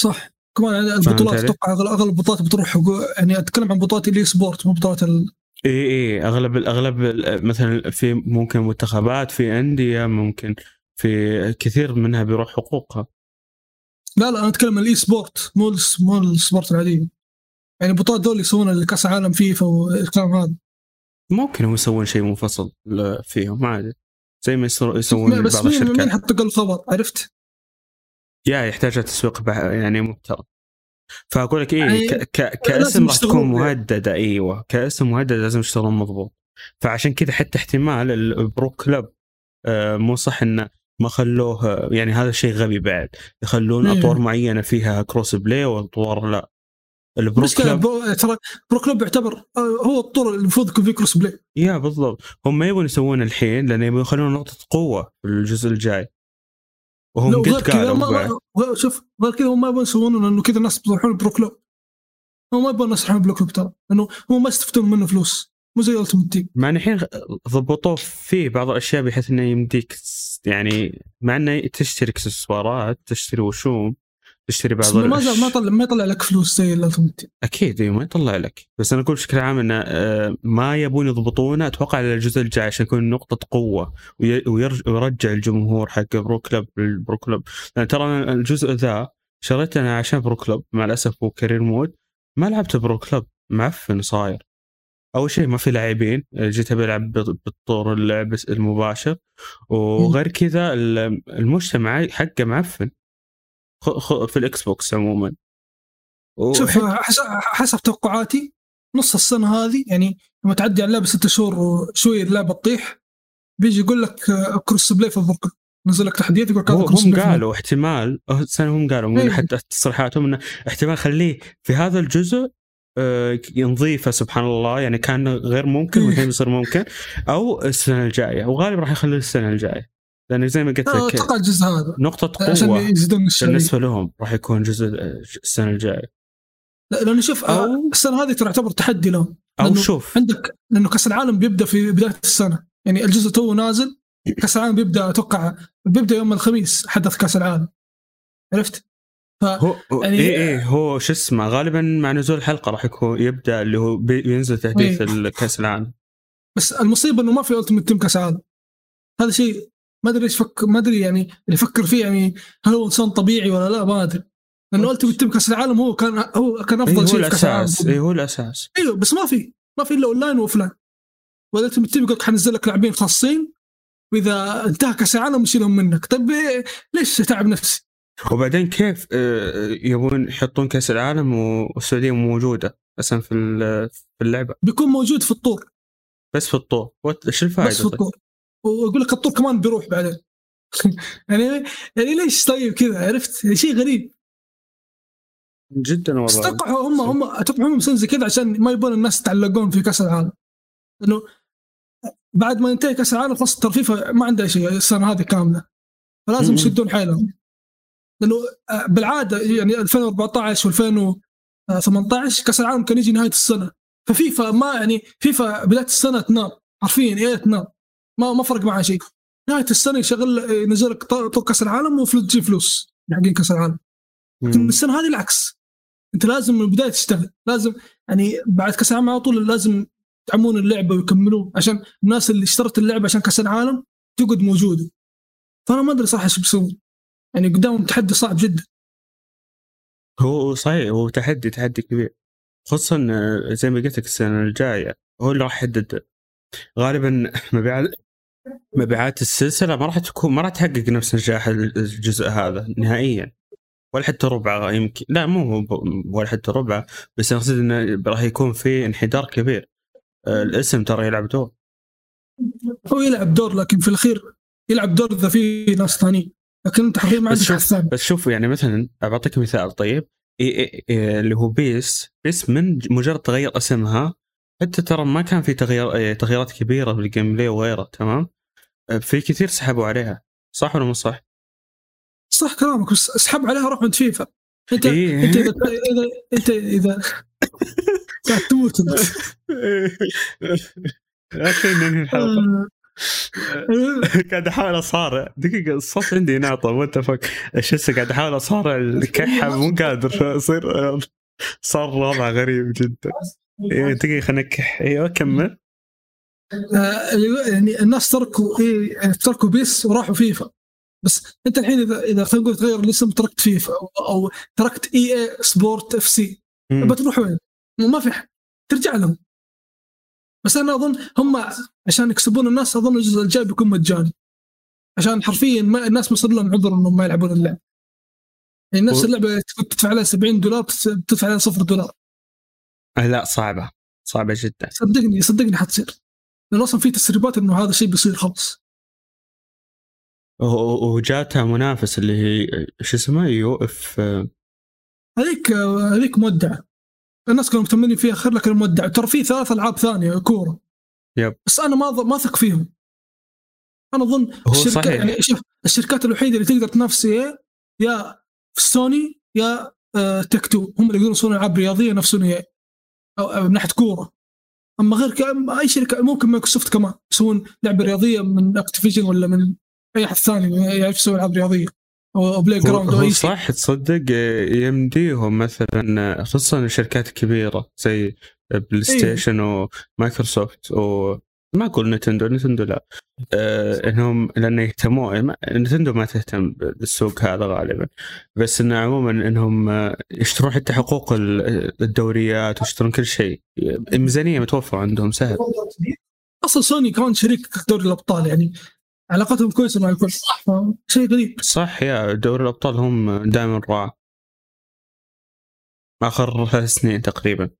صح كمان البطولات؟ أتوقع أغلب البطولات بتروح يعني أتكلم عن بطولات اللي سبورت مو بطولات ال... اي اي أغلب أغلب ال- مثلا في ممكن منتخبات في أندية ممكن في كثير منها بيروح حقوقها. لا لا أنا أتكلم عن ال esport مو مو ال sport العادية. يعني البطولات دول يسوون كاس عالم فيفا والكلام هذا. ممكن هم يسوون شيء منفصل فيهم عادي زي ما يسو- يسوون بس بعض مين مين الشركات. حط الخبر؟ عرفت؟ يا يحتاج تسويق يعني محترم. فأقول لك يعني إيه ك- ك- كاسم راح تكون. مهددة إيوه كاسم مهدد لازم يشتغلون مضبوط فعشان كذا حتى احتمال ال Pro Club آه، مو صح إنه ما خلوه يعني هذا شيء غبي بعد يخلون إيه. أطوار معينة فيها cross play وأطوار لا ال Pro مشكلة Club. ترى Pro Club يعتبر آه، هو الطور اللي المفروض يكون فيه cross play يا بالضبط هم ما يبون يسوون الحين لأن يبون يخلون نقطة قوة في الجزء الجاي وهم قد. ما- شوف غير كذا هم ما يبون يسوونه لأنه كذا الناس بيروحون Pro Club هم ما يبون الناس يروحون Pro Club ترى. لأنه هم ما يستفيدون منه فلوس. مو زي Ultimate Team مع ان الحين ضبطوه فيه بعض الأشياء بحيث إنه يمديك يعني مع إنه تشتري اكسسوارات تشتري وشوم. تشتري بعض ما ما يطلع ما يطلع لك فلوس زي ال Ultimate Team أكيد أيوه ما يطلع لك. بس أنا أقول بشكل عام انه آه، ما يبون يضبطونه. أتوقع على الجزء الجاي عشان يكون نقطة قوة وي- ويرج- ويرجع الجمهور حق Pro Club ال Pro Club لأن ترى الجزء ذا شريته أنا عشان Pro Club مع الأسف هو career mode. ما لعبت Pro Club معفن صاير. أول شيء ما في لاعبين. جيت بط- بالطور اللعب المباشر. وغير كذا ال- المجتمع حقه معفن. في ال Xbox عموما شوف حسب, حسب توقعاتي نص السنة هذه يعني لما تعدي على اللعبه ست شهور وشوي اللعبه تطيح بيجي يقول لك آه، كروس بلاي في البركه نزل لك تحديات يقول لك كروس هم قالوا احتمال أه، هم قالوا من إيه. حتى تصريحاتهم إنه احتمال خليه في هذا الجزء آه، نضيفه سبحان الله يعني كان غير ممكن إيه. والحين بيصير ممكن أو السنة الجاية وغالبا راح يخليه السنة الجاية لأن زي ما قلت آه، لك أتوقع الجزء هذا. نقطة عشان قوة يزيدون الشيء. بالنسبة لهم راح يكون جزء السنة الجاية. لا لأنه شوف آه، أو- السنة هذه تعتبر تحدي لهم. أو شوف. عندك لأنه كأس العالم بيبدأ في بداية السنة. يعني الجزء تو نازل كأس العالم بيبدأ أتوقع بيبدأ يوم الخميس حدث كأس العالم. عرفت؟ هو هو يعني- إيه إيه هو شو اسمه غالبا مع نزول الحلقة راح يكون يبدأ اللي هو بي- بينزل تحديث إيه. الكاس العالم. بس المصيبة إنه ما في Ultimate Team كأس عالم هذا شيء ما أدري إيش فك ما أدري يعني اللي يفكر فيه يعني هل هو إنسان طبيعي ولا لا ما أدري. لأنه Ultimate Team كأس العالم هو كان هو كان إيه افضل هو شيء في كأس العالم. الاساس إيه هو الأساس. أيوه بس ما في ما في إلا online و offline. وال Ultimate Team يقول لك حنزل لك لاعبين خاصين وإذا انتهى كأس العالم نشيلهم منك. طيب إيه، ليش تعب نفسي؟ وبعدين كيف آه، يبون يحطون كأس العالم والسعودية موجودة أصلا في ال- في اللعبة؟ بيكون موجود في الطور. بس في الطور. what- إيش الفائدة بس في طيب؟ الطور. ويقول لك الطور كمان بيروح بعدين. (laughs) يعني يعني ليش طيب كذا؟ عرفت؟ يعني شيء غريب. جدا والله. أتوقع هم هم أتوقع هم مسوين زي كذا عشان ما يبون الناس يتعلقون في كأس العالم. انه بعد ما ينتهي كأس العالم خلاص ترى فيفا ما عندها شيء السنة هذه كاملة. فلازم. يشدون حيلهم. لأنه آه، بالعادة يعني 2014 و2018 كأس العالم كان يجي نهاية السنة. ففيفا ما يعني فيفا بداية السنة تنام. حرفيا إيه تنام. ما ما فرق معها شيء. نهاية السنة يشغل ينزل لك طور كأس العالم وفلوس تجيب فلوس حقين كأس العالم. لكن. السنة هذه العكس. أنت لازم من البداية تشتغل. لازم يعني بعد كأس العالم على طول لازم يدعمون اللعبة ويكملون عشان الناس اللي اشترت اللعبة عشان كأس العالم تقعد موجودة. فأنا ما أدري صراحة إيش بيسوون. يعني قدامهم تحدي صعب جدا. هو صحيح هو تحدي تحدي كبير. خصوصا آه، زي ما قلت لك السنة الجاية هو اللي راح يحدد. غالبا (clears throat) مبيعات مبيعات السلسلة ما راح تكون ما راح تحقق نفس نجاح الجزء هذا نهائيا. ولا حتى ربعه يمكن لا مو ولا حتى ربعه بس أقصد إنه راح يكون في انحدار كبير. آه، الاسم ترى يلعب دور. هو يلعب دور لكن في الأخير يلعب دور إذا في ناس ثانيين. لكن انت حرفيا ما عندك شوف بس شوف يعني مثلا بعطيك مثال طيب. اللي هو PES. PES من مجرد تغير اسمها حتى ترى ما كان في تغير إيه تغييرات كبيرة بال gameplay وغيره تمام؟ في كثير سحبوا عليها صح ولا مو صح؟ صح كلامك بس اسحب عليها روح عند فيفا. انت إيه. أنت اذا أنت إذا (laughs) قاعد تموت أنت. ننهي الحلقة. آه. (laughs) قاعد أحاول أصارع. دقيقة الصوت عندي ناطر وانت فوق شو اسمه قاعد أحاول أصارع الكحة مو قادر. اصير صار وضع غريب جدا. دقيقة خلينا إيوه كمل. آه، يعني الناس تركوا إيه تركوا PES وراحوا فيفا. بس أنت الحين إذا إذا خلينا نقول تغير الاسم تركت فيفا أو, أو تركت EA Sports FC. بتروح وين؟ ما في حد. ترجع لهم. بس أنا أظن هم عشان يكسبون الناس أظن الجزء الجاي بيكون مجاني. عشان حرفيا ما الناس ما يصير لهم عذر إنهم ما يلعبون اللعبه يعني نفس اللعبة تدفع عليها 70 دولار تدفع عليها صفر دولار. لا صعبة. صعبة جدا. صدقني صدقني حتصير. لأنه أصلا في تسريبات إنه هذا الشيء بيصير خلاص. و- وجاتها منافس اللي هي شو اسمه UFL هذيك هذيك مودعه الناس كانوا مهتمين فيها خير لكن مودعه ترى في ثلاث ألعاب ثانية كورة. yep. بس أنا ما ما اثق فيهم. أنا اظن هو الشركة صحيح. يعني شوف الشركات الوحيدة اللي تقدر تنافس هي يا سوني يا آه Take-Two. هم اللي يقدرون يسوون ألعاب رياضية نفس سوني أو, أو من ناحية كورة. أما غير. أي شركه ممكن مايكروسوفت كمان يسوون لعبة رياضية من Activision ولا من أي أحد ثاني يعرف يسوي ألعاب رياضية. أو Playground أو أي شيء. صح تصدق آه، يمديهم مثلا خصوصا الشركات الكبيرة زي بلاي ستيشن ومايكروسوفت و ما أقول نتندو نتندو لا. آه إنهم لأنه يهتمون ما- نتندو ما تهتم بالسوق هذا غالبا. بس إنه عموما إنهم آه، يشترون حتى حقوق ال- الدوريات ويشترون كل شيء. الميزانيه متوفرة عندهم سهل. أصلا سوني كمان شريك دوري الأبطال يعني علاقتهم كويسة مع الكل شيء غريب. صح يا دوري الأبطال هم دائما رعاه آخر ثلاث سنين تقريبا.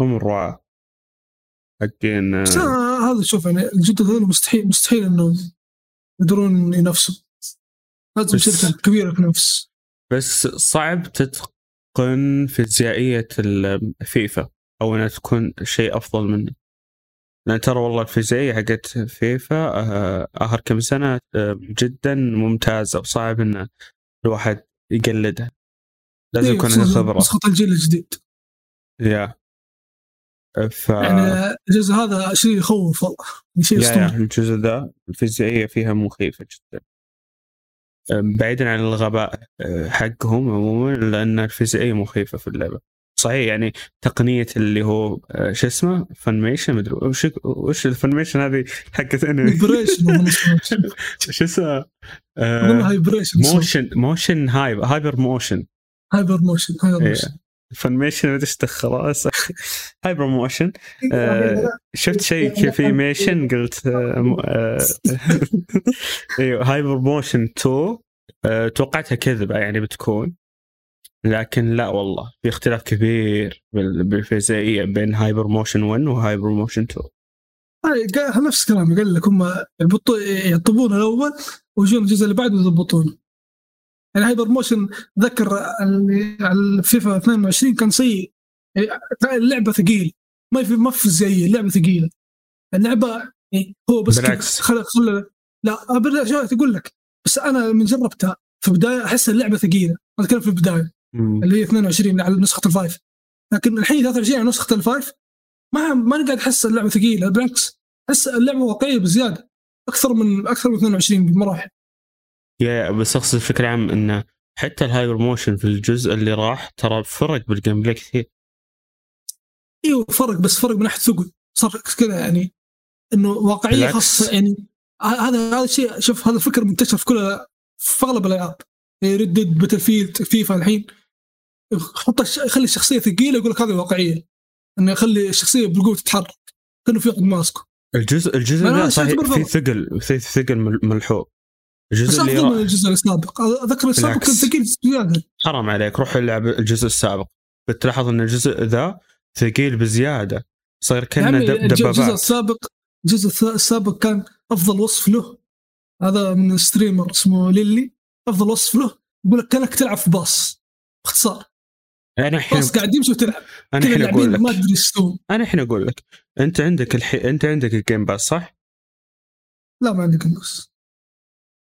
هم الرعاه حقين آه، هذا شوف يعني الجدد هذول مستحيل مستحيل انه يقدرون ينافسوا. لازم شركة كبيرة تنافس بس صعب تتقن فيزيائية الفيفا أو أنها تكون شيء أفضل منه. لأن ترى والله الفيزيائية حقت فيفا آه، آخر كم سنة آه، جدا ممتازة وصعب أن الواحد يقلدها. لازم إيه، يكون عنده خبرة. نسخه الجيل الجديد. yeah. ف يعني الجزء هذا شيء يخوف والله يعني شيء اسطوري الجزء ذا الفيزيائية فيها مخيفة جدا. بعيدا عن الغباء آه، حقهم عموما لأن الفيزيائية مخيفة في اللعبة. صحيح يعني تقنية اللي هو آه، شو اسمه؟ Funimation مدري وش وش ال Funimation هذه حقت أنمي؟ اسمه. (laughs) شو اسمه؟ هايبريشن motion motion hyper HyperMotion HyperMotion hyper. motion Funimation ما دخل خلاص. (laughs) HyperMotion آه، شفت شيء كيف ايميشن (laughs) قلت أيوه HyperMotion 2 آه، توقعتها كذبه يعني بتكون. لكن لا والله في اختلاف كبير بال- بالفيزيائيه بين HyperMotion 1 و HyperMotion 2 هاي قال- نفس كلامي قال لك هم يطبون الأول ويجون الجزء اللي بعده يضبطونه يعني HyperMotion ذكر اللي على الفيفا 22 كان سيء. اللعبة ثقيل. ما في ما في زي اللعبة ثقيلة. اللعبة يعني هو بس بالعكس. خل خل لا بالله شو تقول لك؟ بس أنا من جربتها. في البداية أحس اللعبة ثقيلة. أنا أتكلم في البداية. اللي هي 22 على نسخة ال five لكن الحين 23 على نسخة ال five ما ما قاعد أحس اللعبة ثقيلة. بالعكس أحس اللعبة واقعية بزيادة. أكثر من أكثر من 22 بمراحل. yeah بس أقصد بشكل عام انه حتى ال HyperMotion في الجزء اللي راح ترى فرق بال gameplay كثير. اي إيوه فرق بس فرق من ناحية ثقل صار كذا يعني. إنه واقعية. خاصة يعني هذا هذا الشيء شوف هذا الفكر منتشر في كل في أغلب الألعاب. Red Dead Battlefield فيفا الحين. حط يخلي الشخصية ثقيلة يقول لك هذه واقعية. إنه يخلي الشخصية بالقوة تتحرك. كأنه في واحد ماسكه. الجزء الجزء ذا شفت صحيح. في ثقل في ثقل مل- ملحوظ. الجزء اللي من الجزء السابق. اذكر السابق كان. ثقيل زيادة. حرام عليك روح العب الجزء السابق. بتلاحظ إن الجزء ذا ثقيل بزيادة. صاير كأنه عمي دب- الج- الجزء دبابات. السابق الجزء السابق كان أفضل وصف له. هذا من streamer اسمه ليلي. أفضل وصف له. يقول لك كأنك تلعب في باص. باختصار. أنا الحين باص قاعد يمشي وتلعب. أنا الحين أقول اللاعبين ما لك. أدري أنا الحين أقول لك. أنت عندك الحين أنت عندك ال Game Pass صح؟ لا ما عندك فلوس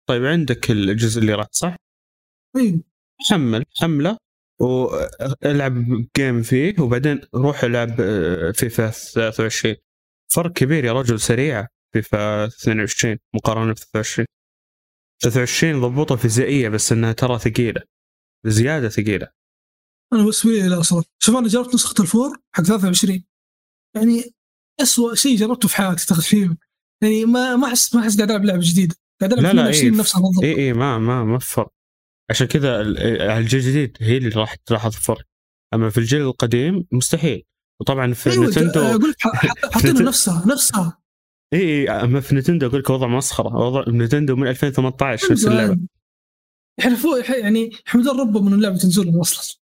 طيب عندك الجزء اللي راح صح؟ أيوه حمل حملة والعب game فيه وبعدين روح العب آه، فيفا 23 فرق كبير يا رجل سريعه فيفا 22 مقارنة ب 23 23 ضبوطة فيزيائية بس إنها ترى ثقيلة. زيادة ثقيلة. أنا بالنسبة لي لا أصلا شوف أنا جربت نسخة الفور حق 23 يعني اسوء شيء جربته في حياتي تقريبا يعني ما ما أحس ما أحس قاعد ألعب لعبة جديدة. قاعد ألعب لا، لا، 22 إيه. نفسها بالضبط اي اي ما ما ما في فرق. عشان كذا على الجيل الجديد هي اللي راح تلاحظ فرق أما في الجيل القديم مستحيل. وطبعا في أيوه نتندو أقول ح- حاطين (laughs) نفسها نفسها. اي اي أما في نتندو أقول لك وضع مسخرة. وضع نتندو من 2018 نفس اللعبة. يحلفوا يعني يحمدون ربهم من اللعبة تنزل لهم أصلا.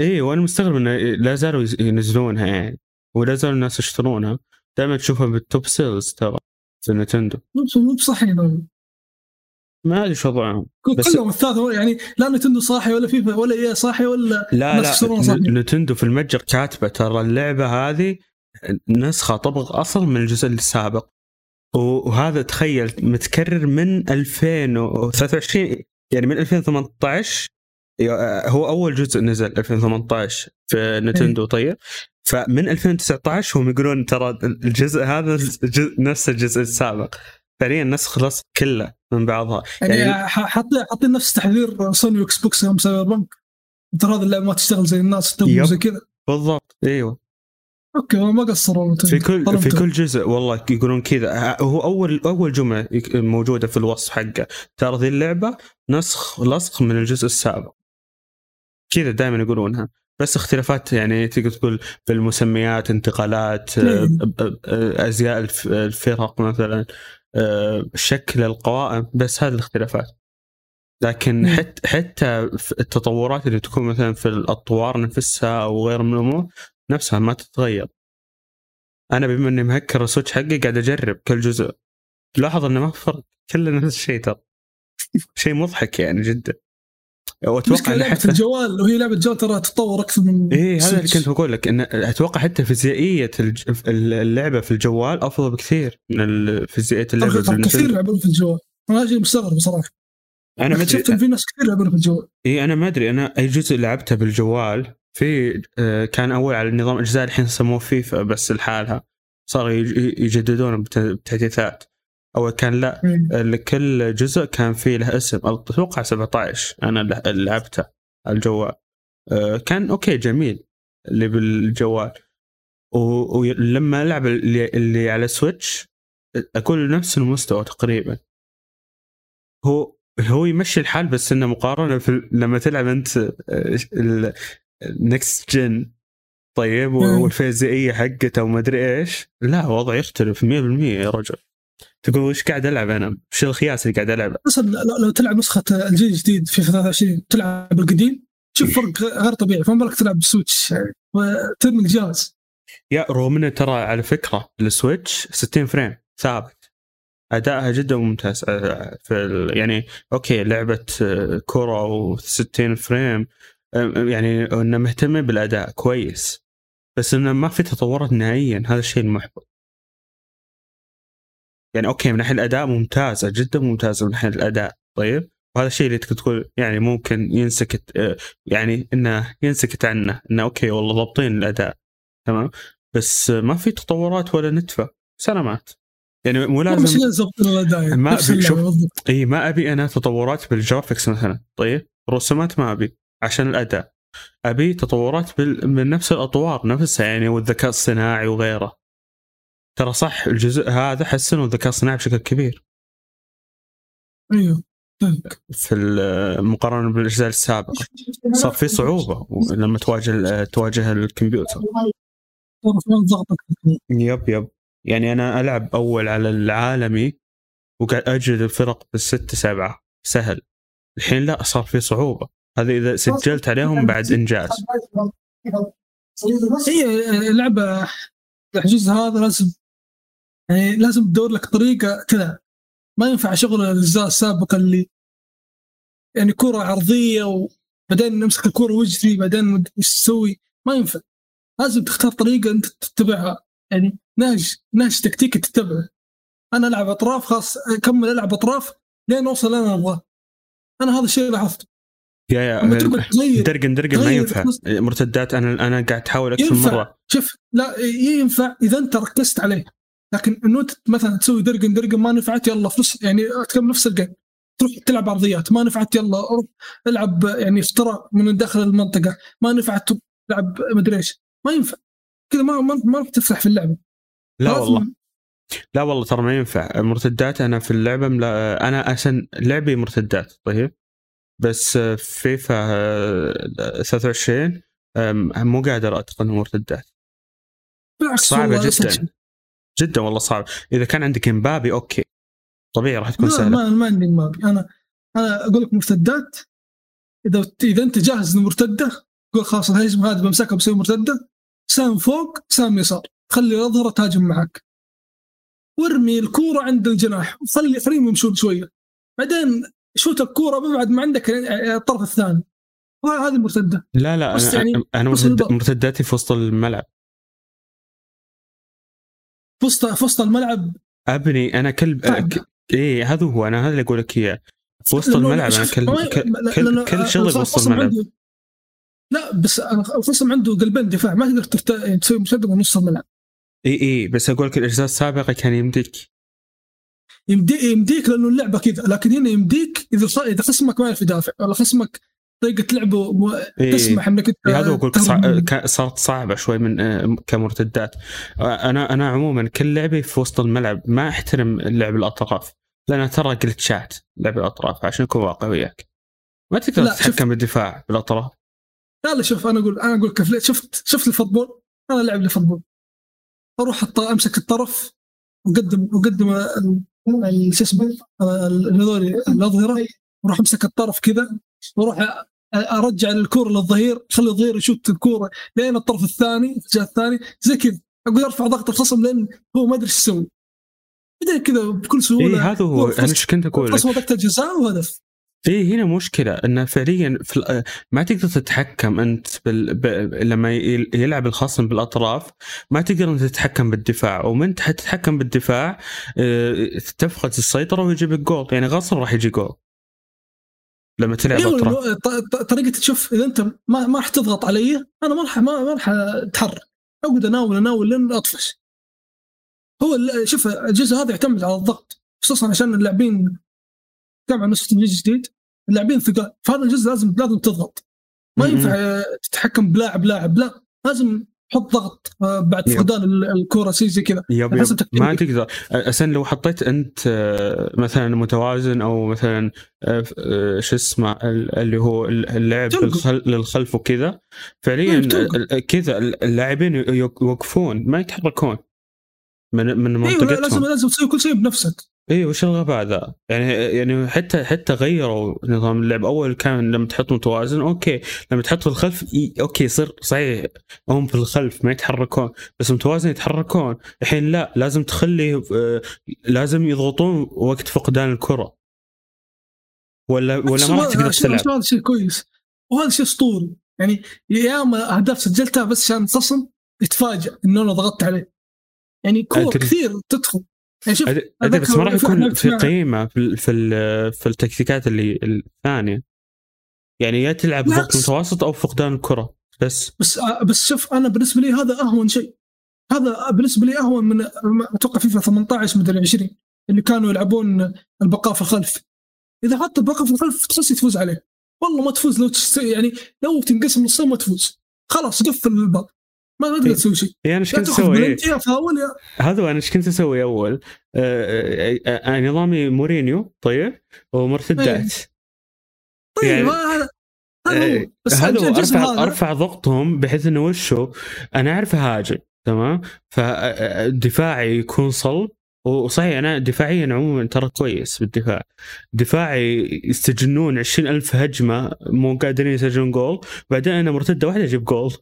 اي وأنا مستغرب انه لا زالوا ينزلونها يعني. ولا زالوا الناس يشترونها. دائما تشوفها بال top sales ترى في نتندو. مو مو بصحي ما أدري شو وضعهم. كلهم الثلاثه يعني لا نتندو صاحي ولا فيفا ولا إي صاحي ولا لا. لا نتندو في المتجر كاتبة ترى اللعبة هذه نسخة طبق أصل من الجزء السابق. وهذا تخيل متكرر من 2023 يعني من 2018 يا- هو أول جزء نزل 2018 في نتندو طيب؟ فمن 2019 هم يقولون ترى الجزء هذا نفس الجزء السابق. فعليا نسخ لصق كله من بعضها. يعني, يعني- حاطين حاطين نفس تحذير Sony و Xbox يوم Cyberpunk. ترى هذه اللعبة ما تشتغل زي الناس. زي كذا. بالضبط إيوه. okay ما قصروا في كل طالما في كل جزء والله يقولون كذا. هو اول أول جملة موجودة في الوصف حقه. ترى ذي اللعبة نسخ لصق من الجزء السابق. كذا دائما يقولونها. بس اختلافات يعني تقدر تقول في المسميات انتقالات إيه. أزياء الف- الفرق مثلا. شكل القوائم بس هذه الاختلافات. لكن. حتى حتى التطورات اللي تكون مثلا في الأطوار نفسها أو غير من الأمور نفسها ما تتغير. أنا بما إني مهكر السويتش حقي قاعد أجرب كل جزء. لاحظ إنه ما في فرق. كله نفس الشيء ترى. (laughs) شيء مضحك يعني جدا. واتوقع لعبة حتى الجوال وهي لعبة جوال ترى تتطور أكثر من إيه هذا اللي. كنت بقول لك إن أتوقع حتى فيزيائية اللعبة في الجوال أفضل بكثير من فيزيائية اللعبة في كثير. يلعبون في الجوال أنا شيء مستغرب صراحة أنا ما شفت في ناس كثير يلعبون في الجوال اي أنا ما أدري أنا أي جزء لعبته بالجوال في آه، كان أول على نظام اجزاء الحين سموه فيفا بس لحالها صاروا يج- يجددون بت- بتحديثات اول كان لا. لكل جزء كان فيه له اسم. أتوقع 17 أنا لعبته الجوال. آه، كان okay جميل اللي بالجوال. ولما ألعب اللي, اللي على Switch اكون نفس المستوى تقريبا. هو هو يمشي الحال بس إنه مقارنة في لما تلعب أنت ال next gen طيب. والفيزيائية حقته وما أدري إيش. لا وضع يختلف 100% يا رجل. تقول وش قاعد ألعب أنا؟ وش الخياس اللي قاعد ألعبه؟ أصلا لو لو تلعب نسخة الجيل الجديد في 23 تلعب القديم تشوف فرق غير طبيعي فما بالك تلعب بال Switch يعني وترمي الجهاز. يا رغم انه ترى على فكرة ال Switch 60 frame ثابت. ادائها جدا ممتاز. آه، في يعني okay لعبة آه، كره و60 frame آه، يعني إنه مهتم بالأداء كويس بس إنه ما في تطورات نهائيا. هذا الشيء المحبط. يعني okay من ناحية الأداء ممتازة جدا ممتازة من ناحية الأداء. طيب وهذا الشيء اللي تقول يعني ممكن ينسكت آه، يعني إنه ينسكت عنه إنه okay والله ضابطين الأداء. تمام؟ بس ما في تطورات ولا نتفة. سلامات. يعني مو مش لازم يظبطون الأداء. ما شوف. بالضبط إي ما أبي أنا تطورات بال graphics مثلا. طيب رسومات ما أبي عشان الأداء. أبي تطورات بال... من نفس الأطوار نفسها يعني والذكاء الصناعي وغيره. ترى صح الجزء هذا حسنوا الذكاء الصناعي بشكل كبير. أيوه في المقارنه بالأجزاء السابقة. صار في صعوبة لما تواجه تواجه الكمبيوتر. يب يب. يعني أنا ألعب أول على العالمي وقاعد اجلد الفرق بالستة سبعة. سهل. الحين لا صار في صعوبة. هذا إذا سجلت عليهم بعد إنجاز. هي لعبة الحجز هذا لازم يعني لازم تدور لك طريقة كذا. ما ينفع شغل الأجزاء السابقة اللي يعني كرة عرضية وبعدين نمسك الكرة واجري بعدين إيش تسوي. ما ينفع. لازم تختار طريقة أنت تتبعها. يعني ناهج ناهج تكتيك تتبعه. أنا ألعب أطراف خلاص أكمل ألعب أطراف لين أوصل أنا أبغاه. أنا هذا الشيء لاحظته. يا يا درقن درقن ما ينفع. مرتدات أنا أنا قاعد أحاول أكثر مرة. شوف لا ينفع إذا أنت ركزت عليه. لكن إنه أنت مثلا تسوي درقن درقن ما نفعت يلا فلوس يعني تكمل نفس الجيم تروح تلعب ارضيات ما نفعت يلا روح العب يعني افتراء من داخل المنطقة. ما نفعت تلعب مدري إيش. ما ينفع. كذا ما ما, ما تفلح في اللعبة. لا والله. لا والله ترى ما ينفع. مرتدات أنا في اللعبة ملا... أنا عشان لعبي مرتدات طيب؟ بس فيفا 23 مو قادر اتقن مرتدات. صعبة جدا. جدا والله صعب. إذا كان عندك إمبابي okay. طبيعي راح تكون سهلة. ما, ما عندي إمبابي. أنا أنا أقول لك مرتدات. إذا إذا أنت جاهز لمرتده قول خلاص الهجمه هذه بمسكها بسوي مرتدة. سهم فوق سهم يسار. خلي الأظهرة تهاجم معك. وارمي الكورة عند الجناح. وخلي خليهم يمشون شوية. بعدين شوت الكورة ببعد ما عندك الطرف الثاني. هذه المرتده لا لا أنا, يعني أنا مرتد مرتداتي في وسط الملعب. في وسط في وسط الملعب. أبني أنا كل اي هذا هو أنا هذا اللي أقول لك إياه. في وسط الملعب أنا كل كل, كل, في وسط الملعب. لا بس الخصم عنده قلبين دفاع ما تقدر يعني تسوي مسدد من نص الملعب. إي إي بس أقول لك الأجزاء السابقة كان يمديك. يمديك يمديك لأنه اللعبة كذا لكن هنا يمديك إذا إذا خصمك ما يعرف يدافع ولا خصمك طريقه لعبه م... إيه. تسمح إنك أنت هذا أقول. صارت صعبة شوي من آه، كمرتدات. أنا أنا عموما كل لعبي في وسط الملعب ما أحترم لعب الأطراف لأن ترى جلتشات لعب الأطراف عشان أكون واقعي وياك. ما تقدر تتحكم بالدفاع بالأطراف. لا لا شوف أنا أقول أنا أقول كيف. شفت شفت الفوتبول؟ أنا لعب لي فوتبول أروح أمسك الطرف وقدم وقدم شو اسمه هذول الأظهرة وأروح أمسك الطرف كذا. وأروح أرجع الكوره للظهير خلي الظهير يشوت الكورة. لين الطرف الثاني الاتجاه الثاني زي كذا. أقول أرفع ضغط الخصم لأن هو ما أدري إيش يسوي. بعدين كذا بكل سهولة إيه هذا هو. أنا إيش كنت أقول خصم ضغط الجزاء وهدف. إيه هنا مشكلة. إنه فعليا في ما تقدر تتحكم أنت بال... ب... لما يلعب الخصم بالأطراف ما تقدر أنت تتحكم بالدفاع. ومن تتحكم بالدفاع آه... تفقد السيطرة ويجيب الجول. يعني غصب راح يجي جول. لما تلعب طريقة تشوف إذا أنت ما ما راح تضغط علي أنا ما راح ما راح أتحرك. أقعد أناول أناول لين أطفش. هو شوف الجزء هذا يعتمد على الضغط خصوصا عشان اللاعبين طبعا نسخه الجديد اللاعبين ثقال فهذا الجزء لازم لازم تضغط. ما ينفع تتحكم بلاعب لاعب لا لازم حط ضغط آه، بعد فقدان الكورة شيء زي كذا. ما تقدر. أساسا لو حطيت أنت آه، مثلا متوازن أو مثلا آه، شو اسمه اللي هو اللعب للخلف وكذا. فعليا كذا اللاعبين يوقفون ما يتحركون. من من أيوة، منطقتهم. أيوة لازم لازم تسوي كل شيء بنفسك. اي وش الغباء ذا؟ يعني يعني حتى حتى غيروا نظام اللعب. أول كان لما تحط متوازن okay. لما تحط في الخلف okay يصير صحيح. هم في الخلف ما يتحركون بس متوازن يتحركون. الحين لا لازم تخلي آه، لازم يضغطون وقت فقدان الكرة. ولا ولا ما راح تقدر تلعب. هذا شيء كويس. وهذا شيء أسطوري. يعني ياما أهداف سجلتها بس عشان الخصم يتفاجئ إنه أنا ضغطت عليه. يعني كور كثير تدخل. يعني شوف بس ما راح يكون في قيمة في في, في التكتيكات اللي الثانية. يعني يا تلعب ضغط متوسط أو فقدان الكرة بس. بس آه، بس شوف أنا بالنسبة لي هذا أهون شيء. هذا بالنسبة لي أهون من أتوقع فيفا 18 مدري 20 اللي كانوا يلعبون البقاء في الخلف. إذا حط البقاء في الخلف تحس تفوز عليه. والله ما تفوز لو تست... يعني لو تنقسم نصين ما تفوز. خلاص قفل الباب. ما تقدر إيه. تسوي شيء. يعني إيش كنت أسوي؟ فاول هذا أنا إيش كنت أسوي أول؟ آه، آه، آه، نظامي مورينيو طيب ومرتدات طيب يعني- ما هذا هذا هو. إيه، بس هذا ارفع هذا. أرفع ضغطهم بحيث إنه وشو؟ أنا أعرف أهاجم تمام؟ فدفاعي يكون صلب وصحيح أنا دفاعيا عموما ترى كويس بالدفاع. دفاعي يستجنون عشرين ألف هجمة مو قادرين يسجلون جول. بعدين أنا مرتدة واحدة أجيب جول.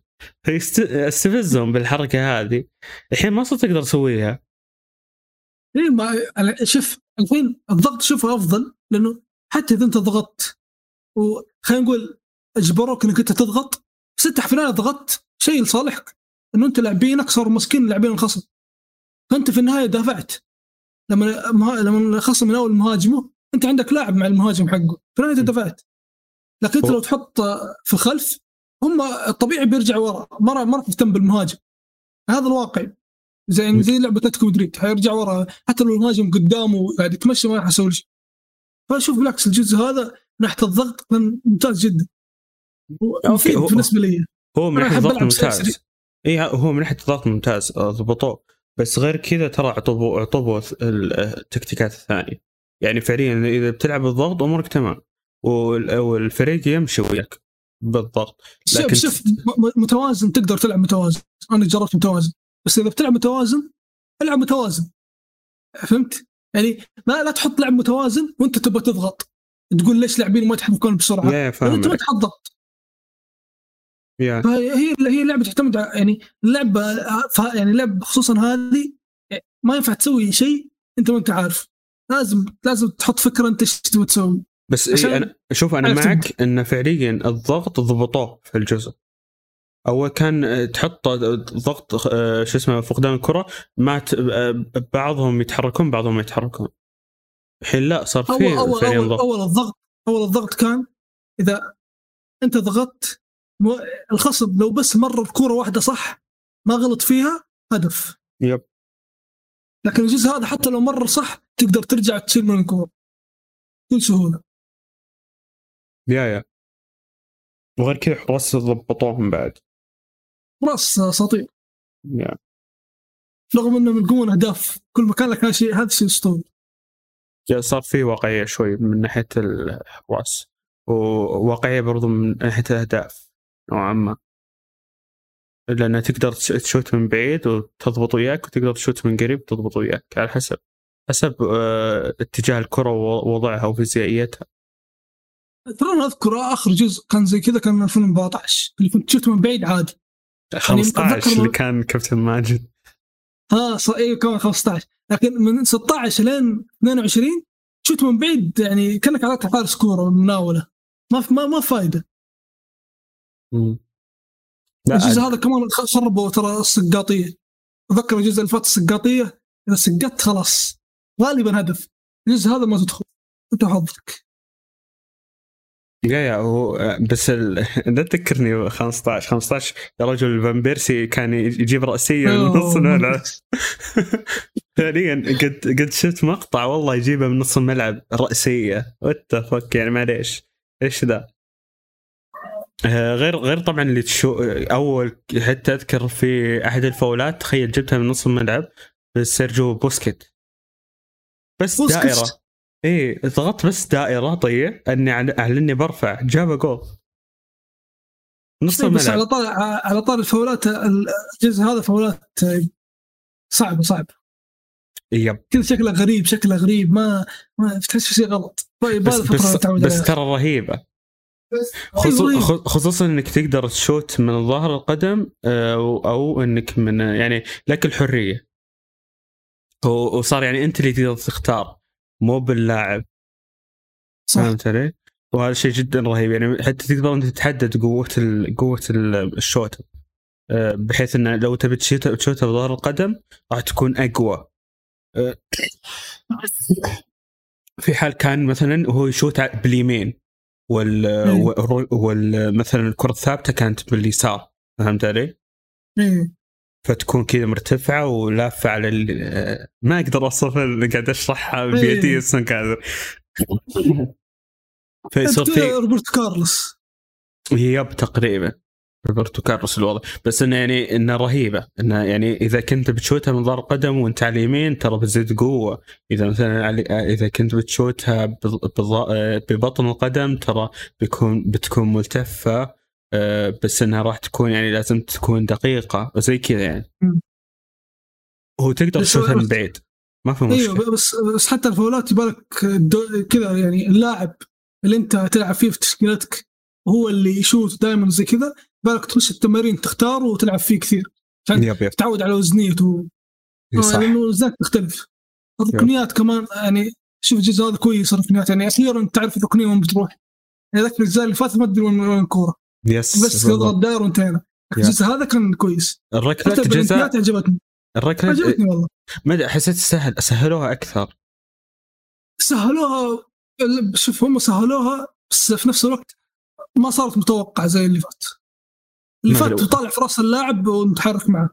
فاستفزهم بالحركة هذه. الحين ما صرت أقدر اسويها إيه ما شوف الحين الضغط شوفه أفضل لأنه حتى إذا أنت ضغطت وخلينا نقول اجبروك إنك أنت تضغط بس أنت في النهايه ضغطت شيء لصالحك إنه أنت لاعبينك صاروا ماسكين لاعبين الخصم. فأنت في النهاية دافعت. لما مها... لما الخصم من أول مهاجمه أنت عندك لاعب مع المهاجم حقه. النهاية أنت دفعت. لكن أنت لو تحط في الخلف هم الطبيعي بيرجع ورا. ما ما راح تهتم بالمهاجم. هذا الواقع. زي زي لعبة أتلتيكو مدريد. حيرجع ورا. حتى لو المهاجم قدامه قاعد يتمشى ما راح يسوي شيء. فاشوف بالعكس الجزء هذا من ناحية الضغط كان ممتاز جدا. مفيد بالنسبة لي. هو من ناحية الضغط ممتاز. اي هو من ناحية الضغط ممتاز. ضبطوه. بس غير كذا ترى عطبوا عطبوا التكتيكات الثانية. يعني فعليا إذا بتلعب بالضغط أمورك تمام. وال- والفريق يمشي وياك بالضغط. لكن شوف متوازن تقدر تلعب متوازن. أنا جربت متوازن. بس إذا بتلعب متوازن العب متوازن. فهمت؟ يعني ما لا تحط لعب متوازن وأنت تبغى تضغط. تقول ليش لاعبين ما يتحركون بسرعة؟ لأن أنت ما تحط ضغط. يا فهي هي اللعبه تعتمد على يعني اللعبه ف- يعني اللعبه خصوصا هذه ما ينفع تسوي شيء أنت ما أنت عارف. لازم لازم تحط فكرة أنت إيش تبغى تسوي. بس إيه أنا شوف أنا معك إن فعليا الضغط ضبطوه في الجزء. اول كان آه، تحط ضغط آه، شو اسمه فقدان الكرة ما. آه، بعضهم يتحركون بعضهم ما يتحركون. الحين لا صار اول في اول اول, ضغط. أول الضغط أول الضغط كان إذا أنت ضغطت الخصم لو بس مر الكوره واحدة صح ما غلط فيها هدف. يب. لكن الجزء هذا حتى لو مر صح تقدر ترجع تشيل من الكورة. بكل سهولة. يا يا. وغير كذا حراس ضبطوهم بعد. راس أساطير. يا. رغم انهم يلقون أهداف كل مكان لك هذا شيء هذا شيء أسطوري. صار في واقعية شوي من ناحية الحراس وواقعية برضو من ناحية الأهداف. نوعا ما. لأن تقدر تش- تشوت من بعيد وتضبط وياك وتقدر تشوت من قريب وتضبط وياك على حسب. حسب آه، اتجاه الكرة ووضعها وفيزيائيتها. ترى أنا أذكر آخر جزء كان زي كذا كان 2014 اللي كنت شفته من بعيد عادي. 15 أتذكر- اللي كان كابتن ماجد. ها ص... أيوه كمان 15 لكن من 16 لين 22 شفت من بعيد يعني كأنك على حارس كورة مناوله ما في ما ما فايدة. الجزء هذا كمان خربوا ترى السقاطية. أتذكر الجزء اللي فات السقاطية إذا سقطت خلاص. غالبا هدف. الجزء هذا ما تدخل. أنت حظك. يا يا هو بس ال... لا تذكرني 15 15 يا رجل فان بيرسي كان يجيب راسيه من نص الملعب. فعليا قد قد شفت مقطع والله يجيبها من نص الملعب رأسية. وات فك يعني معليش. إيش ذا؟ غير غير طبعا اللي تشو أول حتى أذكر في أحد الفاولات تخيل جبتها من نص الملعب سيرجيو بوسكيت. بس بوسكيت. دائرة. إيه ضغطت بس دائرة طيب أني أعل- أعلني برفع. جاب جول. نص إيه، بس على الملعب طار على طار الفاولات الجزء هذا فاولات صعبه صعبه يب. كذا شكله غريب شكله غريب ما ما تحس في شيء غلط. طيب بس بس, بس. ترى رهيبة. خصوصا إنك تقدر تشوت من ظهر القدم آه، أو إنك من يعني لك الحرية. وصار يعني أنت اللي تقدر تختار مو باللاعب. صح. فهمت علي؟ وهذا شيء جدا رهيب. يعني حتى تقدر أنت تحدد قوة ال... قوة ال- الشوت. آه، بحيث انه لو تبي تشوتها تشوتها بظهر القدم راح تكون أقوى. آه، (coughs) في حال كان مثلا هو يشوت باليمين. وال وال- وال مثلا الكرة الثابتة كانت باليسار فهمت علي؟ إيه. فتكون كذا مرتفعة ولافة على ال... آه، ما أقدر أوصفها اللي قاعد أشرحها بيدي ما قادر. (laughs) فيصير في روبرت كارلوس. يب تقريبا. روبرتو كارلوس الوضع. بس إنه يعني إنه رهيبة. إنه يعني إذا كنت بتشوتها من ظهر قدم وأنت على اليمين ترى بتزيد قوة. إذا مثلا علي إذا كنت بتشوتها بض- ببطن القدم ترى بيكون بتكون ملتفة. آه، بس إنها راح تكون يعني لازم تكون دقيقة. وزي كذا يعني. هو تقدر تشوتها من بعيد. ما في أيوه مشكلة. بس بس حتى الفاولات يبالك كذا يعني اللاعب اللي أنت تلعب فيه في تشكيلتك هو اللي يشوت دائما زي كذا. بالك تخش التمارين تختار وتلعب فيه كثير. عشان يب يب. تتعود على وزنيته صح. لأنه وزنك تختلف الركنيات كمان يعني شوف الجزء هذا كويس الركنيات يعني أخيرا تعرف الركنية وين بتروح. يعني ذاك الأجزاء اللي فاتت ما تدري وين الكورة. يس بس. تضغط داير وانتهينا. الجزء هذا كان كويس. جزاء البلنتيات عجبتني. الركلات عجبتني والله. ما أدري، حسيت سهل سهلوها أكثر. سهلوها شوف هم سهلوها بس في نفس الوقت ما صارت متوقعة زي اللي فات. اللي فات. تطالع في رأس اللاعب ونتحرك معه.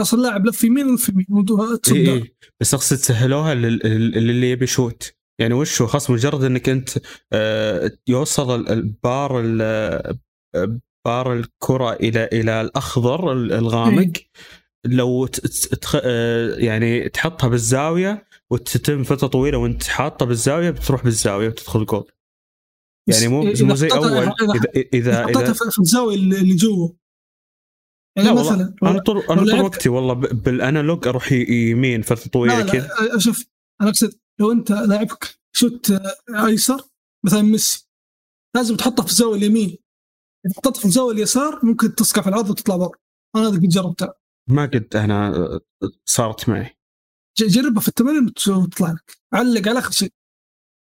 رأس اللاعب لف يمين ولف يمين اي اي بس أقصد سهلوها لل- لل- للي يبي shoot يعني وش هو؟ خلاص مجرد إنك أنت آه، يوصل ال- البار ال- بار الكرة إلى إلى الأخضر ال- الغامق. لو ت- ت- تخ- آه، يعني تحطها بالزاوية وتتم فترة طويلة وأنت حاطه بالزاوية بتروح بالزاوية وتدخل جول يعني مو إذا مو زي أول. إذا- اذا اذا حطيتها اذا في في الزاوية اللي اللي جوا يعني لا مثلا أنا طول أنا طول وقتي والله بالأنالوج أروح يمين فترة طويلة كذا. شوف أنا أقصد لو أنت لاعبك شوت أيسر مثلا ميسي لازم تحطه في الزاوية اليمين. إذا حطيته في الزاوية اليسار ممكن تسقع في العرض وتطلع برا أنا هذا قد جربتها ما قد أنا صارت معي. جربها في التمرين وت- وتطلع لك. علق على آخر شيء.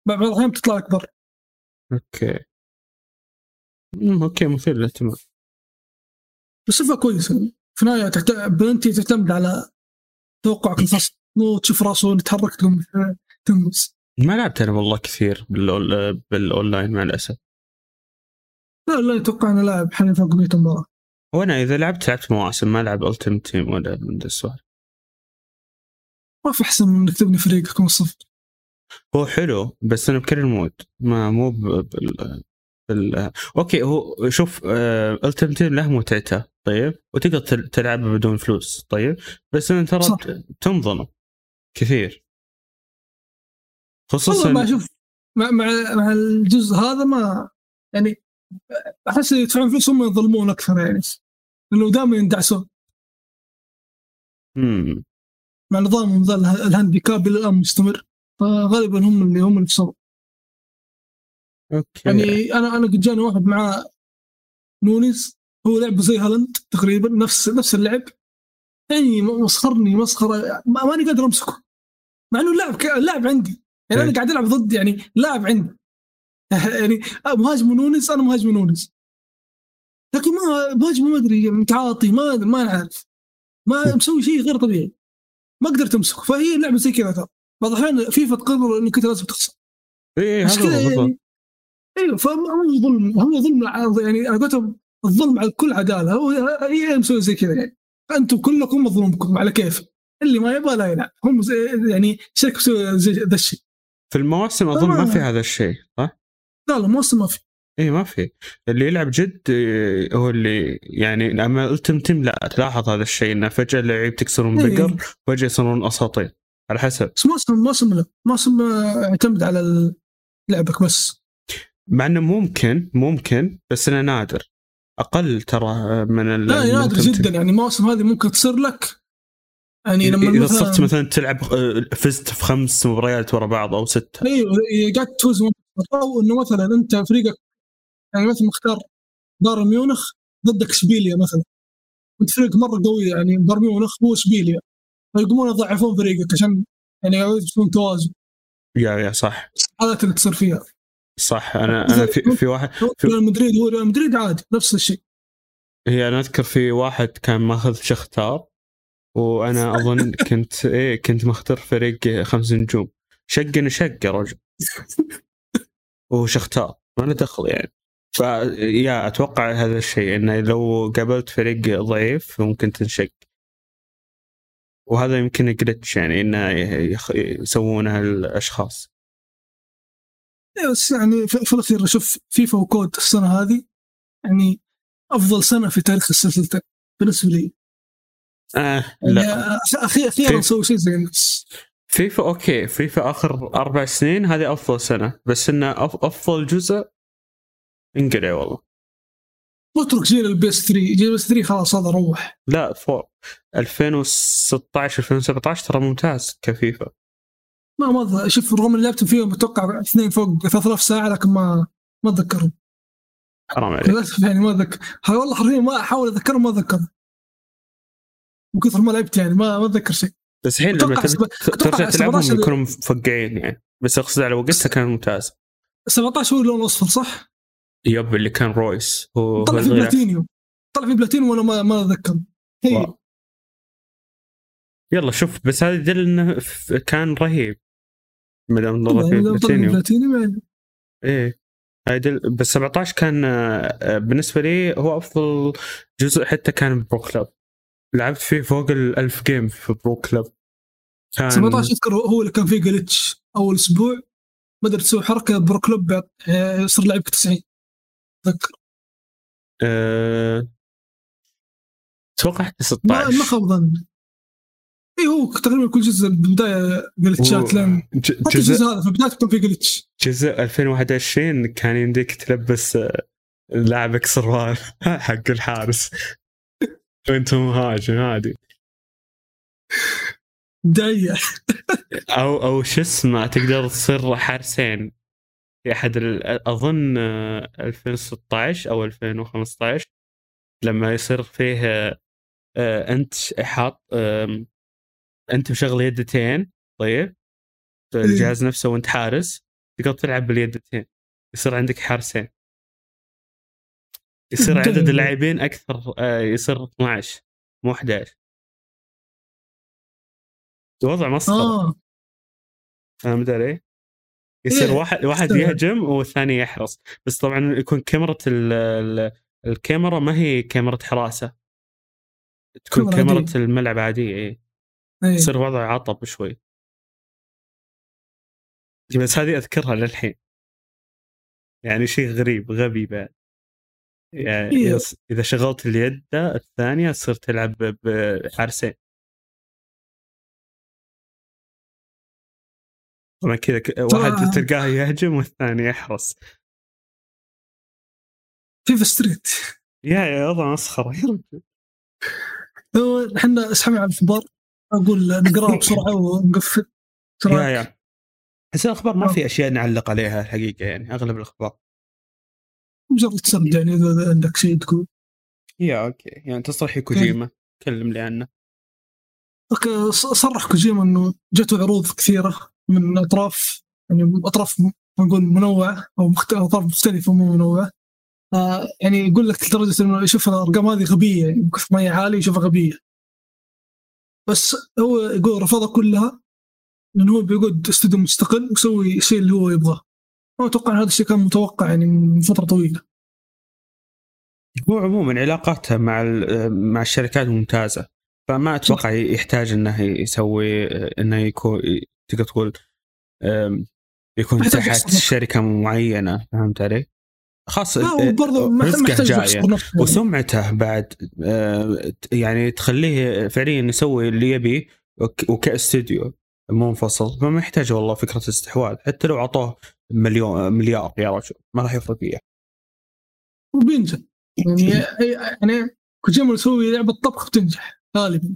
بعض الأحيان بتطلع لك برا okay. okay مثير للاهتمام. بس شوفها كويس يعني. في النهاية تحت... بلنتي تعتمد على توقعك مو تشوف راسه يتحرك تقوم تنقز. ما لعبت أنا والله كثير بالأول... بالأونلاين مع الأسف. لا لا يتوقع انه لاعب حاليا فوق 100 مباراه وأنا إذا لعبت لعبت مواسم ما لعب Ultimate Team ولا من ذا السؤال ما في أحسن من إنك تبني فريقك من الصفر هو حلو بس أنا بكرر mode ما مو. بال... okay هو شوف Ultimate Team له متعته طيب؟ وتقدر تل- تلعبه بدون فلوس طيب؟ بس انت ترى تنظلم كثير. والله خصوصا ما أشوف مع مع الجزء هذا ما يعني أحس يدفعون فلوس هم يظلمون أكثر يعني لأنه دائما يندعسون. مم. مع نظامهم ذا اله- ال handicap إلى الآن مستمر فغالبا هم اللي هم اللي يخسرون okay. يعني أنا أنا قد جاني واحد مع نونيز هو لعبه زي هالاند تقريبا نفس نفس اللعب. يعني مسخرني مسخرة. ما- ماني قادر أمسكه. مع إنه اللاعب اللاعب عندي. يعني أنا إيه. قاعد ألعب ضد يعني لاعب عندي. (laughs) يعني مهاجم نونيز أنا مهاجم نونيز. لكن ما مهاجم ما أدري متعاطي ما ما نعرف ما مسوي شيء غير طبيعي. ما قدرت أمسكه. فهي اللعبه زي كذا ترى. بعض الأحيان فيفا تقرر انك انت لازم تخسر. اي إيه، هذا هو بالضبط. يعني أيوه فهو ظلم هو ظلم يعني أنا قلت الظلم على الكل عدالة. هو هي مسوي زي كذا يعني. أنتم كلكم مظلومكم على كيف؟ اللي ما يبغى لا يلعب هم يعني شركة مسوي زي ذا الشيء. في المواسم أظن ما آه. في هذا الشيء صح؟ لا لا موسم ما في. اي ما في. اللي يلعب جد إيه، هو اللي يعني اما التمتم لا تلاحظ هذا الشيء إنه فجأة اللعيب تكسرون إيه. بقر فجأة يصيرون أساطير. على حسب. بس موسم موسم لا. موسم آه، يعتمد على لعبك بس. مع إنه ممكن ممكن بس انه نادر. أقل ترى من لا نادر. جدا. يعني مواسم هذه ممكن تصير لك. يعني لما إذا مثلا صرت مثلا تلعب آه، فزت في خمس مباريات ورا بعض أو ستة. أيوه قاعد تفوز أو إنه مثلا أنت فريقك يعني مثلا مختار بايرن ميونخ ضدك اشبيليا مثلا. أنت فريق مرة قوي يعني بايرن ميونخ هو اشبيليا فيقومون يضعفون فريقك عشان يعني يكون توازن. يا يا صح. الحالات اللي تصير فيها. صح أنا أنا في, في واحد في- ريال مدريد هو ريال مدريد عادي نفس الشيء. هي أنا أذكر في واحد كان ماخذ شختار وأنا أظن كنت إيه كنت مختار فريق خمس نجوم. شق شق يا رجل. (laughs) وهو شختار ما له دخل يعني. فيا أتوقع هذا الشيء إنه لو قابلت فريق ضعيف ممكن تنشق. وهذا يمكن جلتش يعني إنه يسوونها الاشخاص يعني في الأخير أشوف فيفا و COD السنة هذه يعني أفضل سنة في تاريخ السلسلتين بالنسبة لي. آه يعني لا. أخيرا أخيرا فيفا- نسوي شيء زي الناس فيفا okay. فيفا آخر أربع سنين هذه أفضل سنة. بس إنه أف- أفضل جزء انقلع والله. واترك جيل ال PS 3 جيل ال PS 3 خلاص هذا روح. لا فوق. 2016 2017 ترى ممتاز كفيفا. ما ما شوف رغم إني لعبت فيهم أتوقع اثنين فوق 3000 ساعة لكن ما ما أتذكرهم. حرام عليك. للأسف يعني ما اتذكر والله حرفيا ما أحاول أتذكرهم ما أتذكرهم. من كثر ما لعبت يعني ما ما أتذكر شيء. بس الحين لما ترجع تلعبهم 17 يكونوا مفقعين يعني. بس أقصد على وقتها كان ممتاز. 17 هو اللون الأصفر صح؟ yep اللي كان رويس. هو طلع في اللي- بلاتينيوم. طلع في بلاتينيوم وأنا ما ما أتذكر. هي. wow. يلا شوف بس هذا يدل إنه كان رهيب. ما دام ضرب يعني في لو طلع في بلاتينيوم بلاتينيوم إيه. هاي يدل بس 17 كان آه، بالنسبة لي هو أفضل جزء حتى كان pro clubs. لعبت فيه فوق ال1000 game في pro clubs. كان 17 أذكر هو اللي كان فيه glitch أول أسبوع. ما ادري تسوي حركة pro club آه، يصير لعبك 90 اتذكر أه... أتوقع حتى ما ما 16 خاب ظني. اي هو تقريبا كل جزء بالبدايه glitch ات لين ج- حتى جزء الجزء هذا في البداية يكون فيه glitch جزء 2021 كان يمديك تلبس آه، لاعبك سروال (laughs) حق الحارس. (laughs) وأنت مهاجم عادي. دايع (laughs) أو أو شو اسمه تقدر تصير حارسين. في أحد أظن آه، 2016 أو 2015 لما يصير فيه آه، آه، أنت حاط أنت مشغل يدتين طيب في الجهاز نفسه وأنت حارس تقدر تلعب باليدتين يصير عندك حارسين يصير (laughs) عدد جميل. اللاعبين أكثر آه، يصير 12 مو 11 الوضع مسخره آه فهمت علي؟ يصير إيه، واحد واحد. يهجم والثاني يحرس بس طبعا يكون كاميرا ال- ال- الكاميرا ما هي كاميرا حراسة تكون كاميرا عادية. الملعب عادية إيه. يصير وضع عطب شوي. بس هذه أذكرها للحين. يعني شيء غريب غبي بعد. يعني إيه. إذا شغلت اليد الثانية تصير تلعب بحارسين. طبعا كذا واحد تلقاه يهجم والثاني يحرس. فيفا ستريت يا يا وضع مسخره يا رجل. إحنا اسحبنا على الإخبار. أقول نقراها (laughs) بسرعة ونقفل يا ترى يا. بس الأخبار ما في أشياء نعلق عليها الحقيقة يعني أغلب الأخبار. مجرد تسرد يعني إذا عندك شيء تقول. yeah okay. يعني تصريح كوجيما كلم لي عنه. okay صرح كوجيما إنه جاته عروض كثيرة من أطراف يعني أطراف نقول منوعة أو مخت... اطراف مختلفه مو منوعة. آه يعني يقول لك لدرجة إنه يشوف الارقام هذه غبية يعني كثر ما هي عالية يشوفها غبية. بس هو يقول رفضها كلها لأنه هو بيقعد استوديو مستقل ويسوي الشيء اللي هو يبغاه هو أتوقع إن هذا الشيء كان متوقع يعني من فترة طويلة هو عموما علاقاته مع مع الشركات ممتازة فما أتوقع يحتاج إنه يسوي إنه يكون تقدر تقول يكون تحت. شركة معينة فهمت علي؟ خاص لا هو برضه رزقه يعني. وسمعته بعد آه، يعني تخليه فعليا يسوي اللي يبيه وك- وكاستوديو منفصل. فما يحتاج والله فكرة استحواذ حتى لو أعطوه مليون مليار يا رجل ما راح يفرق فيه وبينجح. يعني يعني كوجيما يسوي لعبة طبخ بتنجح غالبا.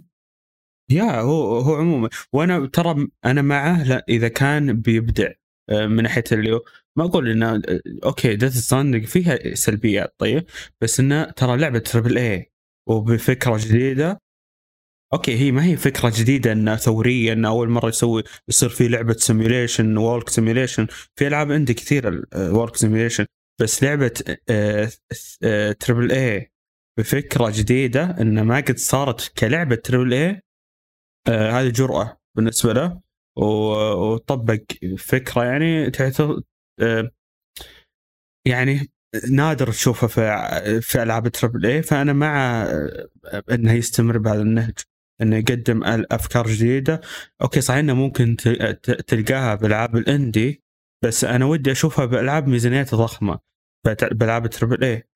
يا هو هو عموما. وأنا ترى أنا معه لا إذا كان بيبدع آه، من ناحية اللي ما أقول إنه آه، okay Death Stranding فيها سلبيات طيب بس إنه ترى لعبة triple A وبفكرة جديدة. okay هي ما هي فكرة جديدة انها ثورية إنه أول مرة يسوي يصير في لعبة simulation walk simulation في ألعاب عندي كثير walk simulation بس لعبة triple A بفكرة جديدة إنه ما قد صارت كلعبة triple A هذه جرأة بالنسبة له وطبق فكرة يعني آه، يعني نادر تشوفها في في ألعاب triple A فأنا مع آه، إنه يستمر بهذا النهج إنه يقدم أفكار جديدة. okay صحيح إنه ممكن تلقاها بألعاب ال indie بس أنا ودي أشوفها بألعاب ميزانيتها ضخمة بألعاب triple A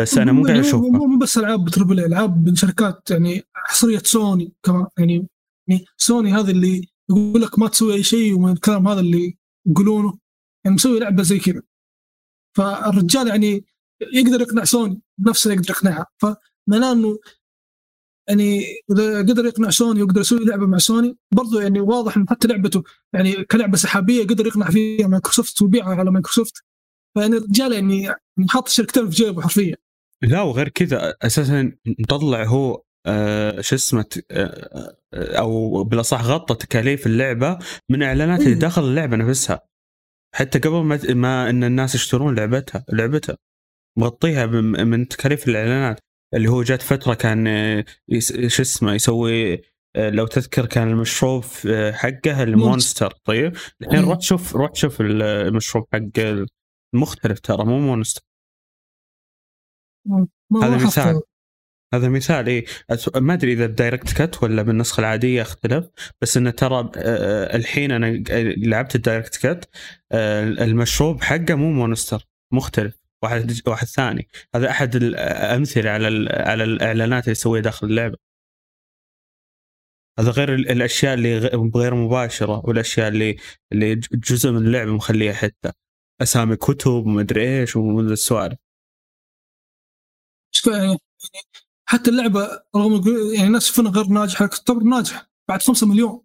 بس أنا مو قاعد أشوفها. مو بس ألعاب triple A ألعاب من شركات يعني حصرية سوني كمان يعني يعني سوني هذا اللي يقول لك ما تسوي أي شيء ومن الكلام هذا اللي يقولونه يعني مسوي لعبة زي كذا. فالرجال يعني يقدر يقنع سوني بنفسه يقدر يقنعها. فمعناه إنه يعني إذا قدر يقنع سوني ويقدر يسوي لعبة مع سوني برضو يعني واضح إنه حتى لعبته يعني كلعبة سحابية قدر يقنع فيها مايكروسوفت ويبيعها على مايكروسوفت. فيعني الرجال يعني يعني حاط الشركتين في جيبه حرفيا. لا وغير كذا أساسا مطلع هو آه شو اسمه آه آه، أو بالأصح غطى تكاليف اللعبة من إعلانات اللي إيه. داخل اللعبة نفسها. حتى قبل ما, ما إن الناس يشترون لعبتها لعبتها. مغطيها من تكاليف الإعلانات. اللي هو جات فترة كان آه، شو اسمه يسوي آه، لو تذكر كان المشروب آه، حقه ال Monster. طيب؟ الحين إيه. روح شوف روح شوف المشروب حق المختلف ترى مو Monster. هذا مثال. هذا مثال أس- ما أدري إذا ال director's cut ولا بالنسخة العادية اختلف بس انه ترى آه، الحين أنا لعبت ال director's cut آه، المشروب حقه مو Monster مختلف واحد واحد ثاني. هذا أحد الامثله على على الإعلانات اللي يسويها داخل اللعبة. هذا غير ال- الأشياء اللي غير مباشرة والأشياء اللي اللي جزء من اللعبة مخليها حتى. أسامي كتب ومدري إيش ومن السوالف. حتى اللعبة رغم يعني الناس يشوفونها غير ناجحة تعتبر ناجحة. بعد 5 مليون.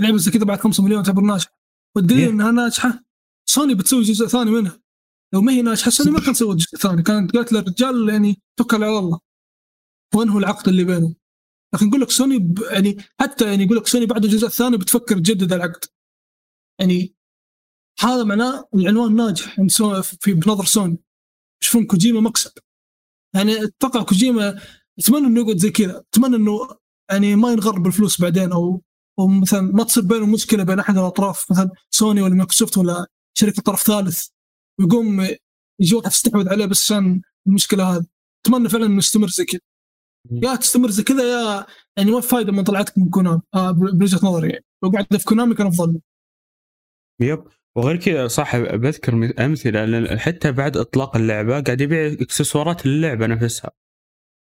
لعبه زي كذا بعد 5 مليون تعتبر ناجحة. والدليل Yeah. إنها ناجحة سوني بتسوي جزء ثاني منها. لو ما هي ناجحة سوني ما كانت سوت جزء ثاني. كانت قالت للرجال يعني توكل على الله. وانهوا العقد اللي بينهم؟ لكن يقول لك سوني ب... يعني حتى يعني يقول لك سوني بعد الجزء الثاني بتفكر تجدد العقد. يعني هذا معناه العنوان ناجح. عند سو- في بنظر سوني. يشوفون كوجيما مكسب. يعني أتوقع كوجيما أتمنى إنه يقعد زي كذا. أتمنى إنه يعني ما ينغر بالفلوس بعدين أو أو مثلا ما تصير بينهم مشكلة بين أحد الأطراف مثلا سوني ولا مايكروسوفت ولا شركة طرف ثالث ويقوم يجي وقت تستحوذ عليه بس عشان المشكلة هذه. أتمنى فعلا إنه يستمر زي كذا. يا تستمر زي كذا يا يعني ما في فايدة من طلعتك من كونامي. آه بوجهة نظري يعني. لو قعدت في كونامي كان أفضل. يب. وغير كذا صح بذكر أمثلة حتى بعد إطلاق اللعبة قاعد يبيع إكسسوارات اللعبه نفسها.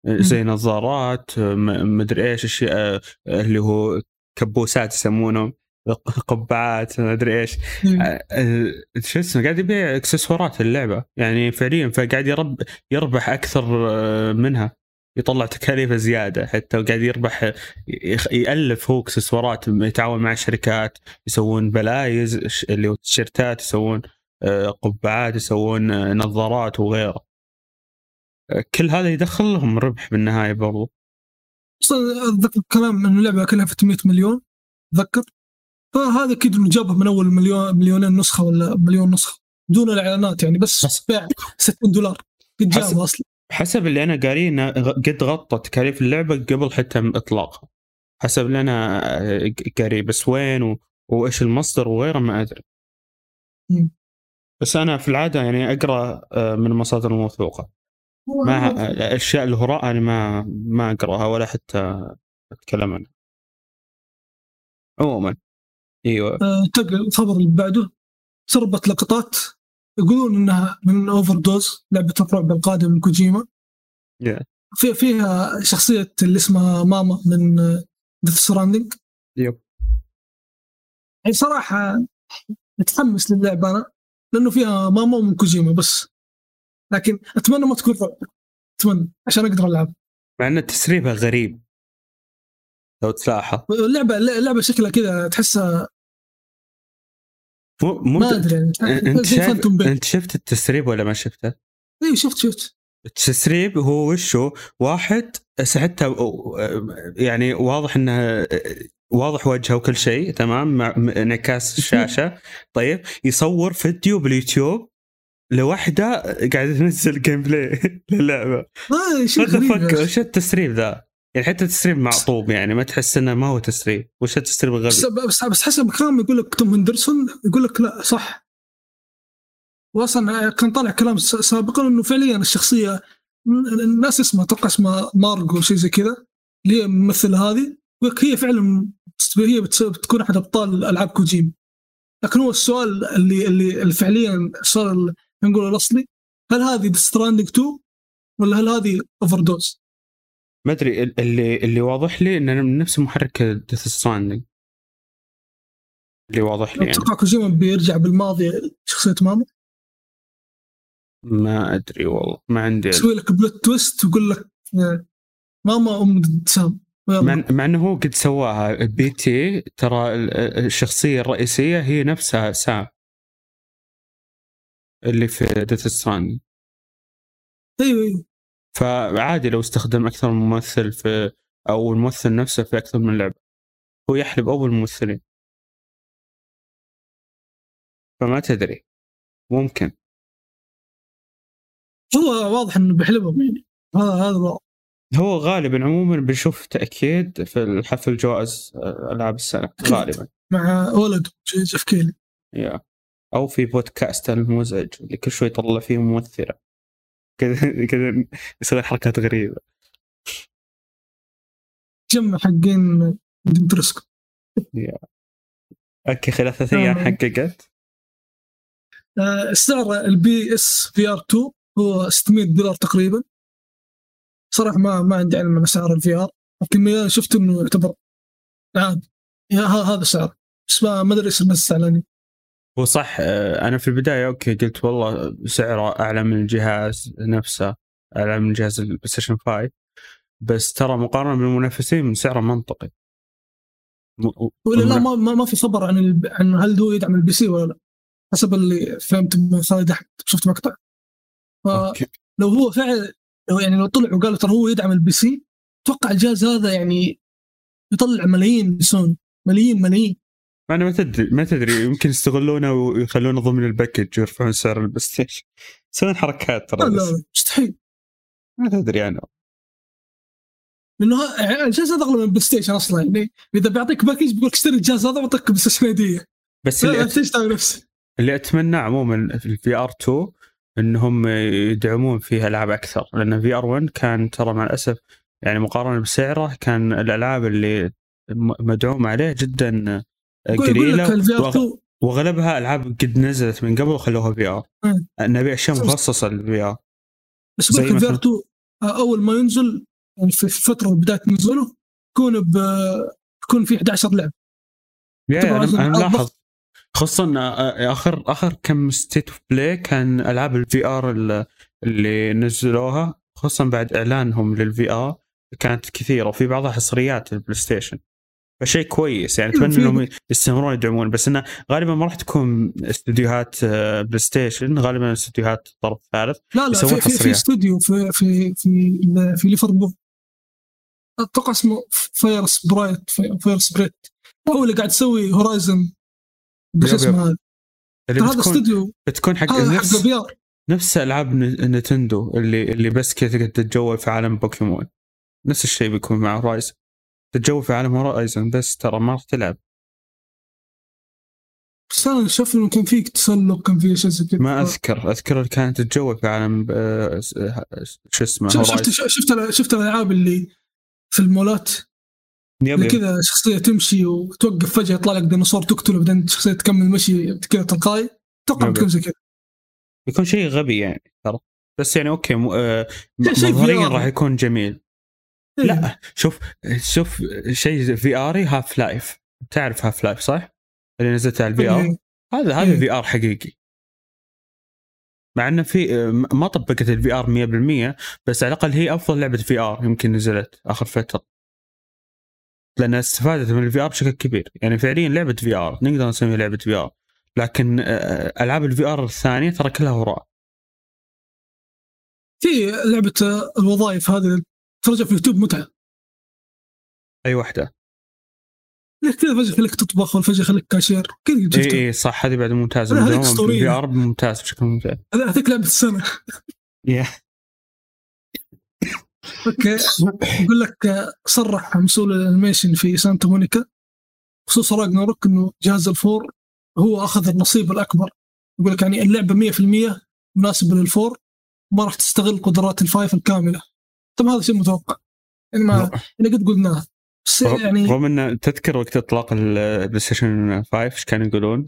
زي نظارات مدري إيش أشياء اللي هو كبوسات يسمونهم قبعات ما ادري إيش. إيه. آه، شو اسمه قاعد يبيع إكسسوارات اللعبه يعني فعليا فقاعد يرب يربح أكثر آه، منها. يطلع تكاليفه زيادة حتى وقاعد يربح يألف هو اكسسوارات يتعاون مع شركات يسوون بلايز اللي هو تيشيرتات يسوون آه، قبعات يسوون آه، نظارات وغيره. آه، كل هذا يدخل لهم ربح بالنهاية برضو. اتذكر كلام انه اللعبة كلها في 800 مليون اتذكر فهذا أكيد إنه جابها من أول مليون مليونين نسخة ولا مليون نسخة دون الإعلانات يعني بس بيع 60 دولار. قد جابها أصلا. حسب اللي أنا قاريه إنه قد غطى تكاليف اللعبة قبل حتى إطلاقها. حسب اللي أنا آه، قاريه بس وين و... وإيش المصدر وغيره ما أدري. بس أنا في العادة يعني أقرأ آه، من المصادر الموثوقة. ما الأشياء الهراء أنا ما ما أقرأها ولا حتى أتكلم عنها. عموما. أيوه. آه، انتقل الخبر اللي بعده. سربت لقطات. يقولون إنها من Overdose لعبه الرعب القادمه من كوجيما. Yeah. في فيها شخصية اللي اسمها ماما من Death Stranding yep يعني صراحة متحمس للعبة أنا لأنه فيها ماما ومن كوجيما بس. لكن أتمنى ما تكون رعب. أتمنى عشان أقدر ألعب. مع إن تسريبها غريب. لو تلاحظ. اللعبة اللعبة شكلها كذا تحسها مو ما أدري انت شايف انت شفت التسريب ولا ما شفته؟ اي شفت شفت. التسريب هو وشو؟ واحد حتى يعني واضح إنه واضح وجهه وكل شيء تمام؟ مع انعكاس الشاشة. طيب يصور فيديو باليوتيوب لوحده قاعد تنزل gameplay للعبة. آه شيء. وش التسريب ذا؟ يعني حتى التسريب معطوب يعني ما تحس إنه ما هو تسريب وش التسريب بس الغبي؟ بس بس حسب كلام يقول لك توم هندرسون يقول لك لا صح واصلا كان طالع كلام سابقا إنه فعليا الشخصية الناس اسمها أتوقع اسمها مارجو شيء زي كذا اللي هي الممثلة هذه هي فعلا هي بتكون أحد أبطال ألعاب كوجيما لكن هو السؤال اللي اللي, فعليا السؤال نقول الأصلي هل Death Stranding 2 ولا هل هذه اوفر دوز؟ ما أدري اللي اللي واضح لي انه من نفس محرك Death Stranding اللي واضح لي يعني. أتوقع كوجيما بيرجع بالماضي شخصيه ماما؟ ما أدري والله ما عندي يسوي لك plot twist ويقول لك آه، ماما أم سام. مع, مع إنه هو قد سواها. BT ترى ال- الشخصية الرئيسية هي نفسها سام. اللي في Death Stranding أيوه أيوه. فعادي لو استخدم أكثر من ممثل في أو الممثل نفسه في أكثر من لعبة. هو يحلب أول الممثلين فما تدري. ممكن. هو واضح إنه بيحلبهم يعني. هذا هذا الواضح. هو غالبا عموما بنشوف تأكيد في الحفل جوائز آه، ألعاب السنة. غالبا. مع ولد جيف كيلي يا أو في بودكاست المزعج اللي كل شوي يطلع فيه ممثلة. كذا كذا يسوي حركات غريبة. جمع حقين ديمترسكو. okay خلال ثلاث أيام. حققت. سعر ال PS VR 2 هو 600 دولار تقريبا. صراحة ما ما عندي علم عن سعر ال VR لكن ما شفت إنه يعتبر عادي. هذا سعر. بس ما أدري إيش الناس زعلانين هو صح آه، أنا في البداية okay قلت والله سعره أعلى من الجهاز نفسه أعلى من جهاز البلاي ستيشن 5 بس ترى مقارنة بالمنافسين سعره منطقي. م- ولا لا ما ما, ما في خبر عن الب... عن هل هو يدعم ال PC ولا لا حسب اللي فهمت من خالد أحمد شفت مقطع؟ فلو هو فعلا لو يعني لو طلع وقال ترى هو يدعم ال PC أتوقع الجهاز هذا يعني يطلع ملايين لسوني ملايين ملايين. ما أنا ما تدري ما تدري يمكن يستغلونه ويخلونه ضمن ال package ويرفعون سعر البلاي ستيشن. يسوون حركات ترى لا مستحيل. ما تدري أنا. لأنه يعني الجهاز هذا اغلى من البلاي ستيشن أصلا يعني إذا بيعطيك package بيقول لك اشتري الجهاز هذا وأعطيك بلاي ستيشن هدية. بس اللي تشتري نفسه اللي أتمنى عموما في ال VR 2 إنهم يدعمون فيها ألعاب أكثر لأن VR 1 كان ترى مع الأسف يعني مقارنة بسعره كان الألعاب اللي مدعوم عليه جدا قليله ال VR وأغ- 2 واغلبها ألعاب قد نزلت من قبل وخلوها VR. نبي اشياء مخصصه لل VR بس يقول زي لك R 2 آه، أول ما ينزل يعني في في فتره بدايه نزوله يكون ب يكون في 11 لعبة. أنا أنا. ملاحظ خصوصا آه، اخر آخر كم State of Play كان ألعاب ال VR اللي نزلوها. خصوصا بعد إعلانهم لل VR كانت كثيرة. وفي بعضها حصريات البلاي ستيشن فشيء كويس. يعني أتمنى إنهم يستمرون يدعمون. بس إنه غالبا ما راح تكون استديوهات آه، بلاي ستيشن غالبا استديوهات طرف ثالث. لا لا في, في, في. استوديو في في في في ليفربول. أتوقع اسمه Firesprite Firesprite هو اللي قاعد يسوي Horizon بس. اسمه هذا. هذا استوديو. بتكون حق نفس نفس ألعاب نتندو اللي اللي بس كذا تقدر تتجول في عالم بوكيمون. نفس الشيء بيكون مع Horizon تتجول في عالم Horizon بس ترى ما راح تلعب بس أنا شوف إنه كان في تسلق كان في أشياء زي كذا ما أذكر أذكر كانت تتجول في عالم آه، شو اسمه شفت شفت شفت شفت الألعاب اللي في المولات yep. كذا شخصية تمشي وتوقف فجأة يطلع لك ديناصور تقتله بعدين شخصية تكمل مشي كذا تلقائي أتوقع yep. بتكون زي كذا بيكون شيء غبي يعني ترى بس يعني okay م- آه، شيء- مظهريا. راح يكون جميل. لا شوف شوف شيء في اري Half-Life تعرف Half-Life صح؟ اللي نزلت على ال VR إيه. هذا هذا إيه. VR حقيقي. مع إنه في آه، ما طبقت ال VR 100% بس على الأقل هي أفضل لعبة VR يمكن نزلت آخر فترة. لانها استفادت من ال VR بشكل كبير. يعني فعليا لعبة VR نقدر نسميها لعبة VR لكن آه، ألعاب ال VR الثانية ترى كلها هراء في لعبة آه، الوظائف هذه ترجع في اليوتيوب متعة. أي واحدة ليك كذا فجأة يخليك تطبخ ولا فجاه يخليك كاشير. كذا إي إي صح هذه بعد ممتازة. بال VR ممتاز بشكل ممتاز. هذا- هذيك لعبة السنة. يا okay. يقول لك صرح مسؤول ال animation في Santa Monica. بخصوص Ragnarok إنه جهاز ال four هو أخذ النصيب الأكبر. يقول لك يعني اللعبة 100% مناسبة لل four. ما راح تستغل قدرات ال five الكاملة. طبعا هذا شيء متوقع. يعني ما يعني قد قلناه. بس يعني رغم أن تذكر وقت إطلاق ال PlayStation 5 إيش كانوا يقولون؟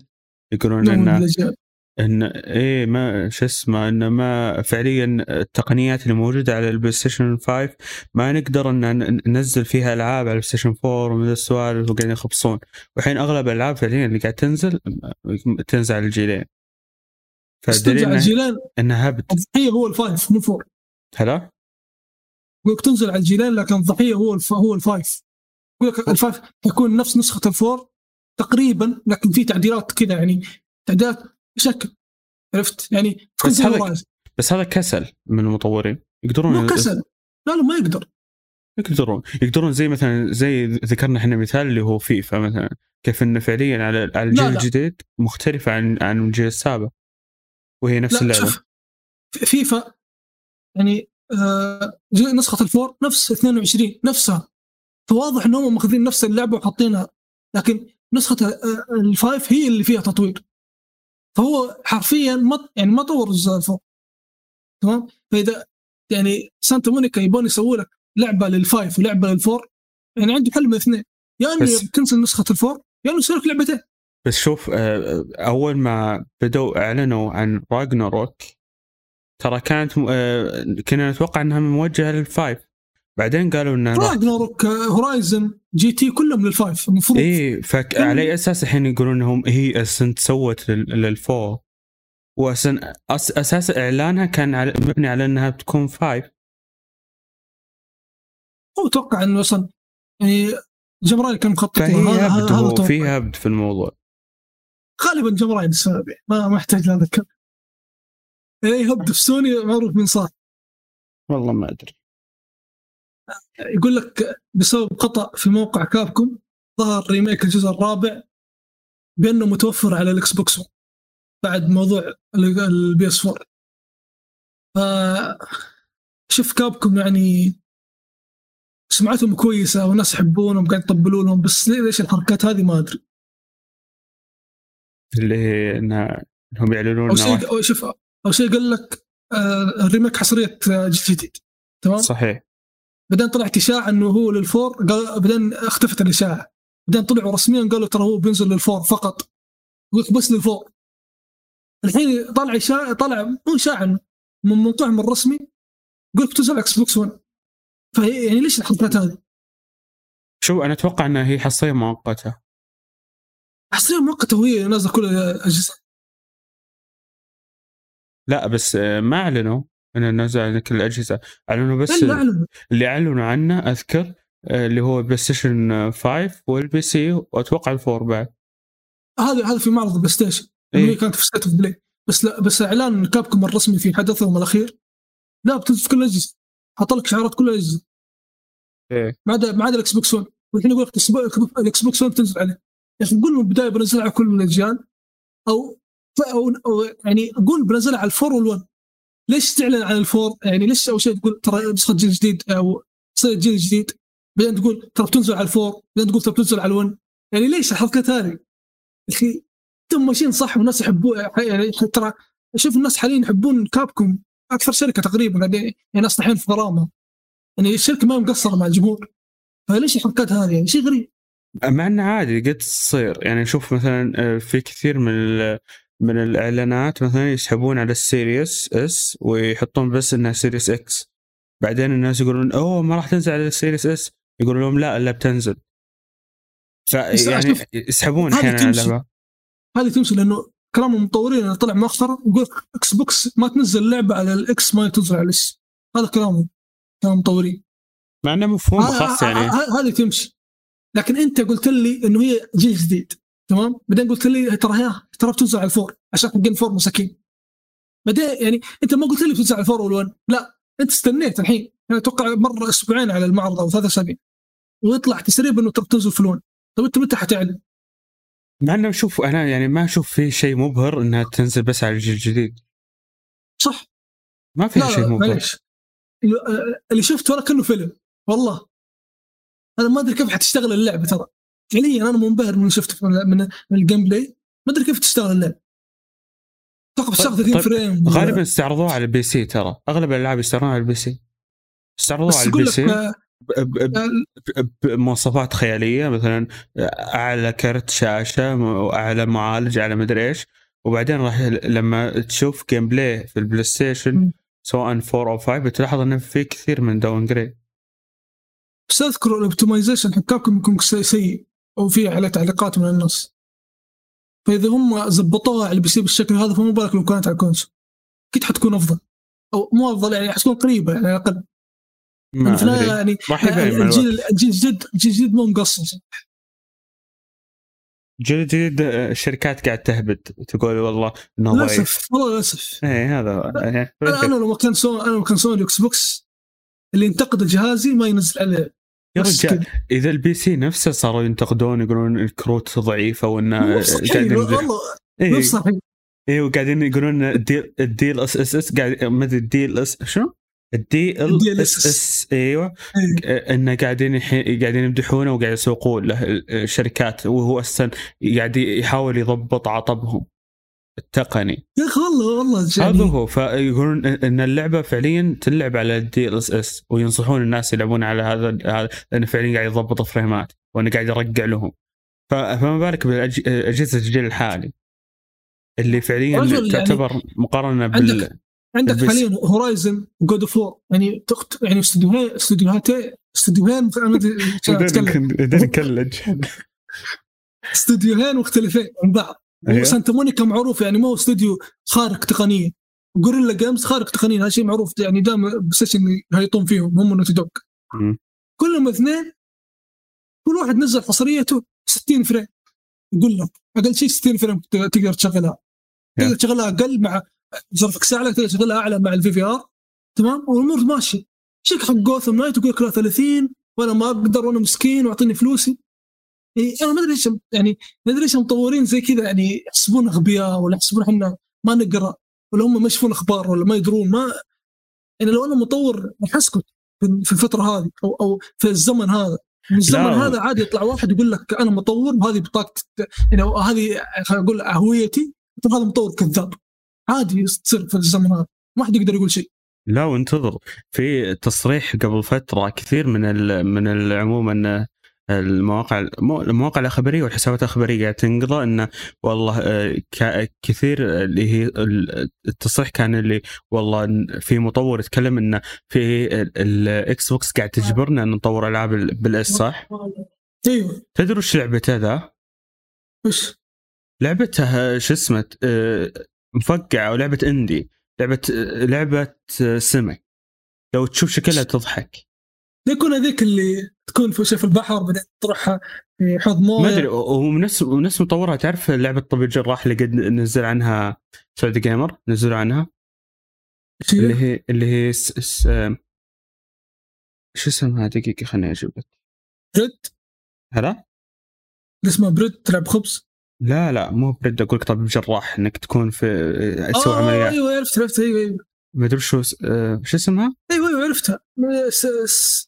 يقولون ان. ان إيه ما شو اسمه انه ما فعليا التقنيات اللي موجودة على ال PlayStation 5 ما نقدر أن ننزل فيها ألعاب على ال PlayStation 4 ومن السوالف وقاعدين يخبصون. والحين أغلب الألعاب فعليا اللي قاعد تنزل تنزل على الجيلين. فدليل على الجيلان إنها هبد الضحيه هو ال five مو ال four هلا؟ يقول لك تنزل على الجيلان لكن الضحيه هو الف... هو ال five يقول لك ال five يكون نفس نسخة ال four تقريبا لكن في تعديلات كذا يعني تعديلات بشكل عرفت؟ يعني تكون بس هذا-. بس هذا كسل من المطورين. يقدرون مو كسل. لا لا ما يقدر. يقدرون. يقدرون زي مثلا زي ذكرنا إحنا مثال اللي هو فيفا مثلا. كيف إنه فعليا على على الجيل. الجديد مختلفة عن عن الجيل السابق. وهي نفس اللعبة. فيفا يعني نسخة ال four نفس 22 نفسها. فواضح إنهم ماخذين نفس اللعبة وحاطينها. لكن نسخة آه، ال five هي اللي فيها تطوير. فهو حرفيا ما يعني ما طور الجزء ال four تمام؟ فإذا يعني Santa Monica يبون يسووا لك لعبة لل five ولعبة لل four يعني عنده حل من الاثنين يا إنه بس- تنزل نسخة ال four يا إنه يسوي لك لعبتين. بس شوف آه، أول ما بدوا إعلنوا عن Ragnarok ترى كانت آه، كنا نتوقع إنها موجهة لل five. بعدين قالوا راح- Ragnarok Horizon GT كلهم لل five المفروض. إيه فعلى أي أساس الحين يقولون إنهم هي أساسا سوت لل- لل four؟ واساسا أس- أساس إعلانها كان على مبني على إنها بتكون five. هو أتوقع إنه أصلا يعني Jim Ryan كان مخطط فهي هبد هذا هو أتوقع. في هبد في الموضوع. غالبا Jim Ryan السبب يعني. ما ما أحتاج لهذا اي في سوني معروف من صار والله ما أدري. يقول لك بسبب خطأ في موقع Capcom ظهر remake الجزء الرابع بأنه متوفر على ال Xbox 1 بعد موضوع ال PS 4 ف شوف Capcom يعني سمعتهم كويسة والناس يحبونهم قاعد يطبلوا لهم بس ليش الحركات هذه ما أدري. اللي هي إنها إنهم يعلنون أو شيء شوف أو شيء قال لك آه ال remake حصرية آه، جيل جديد. تمام؟ صحيح. بعدين طلعت اشاعه إنه هو لل four قال بعدين اختفت الإشاعة. بعدين طلعوا رسميا قالوا ترى هو بينزل لل four فقط. بس لل four. الحين طلع إشاعة طلع مو إشاعة من موقعهم الرسمي. يقول لك تنزل على Xbox 1 فهي يعني ليش الحركات هذه؟ شو أنا أتوقع إنها هي حصرية مؤقتة. حصريا مؤقتة وهي نازلة كل الاجهزه لا بس آه، ما أعلنوا انه نزل على كل الأجهزة. أعلنوا بس اللي أعلنوا عنه أذكر آه، اللي هو PlayStation 5 وال PC وأتوقع ال four بعد. هذا هذا في معرض ال PlayStation إيه. كانت في State of Play بس لا بس إعلان Capcom الرسمي في حدثهم الأخير. لا بتنزل في كل الاجهزه حط لك شعارات كل الاجهزه إيه. ما عدا ما عدا ال Xbox 1 والحين يقول لك ال Xbox 1 بتنزل عليه. يا أخي قول من البداية بنزلها على كل الأجيال أو يعني قول بنزلها على الفور وال1 ليش تعلن عن الفور؟ يعني ليش أول شيء تقول ترى نسخة جيل جديد أو جيل جديد؟ بعدين تقول ترى بتنزل على الفور بعدين تقول ترى بتنزل على ال1 يعني ليش الحركات هذه؟ أخي أنتم ماشيين صح والناس يحبون يعني ترى شوف الناس حاليا يحبون كابكم أكثر شركة تقريبا. قاعدين يعني ناس طايحين في غرامة. يعني الشركة ما مقصرة مع الجمهور. فليش الحركات هذه؟ يعني شيء غريب. مع إنه عادي قد تصير. يعني شوف مثلا آه، في كثير من من الإعلانات مثلا يسحبون على ال Series S ويحطون بس إنها Series X بعدين الناس يقولون أوه ما راح تنزل على ال Series S يقولون لهم لا الا بتنزل. فيعني شوف، يسحبون هذه أحيانا على تمشي. اللعبه هذه تمشي لأنه كلام المطورين اللي طلع مؤخرا يقول Xbox ما تنزل لعبة على ال X ما تنزل على ال S. هذا كلامهم. كلام المطورين مع إنه مفهوم خاص يعني. هذه تمشي. لكن أنت قلت لي إنه هي جيل جديد. تمام؟ بعدين قلت لي ترى هي ترى بتنزل على ال four. عشان حقين four مساكين. بعدين يعني أنت ما قلت لي بتنزل على ال four وال One. لا أنت استنيت الحين. يعني أتوقع مر أسبوعين على المعرض أو ثلاث أسابيع. ويطلع تسريب إنه ترى بتنزل في ال One طيب أنت متى حتعلن؟ مع إنه شوف أنا يعني ما أشوف في شيء مبهر إنها تنزل بس على الجيل الجديد. صح. ما في شيء مبهر. معليش. اللي- اللي شفت ولا كأنه فيلم. والله. أنا ما أدري كيف حتشتغل اللعبة ترى. فعليا أنا منبهر من شفته من من, من ال gameplay ما أدري كيف تشتغل اللعبه أتوقع بتشتغل 30 طيب، frame. غالبا استعرضوها على ال PC ترى. أغلب الألعاب يستعرضونها على ال PC. استعرضوها على ال PC. بمواصفات خيالية مثلا أعلى كرت شاشة واعلى معالج أعلى مدري إيش. وبعدين راح لما تشوف gameplay في ال PlayStation. سواء 4 أو 5 بتلاحظ انه في كثير من downgrade بس أذكر ال optimization حقهم يكون سي- سيء. أو في عليه تعليقات من الناس. فإذا هم زبطوها على ال PC بالشكل هذا فما بالك لو كانت على ال console. أكيد حتكون أفضل. أو مو أفضل يعني حتكون قريبة يعني على الاقل ما يعني يعني مع الجيل الجديد الجيل الجديد مو مقصص جيل جديد آه، الشركات قاعد تهبد تقول والله إنه ضعيف. للأسف والله للأسف. إيه هذا. أنا أنا لو كان سوني أنا لو كان Sony Xbox اللي ينتقد جهازي ما ينزل عليه. يا رجال. إذا ال PC نفسه صاروا ينتقدون يقولون الكروت ضعيفة وإنه والله مو إيه. مستحيل إيه وقاعدين يقولون ال DL ال DLSS قاعد ما أدري ال DLS شنو؟ ال DLSS إيوه. إيه. إنه قاعدين قاعدين يمدحونه وقاعد يسوقون له الشركات وهو أصلا قاعد يحاول يضبط عطبهم. التقني يا أخي والله والله هذا يعني هو فيقولون ان اللعبة فعليا تلعب على ال DLSS وينصحون الناس يلعبون على هذا هذا لأنه فعليا قاعد يضبط فريمات وأنه قاعد يرقع لهم. فما بالك بالاجهزه الجيل الحالي اللي فعليا يعني تعتبر مقارنة بال عندك البس. حاليا Horizon و God of War يعني تخت يعني استديوهين استديوهاتين استديوهين نكلج (laughs) استديوهين مختلفين عن بعض. أيوه. و Santa Monica معروف يعني مو استوديو خارق تقنيا. Guerrilla Games خارق تقنيا هذا شيء معروف يعني دائما PlayStation يهيطون فيهم هم Naughty Dog مم. كلهم اثنين كل واحد نزل حصريته 60 frame. يقول لك أقل شيء 60 frame تقدر تشغلها. تقدر تشغلها أقل مع graphics اعلى تقدر تشغلها أعلى مع ال VRR تمام؟ والأمور ماشية. يجيك حق Gotham Knights يقول لك لا 30 وأنا ما أقدر وأنا مسكين وأعطيني فلوسي. يعني أنا ما أدري ليش يعني ما أدري ليش المطورين زي كذا يعني يحسبون أغبياء ولا يحسبون إحنا ما نقرأ ولا هم ما يشوفون أخبار ولا ما يدرون. ما يعني لو أنا مطور راح أسكت في الفترة هذه أو أو في الزمن هذا. من الزمن. هذا عادي يطلع واحد يقول لك أنا مطور وهذه بطاقة يعني هذه خلينا نقول هويتي هذا مطور كذاب. عادي تصير في الزمن هذا. ما حد يقدر يقول شيء. لا وانتظر. في تصريح قبل فترة كثير من ال من ال- عموما المواقع مو- المواقع الأخبارية والحسابات الأخبارية قاعد تنقضى إنه والله آه، كثير اللي هي ال- التصريح كان اللي والله في مطور يتكلم إنه في ال- ال Xbox قاعد تجبرنا إن نطور ألعاب ال- بال S صح؟ أيوه. تدري وش لعبته ذا؟ وش؟ لعبته شو اسمه آه، مفقعة أو لعبة indie لعبة آه، لعبة آه، سمك لو تشوف شكلها تضحك. يكون هذيك اللي تكون في في البحر بعدين تروح في حوض موية. ما أدري ونفس ونفس مطورها. تعرف لعبة طبيب الجراح اللي قد نزل عنها Saudi Gamer؟ نزلوا عنها. اللي هي؟ اللي هي س... س... شو اسمها دقيقة خليني أجيب لك. Bread؟ هلا؟ اللي اسمه Bread تلعب خبز؟ لا لا مو Bread أقول لك طبيب جراح إنك تكون في تسوي آه عمليات. أيوه عرفت عرفت أيوه أيوه. ما أدري شو س- آه، شو اسمها؟ أيوه أيوه عرفتها.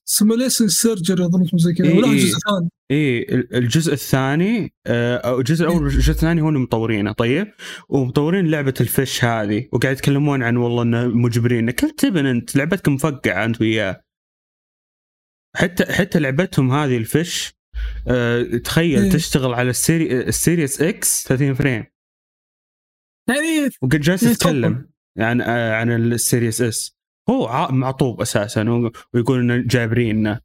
Simulation Surgery أظن اسمه زي كذا. إيه، إيه. جزء ثاني إيه ال- الجزء الثاني آه، أو الجزء الأول والجزء الثاني هم مطورينه. طيب؟ ومطورين لعبة ال Fish هذه وقاعد يتكلمون عن والله إنه مجبرين. كل تبن أنت لعبتك مفقعة أنت وياه. حتى حتى لعبتهم هذه ال Fish آه، تخيل إيه. تشتغل على ال Seri ال Series X 30 frame. يعني وقد جالس إيه، يتكلم. عن آه، عن ال Series S هو معطوب أساسا ويقول انه جابريننا.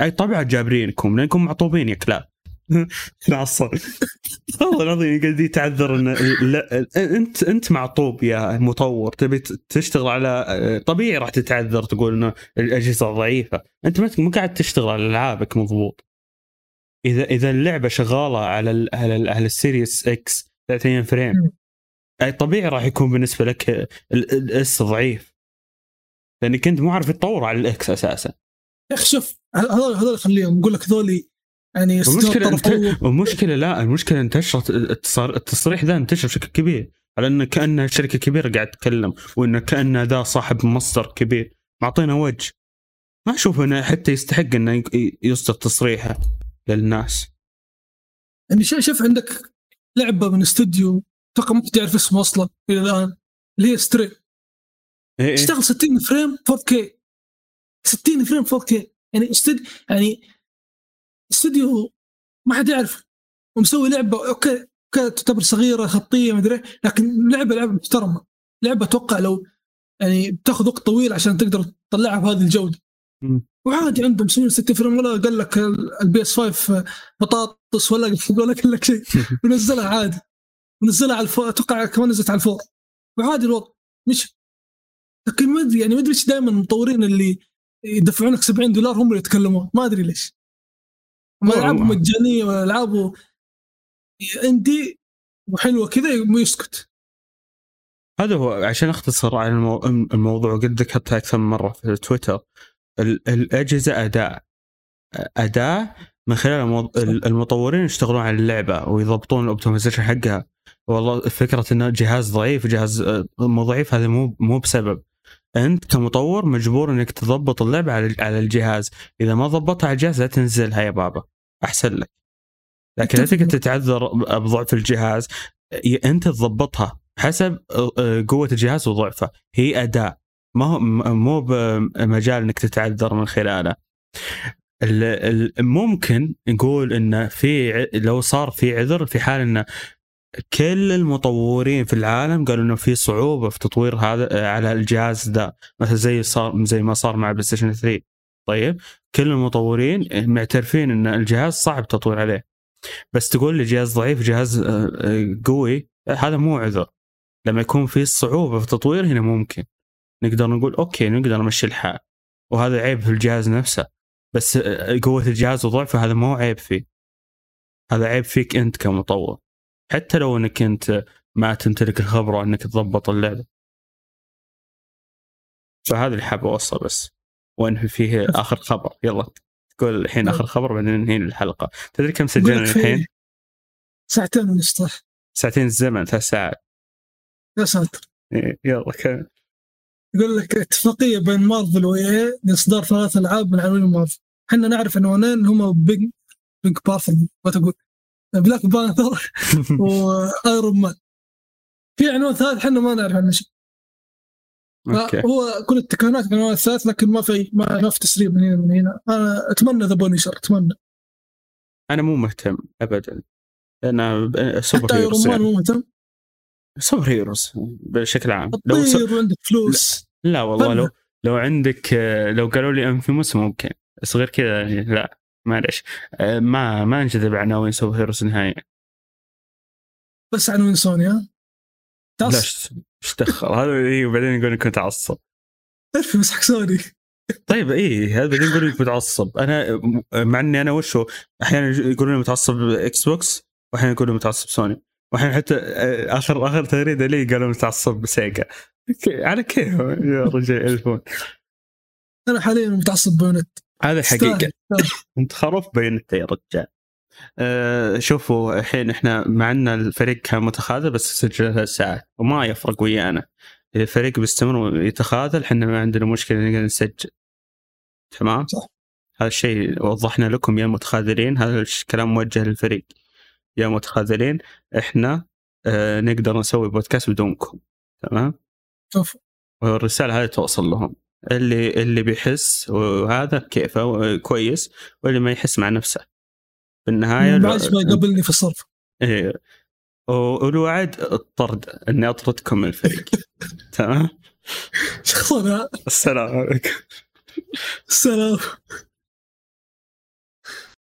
أي طبعا جابرينكم لأنكم معطوبين يا كلاب. (laughs) لا أصلا. والله العظيم قاعد يتعذر إن لا أنت أنت معطوب يا مطور. تبي تشتغل على طبيعي راح تتعذر تقول إنه الأجهزة ضعيفه أنت ما قاعد تشتغل على العابك مضبوط. إذا إذا اللعبة شغالة على ال على ال على ال Series X 30 frame. اي طبيعي راح يكون بالنسبة لك ال- ال S ضعيف. لانك انت مو عارف تطور على ال X أساسا. يا أخي شوف هذول هذول خليهم يقول لك ذولي يعني المشكلة انت... المشكلة لا المشكلة انتشرت التصار- التصريح ذا انتشر بشكل كبير. على إنه كانه شركة كبيرة قاعد تتكلم وإنه كانه ذا صاحب مصدر كبير. معطينا وجه. ما أشوف إنه حتى يستحق إنه يصدر تصريحه للناس. يعني شوف عندك لعبة من استوديو أتوقع ممكن تعرف اسمه أصلا إلى الآن. اللي هي Stray إيه. تشتغل 60 frame 4K 60 frame 4K يعني استوديو يعني استوديو ما حد يعرف ومسوي لعبة okay تعتبر صغيرة خطية مدري لكن لعبة لعبة محترمة. لعبة أتوقع لو يعني بتاخذ وقت طويل عشان تقدر تطلعها بهذه الجودة. وعادي عندهم مسوين 60 frame ولا قال لك ال PS 5 بطاطس ولا ولا قال لك شيء. (laughs) ونزلها عادي. ونزلها على ال four أتوقع كمان نزلت على ال four. وعادي الوضع. مش لكن ما أدري يعني ما أدري إيش دائما المطورين اللي يدفعونك 70 دولار هم اللي يتكلمون. ما أدري ليش. ألعابهم مجانية والعابه عندي وحلوة كذا يسكت. هذا هو عشان أختصر على الموضوع قد ذكرتها أكثر من مرة في تويتر. الأجهزة أداء أداء من خلال المطورين يشتغلون على اللعبة ويضبطون الاوبتمايزيشن حقها. والله فكرة إنه جهاز ضعيف جهاز آه، مو ضعيف هذا مو مو بسبب. أنت كمطور مجبور إنك تضبط اللعبة على على الجهاز. إذا ما ضبطها على الجهاز لا تنزلها يا بابا أحسن لك. لكن لا تقدر تتعذر بضعف الجهاز. أنت تضبطها حسب آه، قوة الجهاز وضعفه هي اداء ما هو مو بمجال إنك تتعذر من خلاله. ممكن نقول انه في لو صار في عذر في حال انه كل المطورين في العالم قالوا إنه في صعوبة في تطوير هذا على الجهاز ذا مثلا زي صار زي ما صار مع PlayStation 3 طيب كل المطورين معترفين إن الجهاز صعب تطوير عليه. بس تقول لي جهاز ضعيف جهاز آه، آه، قوي هذا مو عذر. لما يكون في صعوبة في التطوير هنا ممكن. نقدر نقول okay نقدر نمشي الحال. وهذا عيب في الجهاز نفسه. بس قوة الجهاز وضعفه هذا مو عيب فيه هذا عيب فيك أنت كمطور. حتى لو إنك أنت ما تمتلك الخبرة إنك تضبط اللعبة. فهذا اللي حاب اوصل بس. وانهي فيه آخر خبر. يلا تقول الحين آخر خبر بعدين ننهي الحلقة. تدري كم سجلنا الحين؟ ساعتين ونص ساعتين الزمن ثلاث ساعات. يا ساتر. يلا كم يقول لك اتفاقية بين مارفل وإي لاصدار ثلاث ألعاب من عناوين مارفل. إحنا نعرف عنوانين هم بيج بيج ما تقول Black Panther و Iron Man في عنوان ثالث إحنا ما نعرف عنه شيء. هو كل التكهنات في العنوان الثالث لكن ما في ما في تسريب من هنا من هنا. أنا أتمنى The Punisher أتمنى. أنا مو مهتم ابدا. أنا سوبر حتى Iron Man مو مهتم. super heroes بشكل عام. لو سو... عندك فلوس. لا, لا والله لو لو عندك لو قالوا لي inFamous ممكن. بس غير كذا لا معلش آه، ما ما انجذب عناوين super heroes نهائيا. بس عناوين سوني ها؟ لا إيش دخل؟ هذا اي وبعدين يقول إنك متعصب. بس حق سوني؟ طيب اي هذا بعدين يقول إنك متعصب. أنا مع إني أنا وشو أحيانا يقولون متعصب Xbox واحيانا يقولون متعصب سوني. واحيانا حتى آه، آخر آخر تغريدة لي قالوا متعصب ب Sega. على كيف يا رجال؟ الفون أنا حاليا متعصب بونت. هذا حقيقة. (laughs) انت خروف بينته يا رجال. أه شوفوا الحين إحنا مع ان الفريق كان متخاذل بس سجل ثلاث ساعات وما يفرق ويانا. إذا الفريق بيستمر ويتخاذل إحنا ما عندنا مشكلة نقدر نسجل. تمام؟ صح. هذا الشيء وضحنا لكم يا متخاذلين. هذا الكلام موجه للفريق. يا متخاذلين إحنا آه نقدر نسوي بودكاست بدونكم. تمام؟ شوف والرسالة هذه توصل لهم. اللي اللي بيحس وهذا كيفه كويس واللي ما يحس مع نفسه. في النهاية ما ما يقابلني في الصرف. إيه. والوعد الطرد إني أطردكم من الفريق. (laughs) تمام؟ شخصنا. السلام عليكم. السلام.